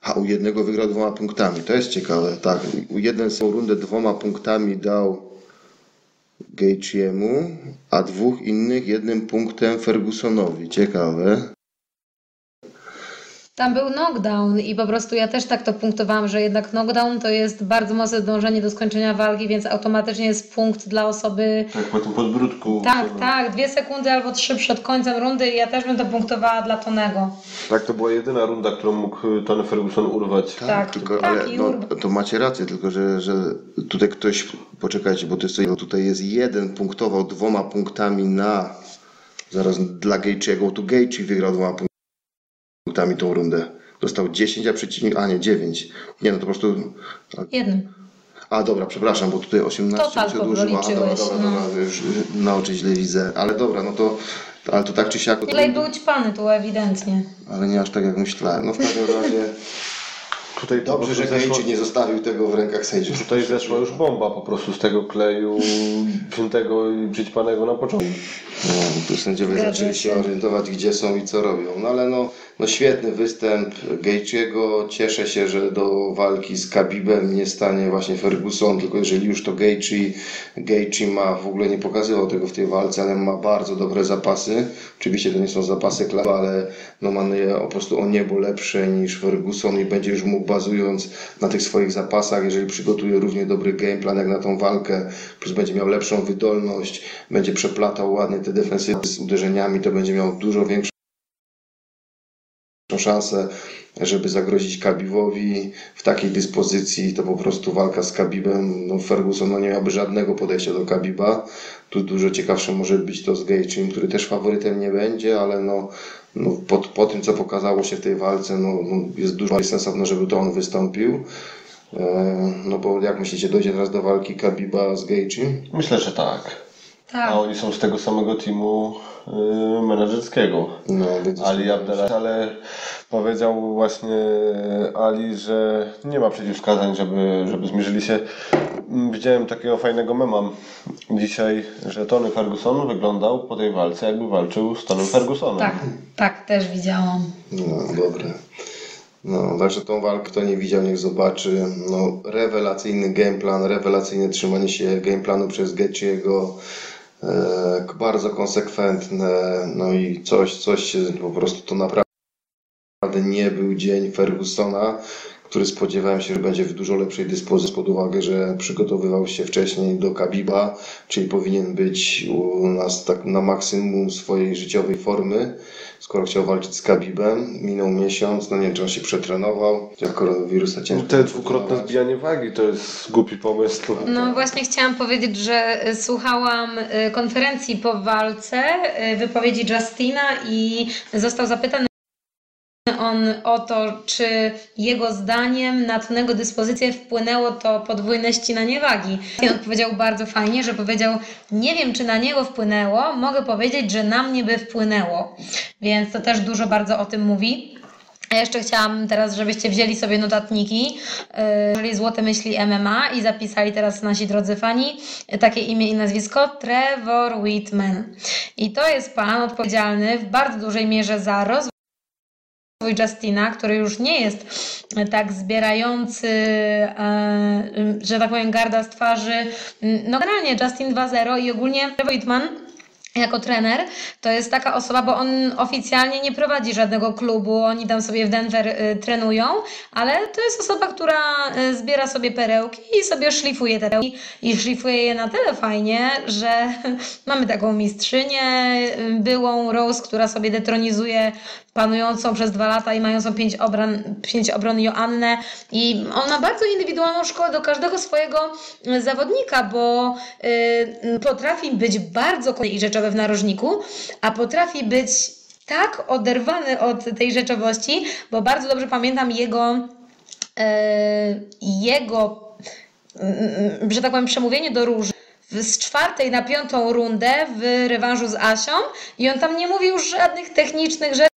A u jednego wygrał dwoma punktami. To jest ciekawe, tak. U jeden rundę dwoma punktami dał Gaethjemu, a dwóch innych jednym punktem Fergusonowi. Ciekawe. Tam był knockdown i po prostu ja też tak to punktowałam, że jednak knockdown to jest bardzo mocne dążenie do skończenia walki, więc automatycznie jest punkt dla osoby. Tak, po tym podbródku. Tak, to- tak, dwie sekundy albo trzy przed końcem rundy i ja też bym to punktowała dla Tonego. Tak, to była jedyna runda, którą mógł Tony Ferguson urwać. Tak, tylko, tak, ale i no, to macie rację, tylko że, że tutaj ktoś, poczekajcie, bo to jest, no tutaj jest jeden punktował dwoma punktami na, zaraz dla Gaethje'ego, tu Gaethje wygrał dwoma punktami tą rundę. Dostał 10, a przeciwnik, a nie 9. Nie no, to po prostu, Jednym. a dobra, przepraszam, bo tutaj 18 Total się odłożyło. A dobra, dobra, no. dobra, już na oczy źle widzę, ale dobra, no to, ale to tak czy siak, to, Ilej był ćpany tu ewidentnie. ale nie aż tak jak myślałem. No w każdym razie, Tutaj dobrze, że prostu zeszło- nie zostawił tego w rękach sędziów. Tutaj zeszła już bomba po prostu z tego kleju wziętego i przyćpanego na początku. No, tu sędziowie Zgadza zaczęli się. orientować, gdzie są i co robią. No ale no, no świetny występ Gaethje'ego. Cieszę się, że do walki z Khabibem nie stanie właśnie Ferguson, tylko jeżeli już to Gaethje, Gaethje ma, w ogóle nie pokazywał tego w tej walce, ale ma bardzo dobre zapasy. Oczywiście to nie są zapasy klawy, ale no ma po prostu o niebo lepsze niż Ferguson i będzie już mógł bazując na tych swoich zapasach, jeżeli przygotuje równie dobry game plan jak na tą walkę, plus będzie miał lepszą wydolność, będzie przeplatał ładnie te defensywy z uderzeniami, to będzie miał dużo większą szansę, żeby zagrozić Kabibowi w takiej dyspozycji, to po prostu walka z Kabibem, no Ferguson no nie miałby żadnego podejścia do Kabiba, tu dużo ciekawsze może być to z Gaethjem, który też faworytem nie będzie, ale no, no po, po tym co pokazało się w tej walce, no, no jest dużo bardziej sensowne, żeby to on wystąpił. E, No bo jak myślicie, dojdzie teraz do walki Kabiba z Gaethjem? Myślę, że tak. Tak. A oni są z tego samego teamu y, menedżerskiego. No, Ali Abdallah, ale powiedział właśnie Ali, że nie ma przeciwwskazań, żeby, żeby zmierzyli się. Mm, Widziałem takiego fajnego mema dzisiaj, że Tony Ferguson wyglądał po tej walce, jakby walczył z Tonym Fergusonem. Tak, tak, też widziałam. No, dobre. No, także tą walkę kto nie widział, niech zobaczy. No, rewelacyjny gameplan, rewelacyjne trzymanie się gameplanu przez Getchiego. E, bardzo konsekwentne, no i coś, coś się po prostu to naprawdę nie był dzień Fergusona, który spodziewałem się, że będzie w dużo lepszej dyspozycji pod uwagę, że przygotowywał się wcześniej do Kabiba, czyli powinien być u nas tak na maksimum swojej życiowej formy, skoro chciał walczyć z Kabibem. Minął miesiąc, no nie wiem, czy on się przetrenował, jak koronawirusa ciężko Te dwukrotne zbijanie wagi to jest głupi pomysł. No właśnie chciałam powiedzieć, że y, słuchałam y, konferencji po walce, y, wypowiedzi Justina i został zapytany on o to, czy jego zdaniem na Tonego dyspozycję wpłynęło to podwójne ścinanie wagi. I on powiedział bardzo fajnie, że powiedział, nie wiem czy na niego wpłynęło, mogę powiedzieć, że na mnie by wpłynęło. Więc to też dużo bardzo o tym mówi. A jeszcze chciałam teraz, żebyście wzięli sobie notatniki, jeżeli złote myśli MMA i zapisali teraz nasi drodzy fani y, takie imię i nazwisko Trevor Whitman. I to jest pan odpowiedzialny w bardzo dużej mierze za rozwój Justina, który już nie jest e, tak zbierający, e, że tak powiem, garda z twarzy. No generalnie Justin 2.0 i ogólnie Trevor Whitman jako trener, to jest taka osoba, bo on oficjalnie nie prowadzi żadnego klubu, oni tam sobie w Denver y, trenują, ale to jest osoba, która y, zbiera sobie perełki i sobie szlifuje te perełki i szlifuje je na tyle fajnie, że mamy taką mistrzynię y, byłą Rose, która sobie detronizuje panującą przez dwa lata i mającą pięć obron, pięć obron Joannę i on ma bardzo indywidualną szkołę do każdego swojego y, zawodnika, bo y, potrafi być bardzo i rzeczowy w narożniku, a potrafi być tak oderwany od tej rzeczowości, bo bardzo dobrze pamiętam jego y, jego y, że tak powiem przemówienie do Róży z czwartej na piątą rundę w rewanżu z Asią i on tam nie mówił żadnych technicznych rzeczy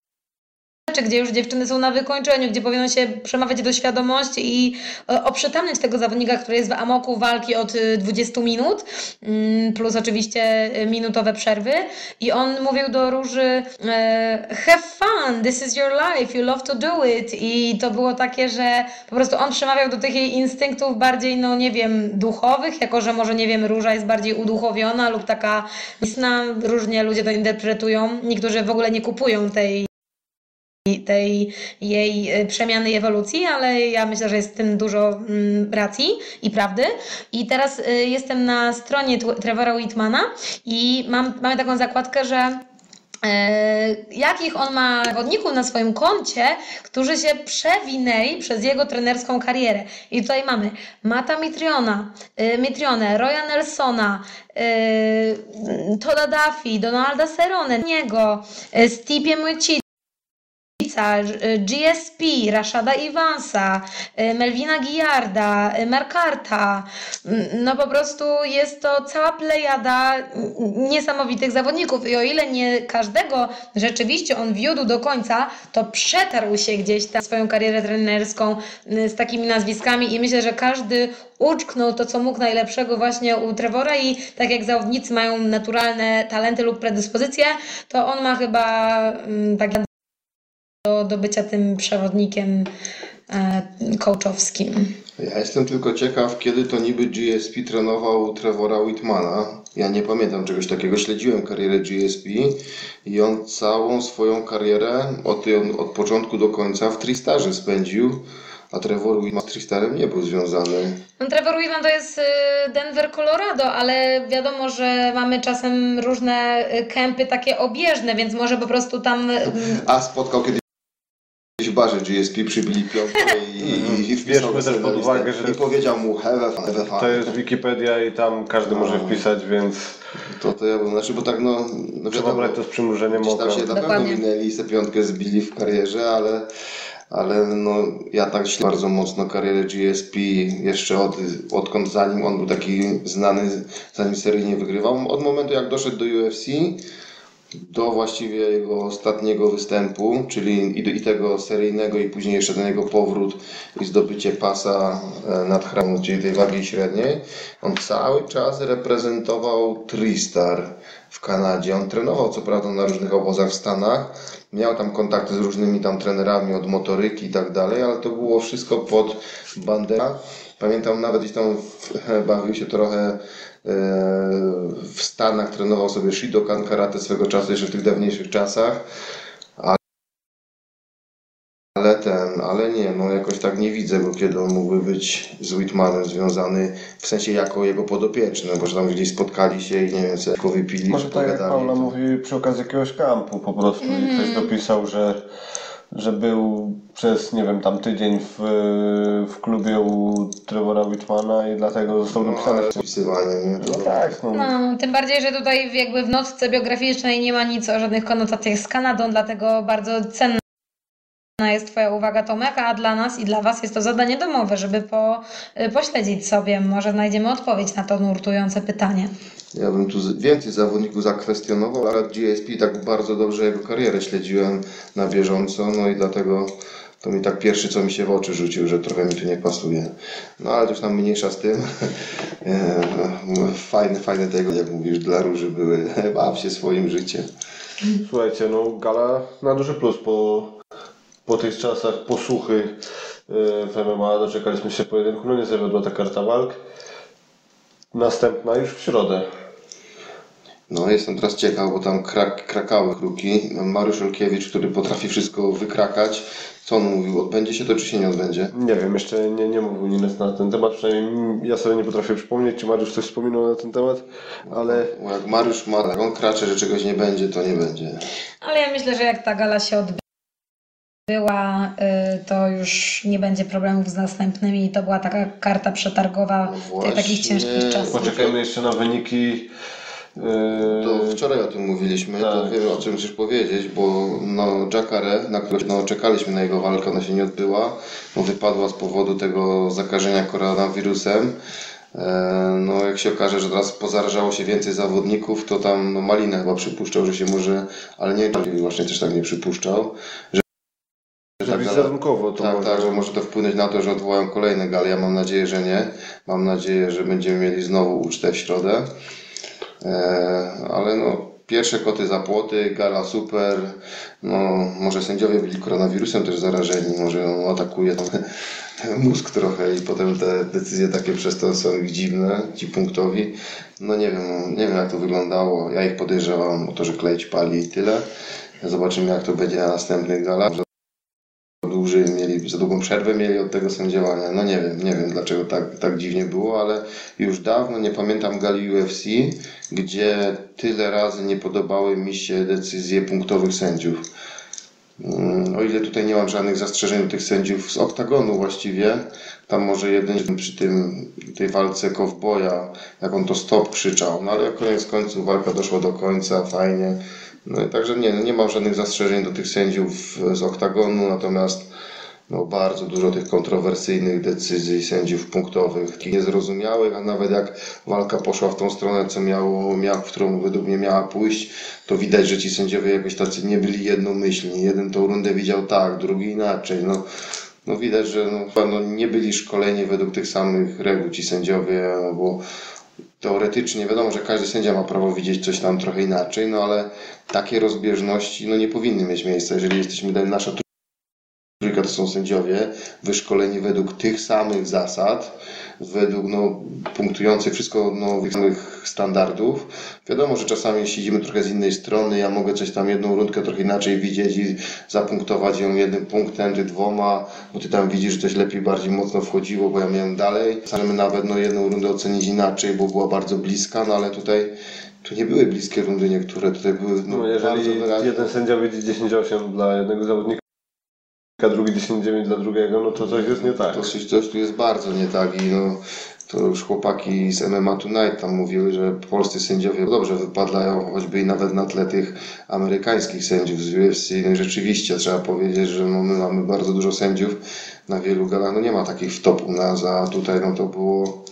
gdzie już dziewczyny są na wykończeniu, gdzie powinno się przemawiać do świadomości i e, oprzetamniać tego zawodnika, który jest w amoku walki od e, 20 minut, mm, plus oczywiście e, minutowe przerwy. I on mówił do Róży e, have fun, this is your life, you love to do it. I to było takie, że po prostu on przemawiał do tych jej instynktów bardziej, no nie wiem, duchowych, jako że może, nie wiem, Róża jest bardziej uduchowiona lub taka istna, różnie ludzie to interpretują. Niektórzy w ogóle nie kupują tej tej jej y, przemiany i ewolucji, ale ja myślę, że jest w tym dużo mm, racji i prawdy. I teraz y, jestem na stronie Trevora Whitmana i mam, mamy taką zakładkę, że e, jakich on ma zawodników na swoim koncie, którzy się przewinęli przez jego trenerską karierę. I tutaj mamy Mata Mitriona, y, Mitrione, Roya Nelsona, Toda Duffy, Donalda Cerrone, niego, y, Stipe Miocic, GSP, Rashada Iwansa, y, Melvina Giarda, y, Markarta. Mm, No po prostu jest to cała plejada mm, niesamowitych zawodników. I o ile nie każdego rzeczywiście on wiódł do końca, to przetarł się gdzieś tam swoją karierę trenerską y, z takimi nazwiskami. I myślę, że każdy uczknął to, co mógł najlepszego właśnie u Trevora. I tak jak zawodnicy mają naturalne talenty lub predyspozycje, to on ma chyba tak do, do bycia tym przewodnikiem e, coachowskim. Ja jestem tylko ciekaw, kiedy to niby GSP trenował Trevora Whitmana. Ja nie pamiętam czegoś takiego. Śledziłem karierę GSP i on całą swoją karierę od, od początku do końca w Tristarze spędził, a Trevor Whitman z Tristarem nie był związany. No, Trevor Whitman to jest y, Denver, Colorado, ale wiadomo, że mamy czasem różne y, kempy takie obieżne, więc może po prostu tam y, A spotkał kiedyś w barze GSP, przybili piątkę i, i, i wpisał Bierzmy go też sobie pod uwagę, że- I powiedział mu have fun, have fun. To jest Wikipedia i tam każdy może wpisać, więc To, to ja bym, znaczy, bo tak no, no trzeba wiadomo, brać to z przymrużeniem oka. tam się na pewno minęli, tę piątkę zbili w karierze, ale, ale no, ja tak śledzę bardzo mocno karierę GSP jeszcze od, odkąd zanim on był taki znany, zanim seryjnie wygrywał. Od momentu jak doszedł do UFC do właściwie jego ostatniego występu, czyli i, do, i tego seryjnego i później jeszcze ten jego powrót i zdobycie pasa e, nad hramą, czyli tej wagi średniej, on cały czas reprezentował Tristar w Kanadzie. On trenował co prawda na różnych obozach w Stanach, miał tam kontakty z różnymi tam trenerami od motoryki i tak dalej, ale to było wszystko pod banderą. Pamiętam nawet gdzieś tam bawił się trochę w Stanach, trenował sobie Shidokan karate swego czasu, jeszcze w tych dawniejszych czasach. Ale ten, ale nie, no jakoś tak nie widzę go, kiedy on mógłby być z Whitmanem związany, w sensie jako jego podopieczny, bo że tam gdzieś spotkali się i nie wiem, co wypili, Może tak jak. Paula mówi przy okazji jakiegoś kampu po prostu i ktoś dopisał, że, że był przez, nie wiem, tam tydzień w, w klubie u Trevora Whitmana i dlatego został No, dopisany. ale wpisywanie, nie? No tak, no. No, tym bardziej, że tutaj w- jakby w notce biograficznej nie ma nic o żadnych konotacjach z Kanadą, dlatego bardzo cenna jest Twoja uwaga Tomek, a dla nas i dla Was jest to zadanie domowe, żeby po, y, pośledzić sobie, może znajdziemy odpowiedź na to nurtujące pytanie. Ja bym tu więcej zawodników zakwestionował, ale GSP tak bardzo dobrze jego karierę śledziłem na bieżąco, no i dlatego to mi tak pierwszy, co mi się w oczy rzucił, że trochę mi tu nie pasuje. No ale to już nam mniejsza z tym. E, Fajne, fajne tego, jak mówisz, dla Róży były. Baw się swoim życiem. Słuchajcie, no gala na duży plus po, po tych czasach posłuchy e, w MMA doczekaliśmy się pojedynku, no nie zawiodła ta karta walk. Następna już w środę. No jestem teraz ciekaw, bo tam krak, krakały kruki. Mariusz Olkiewicz, który potrafi wszystko wykrakać. Co on mówił? Odbędzie się to, czy się nie odbędzie? Nie wiem, jeszcze nie, nie mówił nic na ten temat, przynajmniej ja sobie nie potrafię przypomnieć, czy Mariusz coś wspominał na ten temat, ale Bo jak Mariusz ma, jak on kracze, że czegoś nie będzie, to nie będzie. Ale ja myślę, że jak ta gala się odbyła, y, to już nie będzie problemów z następnymi. To była taka karta przetargowa No w tych takich właśnie. ciężkich czasach. poczekajmy jeszcze na wyniki. To wczoraj o tym mówiliśmy, to tak. wiem o czym chcesz powiedzieć, bo no Jacare, na którego no, czekaliśmy na jego walkę, ona się nie odbyła, no, wypadła z powodu tego zakażenia koronawirusem. E, no jak się okaże, że teraz pozarażało się więcej zawodników, to tam no, Malina chyba przypuszczał, że się może, ale nie, właśnie też tak nie przypuszczał, że Że tak wizerunkowo to tak, może. tak, że może to wpłynąć na to, że odwołają kolejne gale. Ja mam nadzieję, że nie. Mam nadzieję, że będziemy mieli znowu ucztę w środę. E, ale no, pierwsze koty za płoty, gala super. No, może sędziowie byli koronawirusem też zarażeni, może on atakuje tam mózg trochę i potem te decyzje takie przez to są ich dziwne, ci punktowi. No nie wiem, nie wiem jak to wyglądało. Ja ich podejrzewam o to, że klejć pali i tyle. Zobaczymy jak to będzie na następnych galach dłużej mieli, za długą przerwę mieli od tego sędziowania. No nie wiem, nie wiem dlaczego tak, tak dziwnie było, ale już dawno nie pamiętam gali UFC, gdzie tyle razy nie podobały mi się decyzje punktowych sędziów. Mm, O ile tutaj nie mam żadnych zastrzeżeń do tych sędziów z oktagonu właściwie, tam może jeden przy tym, tej walce kowboja, jak on to stop krzyczał, no ale koniec końców walka doszła do końca, fajnie. No i także nie, nie mam żadnych zastrzeżeń do tych sędziów z oktagonu, natomiast no, bardzo dużo tych kontrowersyjnych decyzji sędziów punktowych, takich niezrozumiałych, a nawet jak walka poszła w tą stronę, co miało, miał, w którą według mnie miała pójść, to widać, że ci sędziowie jakoś tacy nie byli jednomyślni. Jeden tą rundę widział tak, drugi inaczej. No, no widać, że no, no, nie byli szkoleni według tych samych reguł ci sędziowie, no, bo teoretycznie wiadomo, że każdy sędzia ma prawo widzieć coś tam trochę inaczej, no ale takie rozbieżności no, nie powinny mieć miejsca, jeżeli jesteśmy, nasza są sędziowie wyszkoleni według tych samych zasad, według no, punktujących wszystko no, tych samych standardów. Wiadomo, że czasami siedzimy trochę z innej strony, ja mogę coś tam jedną rundkę trochę inaczej widzieć i zapunktować ją jednym punktem, ty dwoma, bo ty tam widzisz, że coś lepiej, bardziej mocno wchodziło, bo ja miałem dalej. Możemy nawet no, jedną rundę ocenić inaczej, bo była bardzo bliska, no ale tutaj tu nie były bliskie rundy niektóre, tutaj były no, No, jeżeli jeden sędzia widzi 10-8 dla jednego zawodnika, drugi 10-9 dla drugiego, no to coś jest nie tak. To coś, coś tu jest bardzo nie tak i no, to już chłopaki z MMA Tonight tam mówiły, że polscy sędziowie dobrze wypadają, choćby i nawet na tle tych amerykańskich sędziów z UFC. No i rzeczywiście trzeba powiedzieć, że no, my mamy bardzo dużo sędziów na wielu galach. No nie ma takich w top u nas, a tutaj no to było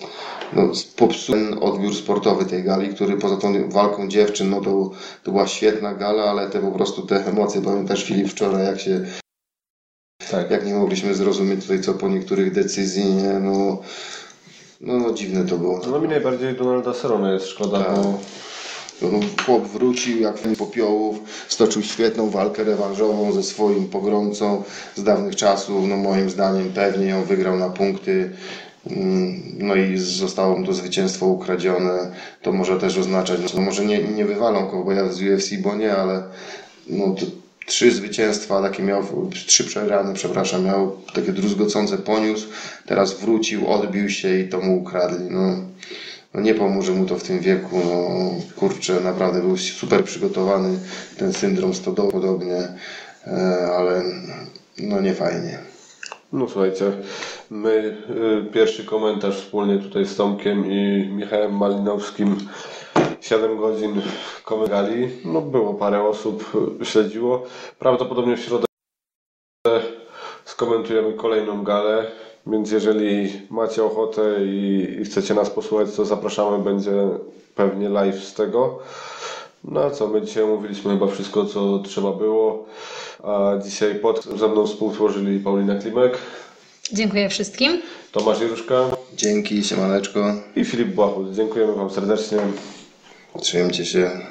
no, popsuł odbiór sportowy tej gali, który poza tą walką dziewczyn, no to, to była świetna gala, ale te po prostu te emocje, pamiętasz Filip wczoraj, jak się tak. jak nie mogliśmy zrozumieć tutaj co po niektórych decyzji, nie? No, no, no dziwne to było. No mi najbardziej Donalda Serona jest szkoda, Tak. bo No, chłop wrócił jak w popiołów, stoczył świetną walkę rewanżową ze swoim pogromcą z dawnych czasów, no moim zdaniem pewnie ją wygrał na punkty. Mm, No i zostało mu to zwycięstwo ukradzione. To może też oznaczać, no może nie, nie wywalą kogoś z UFC, bo nie, ale no to trzy zwycięstwa, takie miał, trzy przegrane, przepraszam, miał takie druzgocące poniósł, teraz wrócił, odbił się i to mu ukradli. No, no nie pomoże mu to w tym wieku, no kurczę, naprawdę był super przygotowany, ten syndrom stodoły podobnie, e, ale no nie fajnie. No słuchajcie, my y, pierwszy komentarz wspólnie tutaj z Tomkiem i Michałem Malinowskim 7 godzin komengali. No było parę osób y, śledziło. Prawdopodobnie w środę skomentujemy kolejną galę, więc jeżeli macie ochotę i, i chcecie nas posłuchać, to zapraszamy, będzie pewnie live z tego. No a co, my dzisiaj omówiliśmy chyba wszystko, co trzeba było. A dzisiaj pod ze mną współtworzyli Paulina Klimek, Dziękuję wszystkim. Tomasz Jeruszka Dzięki, siemaneczko, i Filip Błachut. Dziękujemy Wam serdecznie. Trzymajcie się.